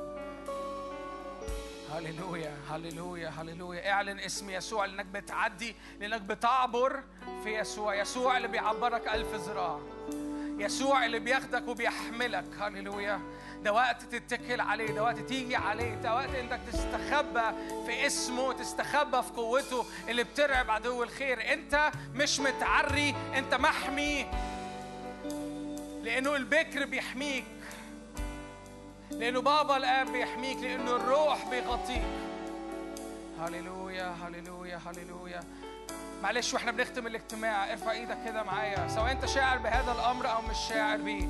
هللويا هللويا هللويا. اعلن اسم يسوع لانك بتعدي لانك بتعبر في يسوع. يسوع اللي بيعبرك ألف ذراع. يسوع اللي بياخدك وبيحملك. هللويا. ده وقت تتكل عليه ده وقت تيجي عليه ده وقت انك تستخبى في اسمه تستخبى في قوته اللي بترعب عدو الخير. انت مش متعري انت محمي لأنه البكر بيحميك لأنه بابا الآب بيحميك لأنه الروح بيغطيك. هللويا هللويا هللويا. معلش وإحنا بنختم الاجتماع. ارفع إيدك كده معايا سواء انت شاعر بهذا الأمر أو مش شاعر بيه.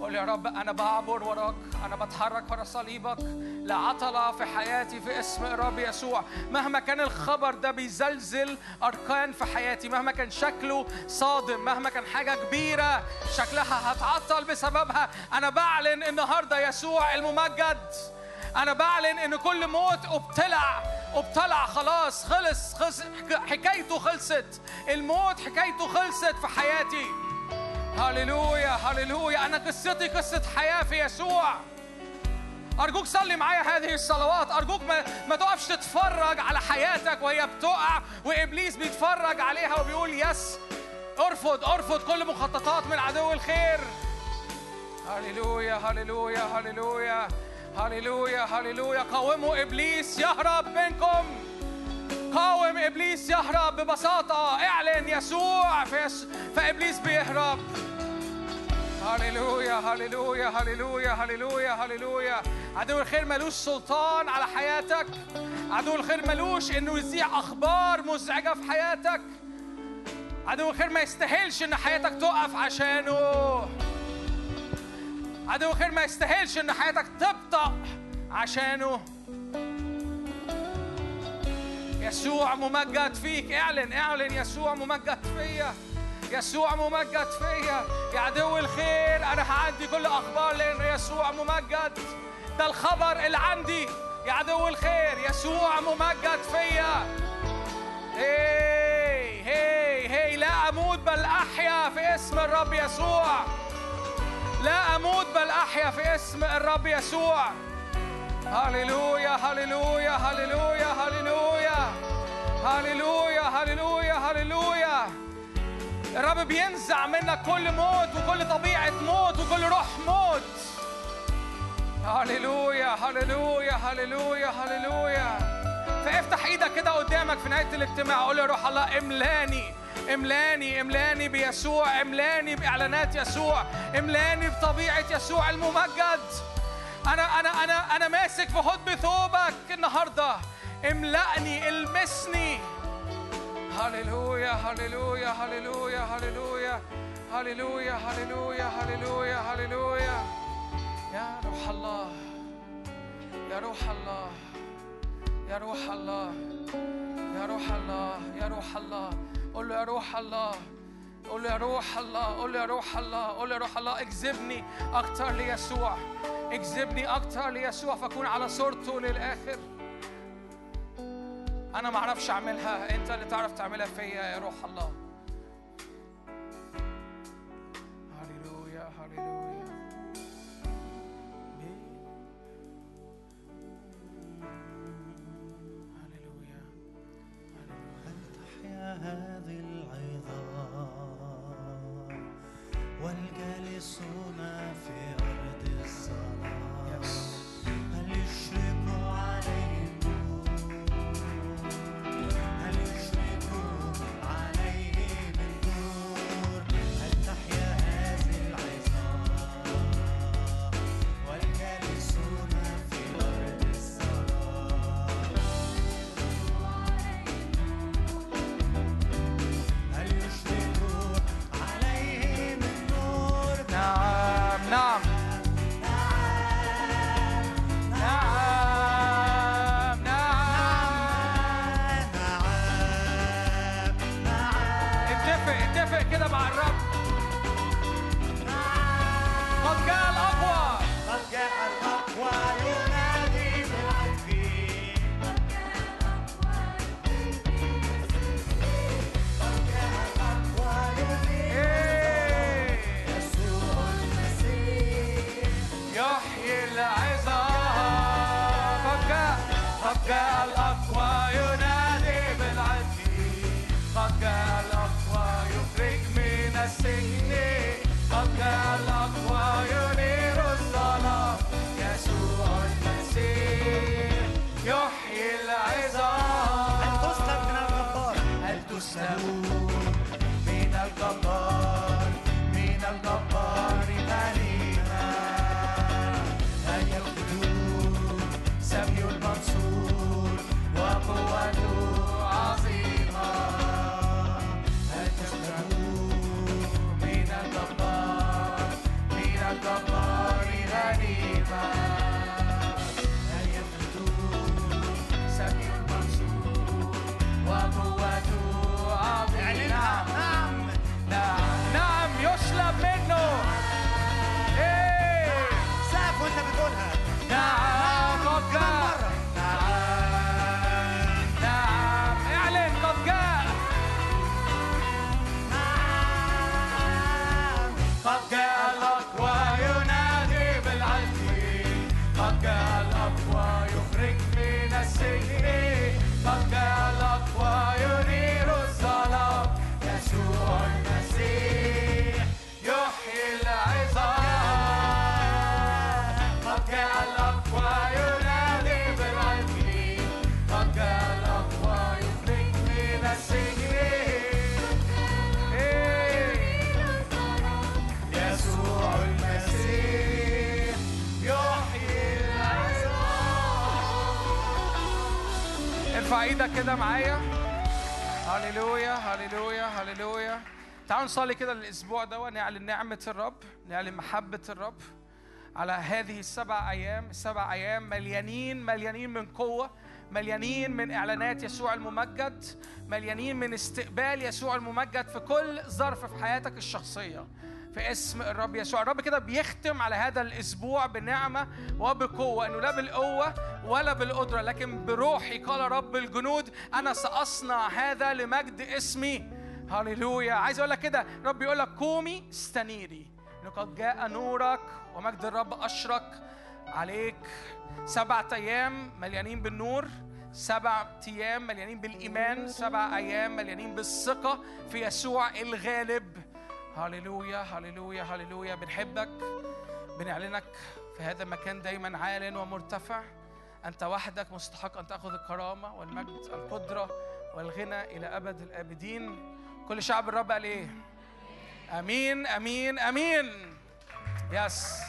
قول يا رب أنا بعبر وراك أنا بتحرك ورا صليبك. لا عطلة في حياتي في اسم الرب يسوع. مهما كان الخبر ده بيزلزل اركان في حياتي مهما كان شكله صادم مهما كان حاجة كبيرة شكلها هتعطل بسببها. أنا بعلن النهارده يسوع الممجد. أنا بعلن إن كل موت ابتلع ابتلع خلاص خلص, خلص حكايته خلصت. الموت حكايته خلصت في حياتي. هللويا هللويا. أنا قصتي قصة حياة في يسوع. أرجوك صلي معايا هذه الصلوات. أرجوك ما, ما تقفش تتفرج على حياتك وهي بتقع وإبليس بيتفرج عليها وبيقول يس. أرفض أرفض كل مخططات من عدو الخير. هللويا هللويا هللويا. هللويا هللويا. قاوموا إبليس يهرب منكم. قاوم إبليس يهرب ببساطة. اعلن يسوع. فابليس بيهرب. هللويا هللويا هللويا هللويا هللويا. عدو الخير ملوش سلطان على حياتك. عدو الخير ملوش إنه يذيع أخبار مزعجة في حياتك. عدو الخير ما يستاهلش إن حياتك تقف عشانه. عدو الخير ما يستاهلش إن حياتك تبطأ عشانه. يسوع ممجد فيك. اعلن اعلن يسوع ممجد فيا. يسوع ممجد فيا. يا عدو الخير أنا هعدي كل أخبار لأن يسوع ممجد. ده الخبر اللي عندي. يا عدو الخير يسوع ممجد فيا. هي هي هي. لا أموت بل أحيا في اسم الرب يسوع. لا أموت بل أحيا في اسم الرب يسوع. هللويا هللويا هللويا هللويا هللويا هللويا هللويا الرب بينزع منك كل موت وكل طبيعة موت وكل روح موت. هللويا هللويا هللويا هللويا فافتح إيدك كده قدامك في نهاية الاجتماع. قول يا روح الله املاني املاني املاني بيسوع املاني بإعلانات يسوع املاني بطبيعة يسوع الممجد. أنا أنا أنا أنا ماسك في حضن ثوبك النهارده. املأني المسني. هللويا هللويا هللويا هللويا هللويا هللويا هللويا هللويا. يا روح الله يا روح الله يا روح الله يا روح الله يا روح الله. قول له يا روح الله. قول يا روح الله قول يا روح الله قول يا روح الله اجذبني أكتر ليسوع. اجذبني أكتر ليسوع فاكون على صورته للآخر. أنا ما أعرفش أعملها. أنت اللي تعرف تعملها فيا يا روح الله. هللويا هللويا. هللويا
هل تحيا هذه والجالسون في أرض
كده معايا؟ هللويا هللويا هللويا. تعالوا نصلي كده الأسبوع ده ونعلن نعمة الرب نعلن محبة الرب على هذه السبع أيام السبع أيام مليانين مليانين من قوة مليانين من إعلانات يسوع الممجد مليانين من استقبال يسوع الممجد في كل ظرف في حياتك الشخصية. في اسم الرب يسوع. الرب كده بيختم على هذا الأسبوع بنعمة وبقوة إنه لا بالقوة ولا بالقدرة لكن بروحي قال رب الجنود أنا سأصنع هذا لمجد اسمي. هللويا. عايز أقول لك كده رب يقول لك قومي استنيري إنه قد جاء نورك ومجد الرب اشرق عليك. سبعة أيام مليانين بالنور سبع أيام مليانين بالإيمان سبع أيام مليانين بالثقة في يسوع الغالب. هللويا هللويا هللويا. بنحبك بنعلنك في هذا المكان دايما عال ومرتفع. أنت وحدك مستحق أن تأخذ الكرامة والمجد القدرة والغنى إلى أبد الأبدين. كل شعب الرب قال إيه آمين آمين آمين. يس